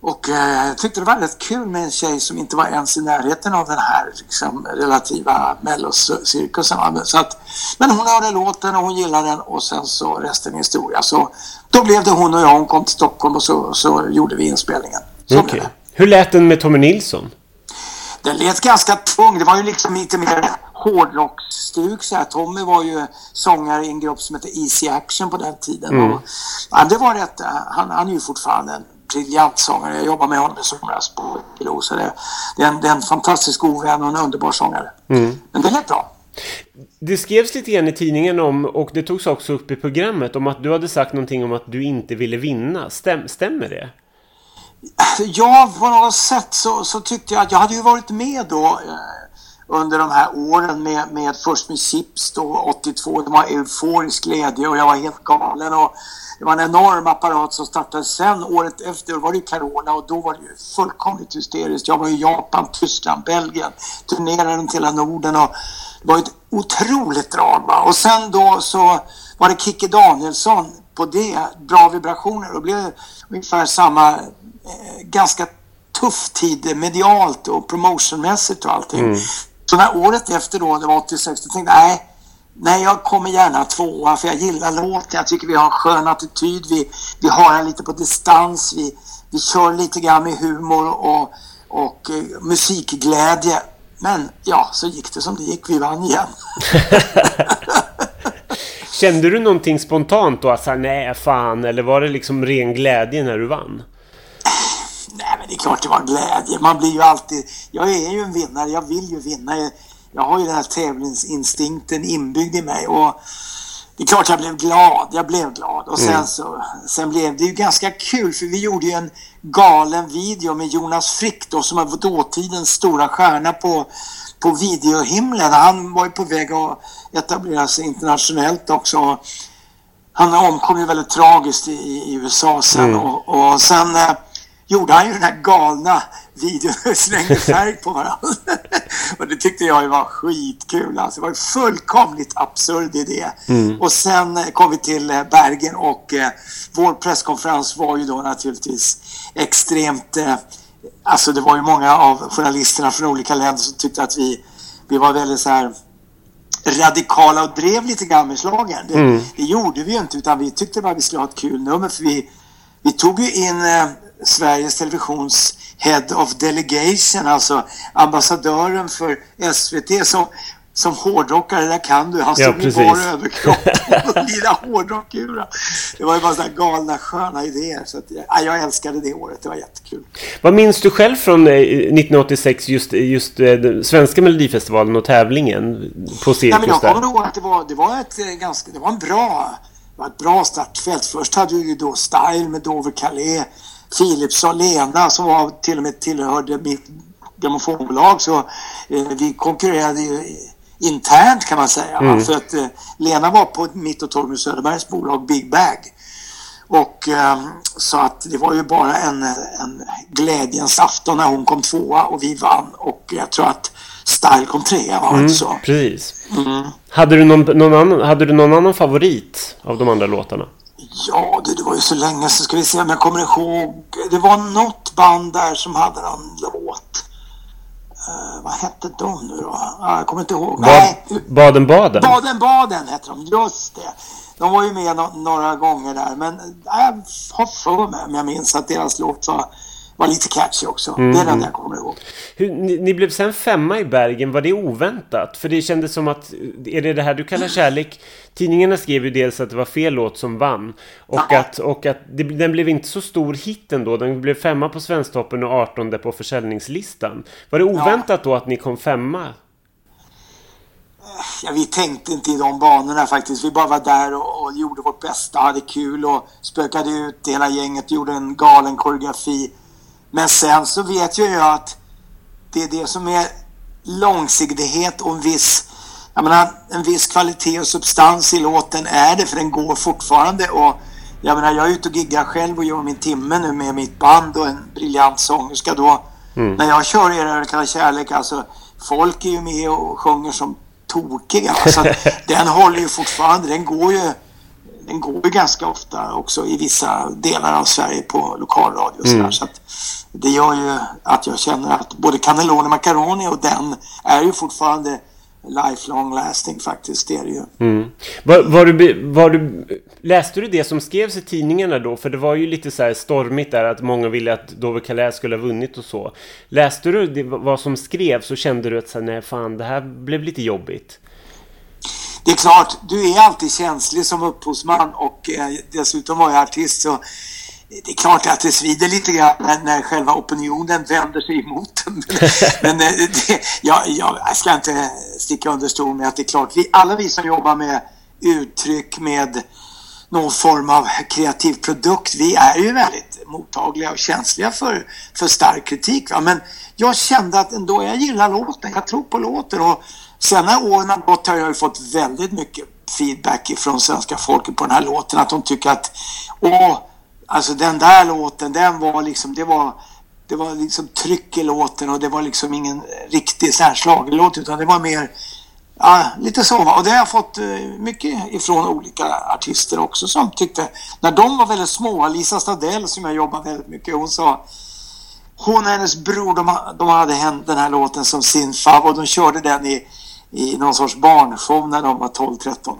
Och, eh, tyckte det var rätt kul med en tjej som inte var ens i närheten av den här liksom, relativa mellocirkusen. va. Så att, men hon hörde låten och hon gillade den och sen så resten är historia. Så då blev det hon och jag. Hon kom till Stockholm och så, så gjorde vi inspelningen. Så Okej. Hur lät den med Tommy Nilsson? Den lät ganska tung. Det var ju liksom lite mer hårdrocksstuk. så här. Tommy var ju sångare i en grupp som hette Easy Action på den tiden. Mm. Och, ja, det var rätt, han, han är ju fortfarande en briljant sångare. Jag jobbar med honom i somras på Pilo, så det, det, är en, det är en fantastisk god vän och en underbar sångare. Mm. Men det lät bra. Det skrevs lite grann i tidningen om, och det togs också upp i programmet, om att du hade sagt någonting om att du inte ville vinna. Stäm, stämmer det? Ja, på något sätt så, så tyckte jag att jag hade ju varit med då eh, under de här åren med, med först med Chips då 82. Det var euforisk glädje och jag var helt galen och det var en enorm apparat som startade sen året efter var det Carola och då var det ju fullkomligt hysteriskt. Jag var i Japan, Tyskland, Belgien, turnerade runt hela Norden och det var ett otroligt drag va. Och sen då så var det Kikki Danielsson på det, Bra vibrationer och det blev ungefär samma eh, ganska tuff tid medialt och promotionmässigt och allting. Mm. Så när året efter då, det var 86, då tänkte jag nej, nej jag kommer gärna tvåa för jag gillar låten, jag tycker vi har en skön attityd, vi, vi har den lite på distans, vi, vi kör lite grann med humor och, och eh, musikglädje. Men ja, så gick det som det gick, vi vann igen. (laughs) Kände du någonting spontant då? Alltså, nej, fan. Eller var det liksom ren glädje när du vann? Nej, men det är klart det var glädje. Man blir ju alltid... Jag är ju en vinnare. Jag vill ju vinna. Jag- har ju den här tävlingsinstinkten inbyggd i mig. Och det är klart jag blev glad. Jag blev glad. Och sen så... Sen blev det ju ganska kul för vi gjorde ju en galen video med Jonas Frick då som var dåtidens stora stjärna på, på videohimlen. Han var ju på väg att etablera sig internationellt också. Han omkom ju väldigt tragiskt i, i USA sen och, och sen eh, gjorde han ju den här galna videon och slängde färg på varandra. och det tyckte jag ju var skitkul. Alltså, det var en fullkomligt absurd idé. Och sen kom vi till eh, Bergen och eh, vår presskonferens var ju då naturligtvis extremt... Eh, alltså det var ju många av journalisterna från olika länder som tyckte att vi, vi var väldigt så här radikala och drev lite grann med schlagern. Det, det gjorde vi ju inte utan vi tyckte bara vi skulle ha ett kul nummer för vi, vi tog ju in eh, Sveriges Televisions Head of Delegation, alltså ambassadören för SVT som, som hårdrockare, där kan du. Han Ja, stod i precis. bara överkropp (laughs) och lirade hårdrockura. Det var ju bara sådana galna sköna idéer. Så att, ja, jag älskade det året, det var jättekul. Vad minns du själv från eh, 1986, just, just eh, den svenska melodifestivalen och tävlingen på Nej, men Cirkus jag kommer ihåg att det var, det var ett eh, ganska, det var en bra, det var ett bra startfält. Först hade vi ju då Style med Dover Calais, Philipsson, Lena som var till och med tillhörde mitt grammofonbolag så eh, vi konkurrerade ju internt kan man säga. va? För att eh, Lena var på mitt och Torgny Söderbergs bolag Big Bag. Och eh, så att det var ju bara en, en glädjens afton när hon kom tvåa och vi vann. Och jag tror att Style kom trea, var det inte så? Precis. Mm. Hade, du någon, någon annan, hade du någon annan favorit av de andra låtarna? Ja, det, det var ju så länge så ska vi se om jag kommer ihåg. Det var något band där som hade någon låt. Eh, vad hette de nu då? Ah, jag kommer inte ihåg. Nej, Baden-Baden? Baden-Baden hette de, just det. De var ju med no några gånger där, men jag har för mig, om jag minns, att deras låt var, var lite catchy också. Det är den jag kommer ihåg. Hur, ni, ni blev sen femma i Bergen, var det oväntat? För det kändes som att, är det det här du kallar kärlek? Tidningarna skrev ju dels att det var fel låt som vann. Och Ja. att, och att det, den blev inte så stor hit ändå. Den blev femma på Svensktoppen och 18 på försäljningslistan. Var det oväntat då att ni kom femma? Ja, vi tänkte inte i de banorna faktiskt. Vi bara var där och, och gjorde vårt bästa, hade kul och spökade ut hela gänget, gjorde en galen koreografi. Men sen så vet jag ju att det är det som är långsiktighet och en viss, jag menar, en viss kvalitet och substans i låten är det för den går fortfarande och jag menar jag är ute och giggar själv och gör min timme nu med mitt band och en briljant sångerska då. När jag kör Era kalla kärlek alltså folk är ju med och sjunger som tokiga. Så (laughs) den håller ju fortfarande, den går ju den går ju ganska ofta också i vissa delar av Sverige på lokalradio och. Så att det gör ju att jag känner att både Cannelloni Macaroni och den är ju fortfarande lifelong lasting faktiskt. Det är det ju. Mm. Var, var du, var du, läste du det som skrevs i tidningarna då? För det var ju lite så här stormigt där att många ville att Dover Calais skulle ha vunnit och så. Läste du det, vad som skrevs så kände du att så här, nej fan det här blev lite jobbigt? Det är klart, du är alltid känslig som upphovsman och eh, dessutom var jag artist så det är klart att det svider lite grann när, när själva opinionen vänder sig emot den. (laughs) Men eh, det, jag, jag, jag ska inte sticka under stol med att det är klart, vi, alla vi som jobbar med uttryck med någon form av kreativ produkt, vi är ju väldigt mottagliga och känsliga för, för stark kritik. Va? Men jag kände att ändå, jag gillar låten, jag tror på låten och sen när åren har gått har jag ju fått väldigt mycket feedback från svenska folket på den här låten, att de tycker att åh, Alltså den där låten, den var liksom, det var, det var liksom tryck i låten och det var liksom ingen riktig så utan det var mer, ja, lite så. Och det har jag fått eh, mycket ifrån olika artister också som tyckte, när de var väldigt små, Lisa Stadell som jag jobbar väldigt mycket, hon sa hon och hennes bror, de, de hade den här låten som sin fav och de körde den i, i någon sorts barnshow när de var 12-13 år.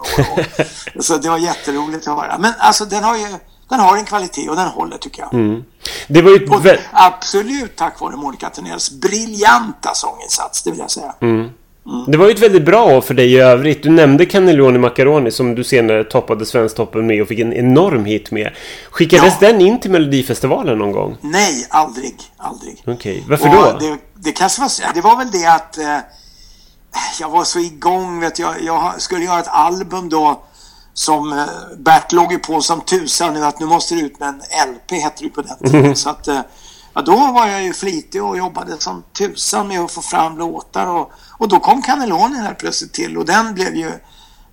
Och, (laughs) så det var jätteroligt att höra. Men alltså den har ju den har en kvalitet och den håller tycker jag. Mm. Det var ju Och absolut tack vare Monica Törnells briljanta sånginsats, det vill jag säga. Mm. Det var ju ett väldigt bra år för dig i övrigt. Du nämnde Cannelloni Macaroni som du senare toppade Svensktoppen med och fick en enorm hit med. Skickades Ja. den in till Melodifestivalen någon gång? Nej, aldrig, aldrig. Okej, varför Och då? Det, det kanske var det var väl det att eh, jag var så igång, vet jag, jag skulle göra ett album då som eh, Bert låg ju på som tusan nu att nu måste det ut med en LP hette det på den tiden. Så att eh, ja, då var jag ju flitig och jobbade som tusan med att få fram låtar och, och då kom Cannelloni här plötsligt till och den blev ju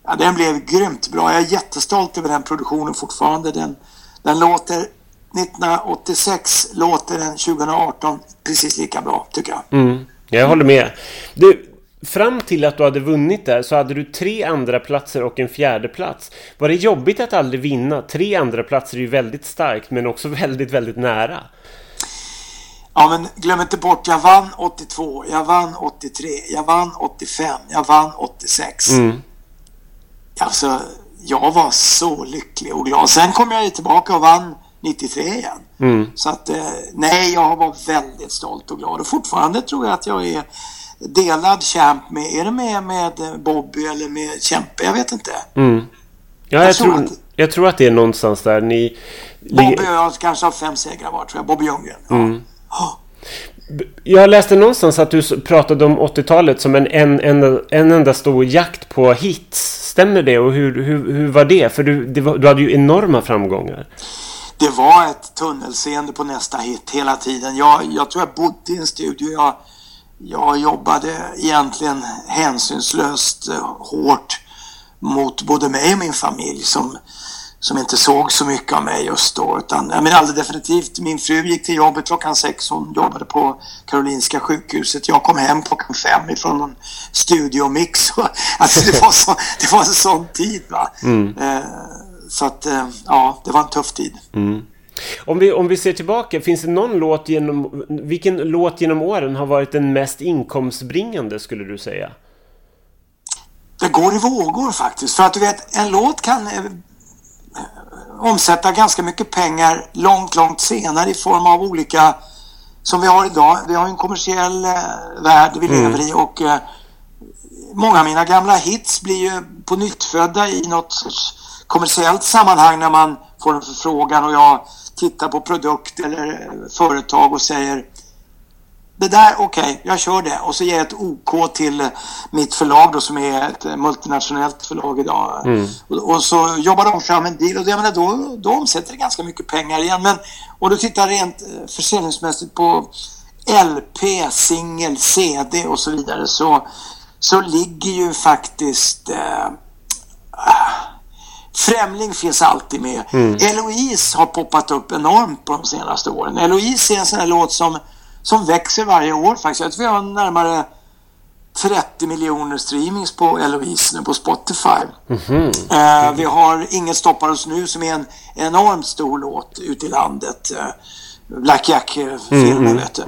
ja, den blev grymt bra. Jag är jättestolt över den produktionen fortfarande. Den, den låter 1986 låter den 2018 precis lika bra tycker jag. Mm, jag håller med. Du, fram till att du hade vunnit där så hade du tre andra platser och en fjärde plats. Var det jobbigt att aldrig vinna? Tre andra platser är ju väldigt starkt men också (laughs) väldigt, väldigt nära. Ja men glöm inte bort, jag vann 82, jag vann 83, jag vann 85, jag vann 86. Mm. Alltså, jag var så lycklig och glad. Sen kom jag ju tillbaka och vann 93 igen. Mm. Så att, eh, nej, jag var väldigt stolt och glad. Och fortfarande tror jag att jag är delad champ med, är det med, med Bobby eller med Kämpe? Jag vet inte. Mm. Ja, jag, Jag tror att- jag tror att det är någonstans där ni... Bobby och jag kanske har fem segrar var tror jag. Bobby Ljunggren. Ja. Mm. Ja. Jag läste någonstans att du pratade om 80-talet som en, en, en, en enda stor jakt på hits. Stämmer det? Och hur, hur, hur var det? För du, det var, du hade ju enorma framgångar. Det var ett tunnelseende på nästa hit hela tiden. Jag, jag tror jag bodde i en studio. Jag, jag jobbade egentligen hänsynslöst eh, hårt mot både mig och min familj som, som inte såg så mycket av mig just då. Utan, jag menar alldeles definitivt, min fru gick till jobbet klockan sex. Hon jobbade på Karolinska sjukhuset. Jag kom hem klockan fem ifrån en studiomix. (laughs) alltså det var, så, det var en sån tid. Va? Eh, så att, eh, ja, det var en tuff tid. Om vi, om vi ser tillbaka, finns det någon låt genom... Vilken låt genom åren har varit den mest inkomstbringande skulle du säga? Det går i vågor faktiskt. För att du vet, en låt kan eh, omsätta ganska mycket pengar långt, långt senare i form av olika som vi har idag. Vi har en kommersiell eh, värld vi lever i och eh, många av mina gamla hits blir ju på nyttfödda i något kommersiellt sammanhang när man får en förfrågan och jag tittar på produkt eller företag och säger det där, okej, jag kör det. Och så ger jag ett OK till mitt förlag då som är ett multinationellt förlag idag. Och, och så jobbar de fram en deal och det, jag menar, då, då omsätter det ganska mycket pengar igen. Men, och du tittar rent eh, försäljningsmässigt på LP, singel, CD och så vidare så, så ligger ju faktiskt eh, Främling finns alltid med. Eloise har poppat upp enormt på de senaste åren. Eloise är en sån här låt som, som växer varje år faktiskt. Jag tror vi har närmare 30 miljoner streamings på Eloise nu på Spotify. Eh, vi har Inget stoppar oss nu som är en enormt stor låt ute i landet. Eh, Black Jack-filmen vet du.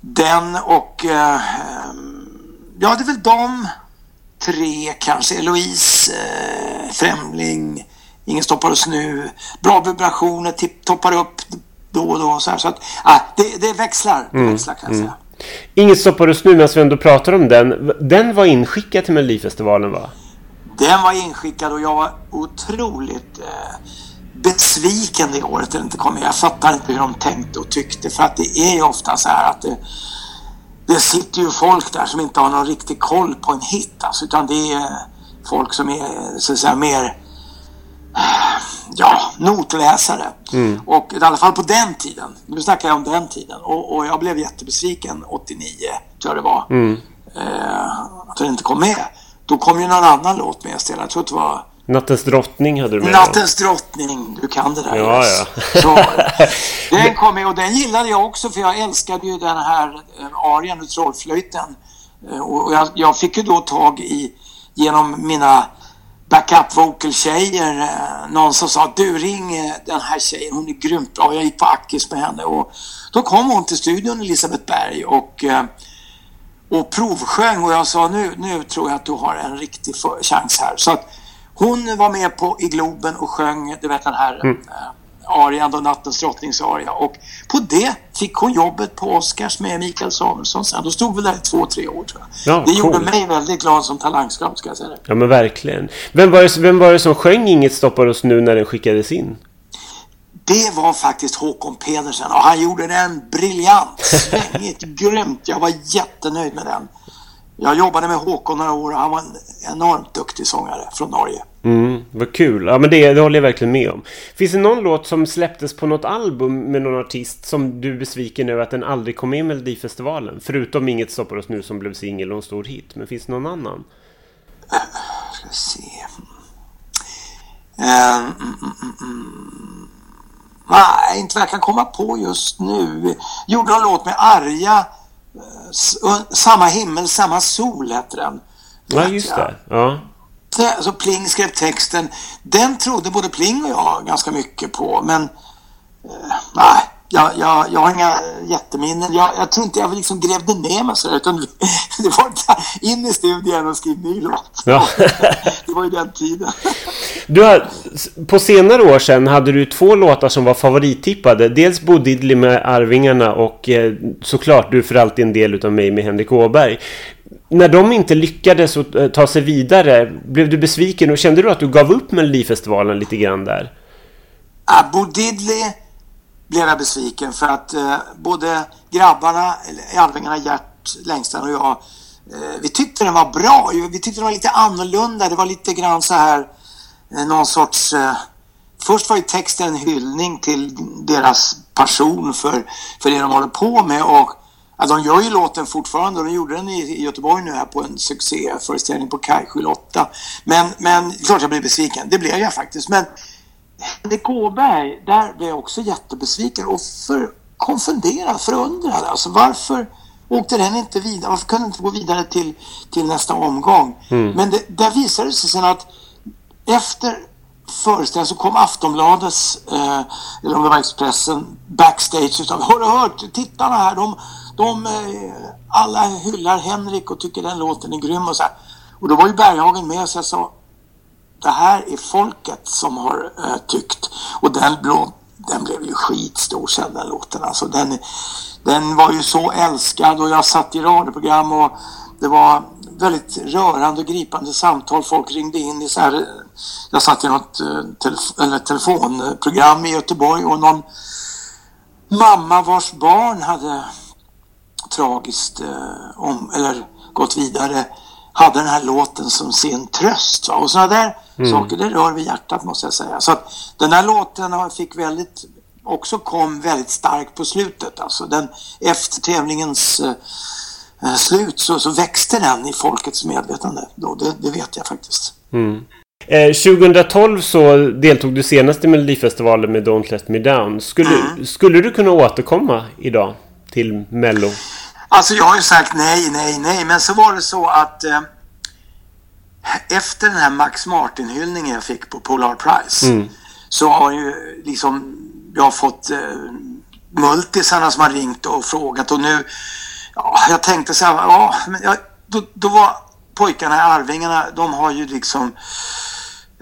Den och... Eh, ja, det är väl de tre kanske. Eloise, eh, Främling, Ingen stoppar oss nu. Bra vibrationer, tipp, toppar upp då och då. Så, här, så att, ah, det, det växlar, det växlar kan jag säga. Inget stoppar oss nu medan vi ändå pratar om den. Den var inskickad till Melodifestivalen va? Den var inskickad och jag var otroligt eh, besviken det året den inte kom med. Jag fattar inte hur de tänkte och tyckte för att det är ju ofta så här att det, det sitter ju folk där som inte har någon riktig koll på en hit alltså, utan det är folk som är så att säga mer eh, ja, notläsare. Och i alla fall på den tiden. Nu snackar jag om den tiden. Och, och jag blev jättebesviken 89, tror jag det var. Eh, att den inte kom med. Då kom ju någon annan låt med istället. Jag tror att det var Nattens drottning hade du med Nattens drottning. Du kan det där. Ja, yes. ja. Så, (laughs) den kom med och den gillade jag också för jag älskade ju den här eh, arian ur Trollflöjten. Eh, Och jag, jag fick ju då tag i, genom mina backup vocal tjejer eh, någon som sa du ring den här tjejen, hon är grymt bra. Jag gick på Ackis med henne och då kom hon till studion, Elisabeth Berg och och provsjöng och jag sa nu, nu tror jag att du har en riktig chans här. Så att hon var med på i Globen och sjöng, du vet den här Mm. eh, arian då, Nattens drottnings aria. Och på det fick hon jobbet på Oscars med Mikael Samuelsson sen. Då stod vi där i två, tre år tror jag. Ja, det gjorde coolt. mig väldigt glad som talangscout ska jag säga det. Ja men verkligen. Vem var, det, vem var det som sjöng Inget stoppar oss nu när den skickades in? Det var faktiskt Håkon Pedersen och han gjorde den briljant, (laughs) svängigt, grymt. Jag var jättenöjd med den. Jag jobbade med Håkon några år och han var en enormt duktig sångare från Norge. Mm, vad kul. Ja men det, det håller jag verkligen med om. Finns det någon låt som släpptes på något album med någon artist som du är besviken över att den aldrig kom med i Melodifestivalen? Förutom Inget stoppar oss nu som blev singel och en stor hit. Men finns det någon annan? Ska se. Eh, mm, mm, mm. Nej, inte vad jag kan komma på just nu. Gjorde en låt med Arja. eh, Samma himmel, samma sol hette den. Ja just det. Ja. Det- Så Pling skrev texten. Den trodde både Pling och jag ganska mycket på, men eh, nej, jag, jag, jag har inga jätteminnen. Jag, jag tror inte jag liksom grävde ner mig sådär, utan (laughs) det var in i studion och skriv ny låt. Ja. (laughs) det var ju den tiden. (laughs) Du har, på senare år sedan hade du två låtar som var favorittippade. Dels Bo Diddley med Arvingarna och eh, såklart Du är för alltid en del utav mig med Henrik Åberg. När de inte lyckades att, eh, ta sig vidare, blev du besviken och kände du att du gav upp Melodifestivalen lite grann där? Ja, Bo Diddley blev jag besviken för att eh, både grabbarna, eller Arvingarna Gert Längstrand och jag, eh, vi tyckte den var bra. ju. Vi tyckte den var lite annorlunda. Det var lite grann så här, eh, någon sorts... Eh, först var ju texten en hyllning till deras passion för, för det de håller på med och ja, de gör ju låten fortfarande och de gjorde den i, Göteborg nu här på en succéföreställning på Kajskjul 8. Men, men klart jag blev besviken, det blev jag faktiskt. Men Henrik Åberg, där blev jag också jättebesviken och för, konfunderad, förundrad. Alltså varför åkte den inte vidare? Varför kunde den inte gå vidare till, till nästa omgång? Men det, där visade det sig sen att efter föreställningen så kom Aftonbladets, eh, eller om det var Expressen, backstage utav Har du hört? Tittarna här, de, de eh, alla hyllar Henrik och tycker den låten är grym och så här. Och då var ju Berghagen med så jag sa det här är folket som har äh, tyckt. Och den, blå, den blev ju skitstor sen den låten. Alltså den, den var ju så älskad och jag satt i radioprogram och det var väldigt rörande och gripande samtal. Folk ringde in i så här, eh, jag satt i något telef eller telefonprogram i Göteborg och någon mamma vars barn hade tragiskt eh, om, eller gått vidare hade den här låten som sin tröst. Va? Och sådana där saker, det rör vid hjärtat måste jag säga. Så att den här låten fick väldigt, också kom väldigt starkt på slutet. Alltså den, efter tävlingens eh, eh, slut så, så växte den i folkets medvetande. Då, det, det vet jag faktiskt. Eh, 2012 så deltog du senast i Melodifestivalen med Don't Let Me Down. Skulle, skulle du kunna återkomma idag till Mello? Alltså jag har ju sagt nej, nej, nej, men så var det så att eh, efter den här Max Martin-hyllningen jag fick på Polar Prize så har ju liksom jag har fått eh, multisarna som har ringt och frågat och nu, ja, jag tänkte så här, ja, men jag, då, då var pojkarna i Arvingarna, de har ju liksom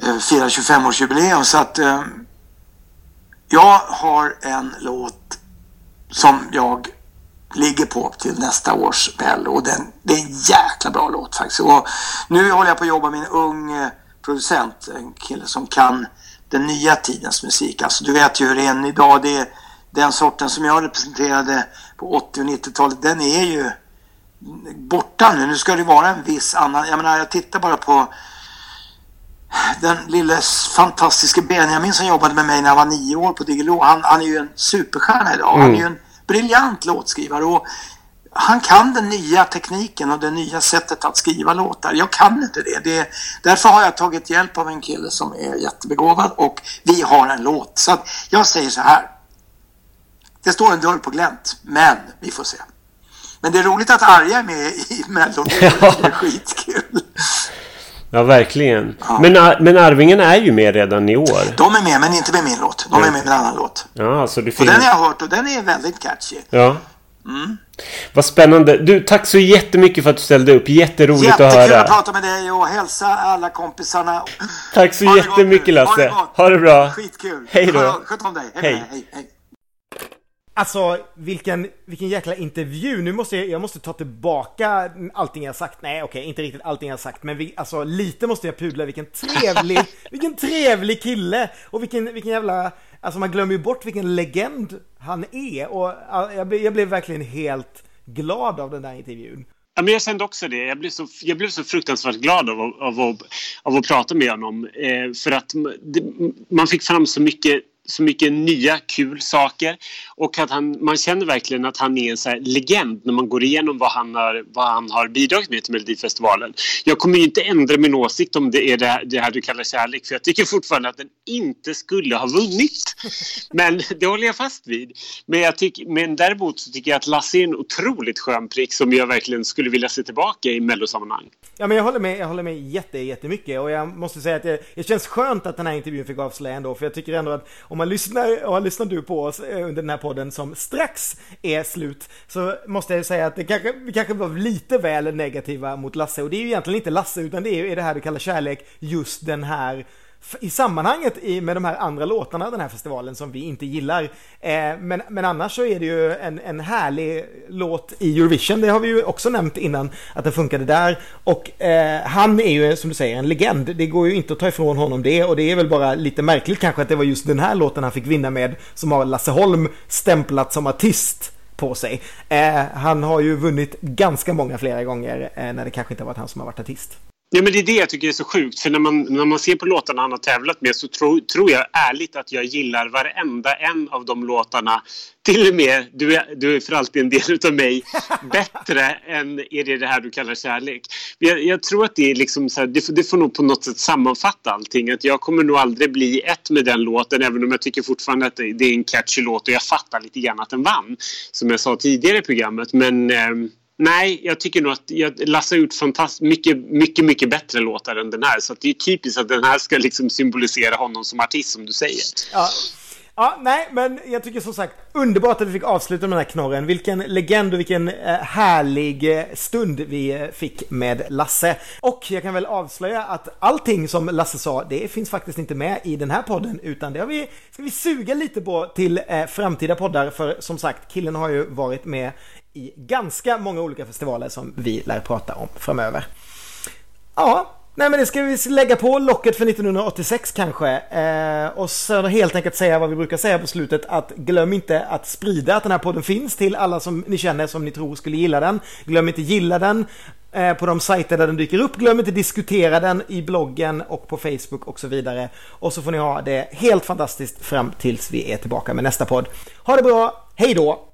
eh, firat 25-årsjubileum så att eh, jag har en låt som jag ligger på till nästa års Mello och den, det är en jäkla bra låt faktiskt. Och nu håller jag på att jobba med en ung eh, producent, en kille som kan den nya tidens musik. Alltså du vet ju hur det är än idag. Det är den sorten som jag representerade på 80 och 90-talet. Den är ju borta nu. Nu ska det vara en viss annan. Jag menar, jag tittar bara på den lille fantastiska Benjamin som jobbade med mig när jag var nio år på Diggiloo. Han, han är ju en superstjärna idag. Han är ju en briljant låtskrivare. Och han kan den nya tekniken och det nya sättet att skriva låtar. Jag kan inte det. det. Därför har jag tagit hjälp av en kille som är jättebegåvad och vi har en låt. Så att jag säger så här. Det står en dörr på glänt, men vi får se. Men det är roligt att Arja är med i Mellon. Det är skitkul. Ja, verkligen. Men, Ar- men Arvingen är ju med redan i år. De är med, men inte med min låt. De är med med en annan låt. Ja, alltså det Och finns... den har jag hört och den är väldigt catchy. Ja. Mm. Vad spännande. Du, tack så jättemycket för att du ställde upp. Jätteroligt att Jättekul höra. att prata med dig och hälsa alla kompisarna. Tack så jättemycket nu. Ha det Lasse. Ha det bra. Skitkul. Hej då. Sköt om dig. Hej. Hej. Hej. Alltså vilken, vilken jäkla intervju. Nu måste jag, jag måste ta tillbaka allting jag sagt. Nej okej, inte riktigt allting jag sagt. Men vi, alltså lite måste jag pudla. Vilken trevlig, (laughs) vilken trevlig kille. Och vilken, vilken jävla, alltså man glömmer ju bort vilken legend han är. Och ja, jag, blev- jag blev verkligen helt glad av den där intervjun. Ja, men jag kände också det. Jag blev så, jag blev så fruktansvärt glad av, att- av, att- av att prata med honom. Eh, för att det, man fick fram så mycket, så mycket nya kul saker. Och att han, man känner verkligen att han är en så här legend när man går igenom vad han, har, vad han har bidragit med till Melodifestivalen. Jag kommer ju inte ändra min åsikt om det är det här, det här du kallar kärlek. För jag tycker fortfarande att den inte skulle ha vunnit. Men det håller jag fast vid. Men, jag tyck, men däremot så tycker jag att Lasse är en otroligt skön prick som jag verkligen skulle vilja se tillbaka i mellosammanhang. Ja men jag håller med, jag håller med jätte, jättemycket och jag måste säga att det, det känns skönt att den här intervjun fick avslöja ändå för jag tycker ändå att om man lyssnar, och lyssnar du på oss eh, under den här podden som strax är slut så måste jag säga att det kanske, vi kanske var lite väl negativa mot Lasse. Och det är ju egentligen inte Lasse utan det är ju det här du kallar kärlek just den här i sammanhanget i, med de här andra låtarna den här festivalen som vi inte gillar. Eh, men, men annars så är det ju en, en härlig låt i Eurovision, det har vi ju också nämnt innan att den funkade där. Och eh, han är ju som du säger en legend, det går ju inte att ta ifrån honom det och det är väl bara lite märkligt kanske att det var just den här låten han fick vinna med som har Lasse Holm stämplat som artist på sig. Eh, han har ju vunnit ganska många flera gånger eh, när det kanske inte har varit han som har varit artist. Ja, men det är det jag tycker är så sjukt. För när man, när man ser på låtarna han har tävlat med så tro, tror jag ärligt att jag gillar varenda en av de låtarna. Till och med Du är, du är för alltid en del utav mig (laughs) bättre än Är det det här du kallar kärlek. Jag, jag tror att det är liksom så här, det, får- det får nog på något sätt sammanfatta allting. Att jag kommer nog aldrig bli ett med den låten även om jag tycker fortfarande att det, det är en catchy låt och jag fattar lite grann att den vann. Som jag sa tidigare i programmet. Men ehm, Nej, jag tycker nog att jag, Lasse har gjort fantastiskt mycket, mycket, mycket bättre låtar än den här. Så att det är typiskt att den här ska liksom symbolisera honom som artist, som du säger. Ja. Ja, nej, men jag tycker som sagt underbart att vi fick avsluta med den här knorren. Vilken legend och vilken eh, härlig eh, stund vi eh, fick med Lasse. Och jag kan väl avslöja att allting som Lasse sa, det finns faktiskt inte med i den här podden, utan det har vi, ska vi suga lite på till eh, framtida poddar. För som sagt, killen har ju varit med i ganska många olika festivaler som vi lär prata om framöver. Ja, nej men det ska vi lägga på locket för 1986 kanske. Eh, och så helt enkelt säga vad vi brukar säga på slutet att glöm inte att sprida att den här podden finns till alla som ni känner som ni tror skulle gilla den. Glöm inte gilla den eh, på de sajter där den dyker upp. Glöm inte diskutera den i bloggen och på Facebook och så vidare. Och så får ni ha det helt fantastiskt fram tills vi är tillbaka med nästa podd. Ha det bra, hej då!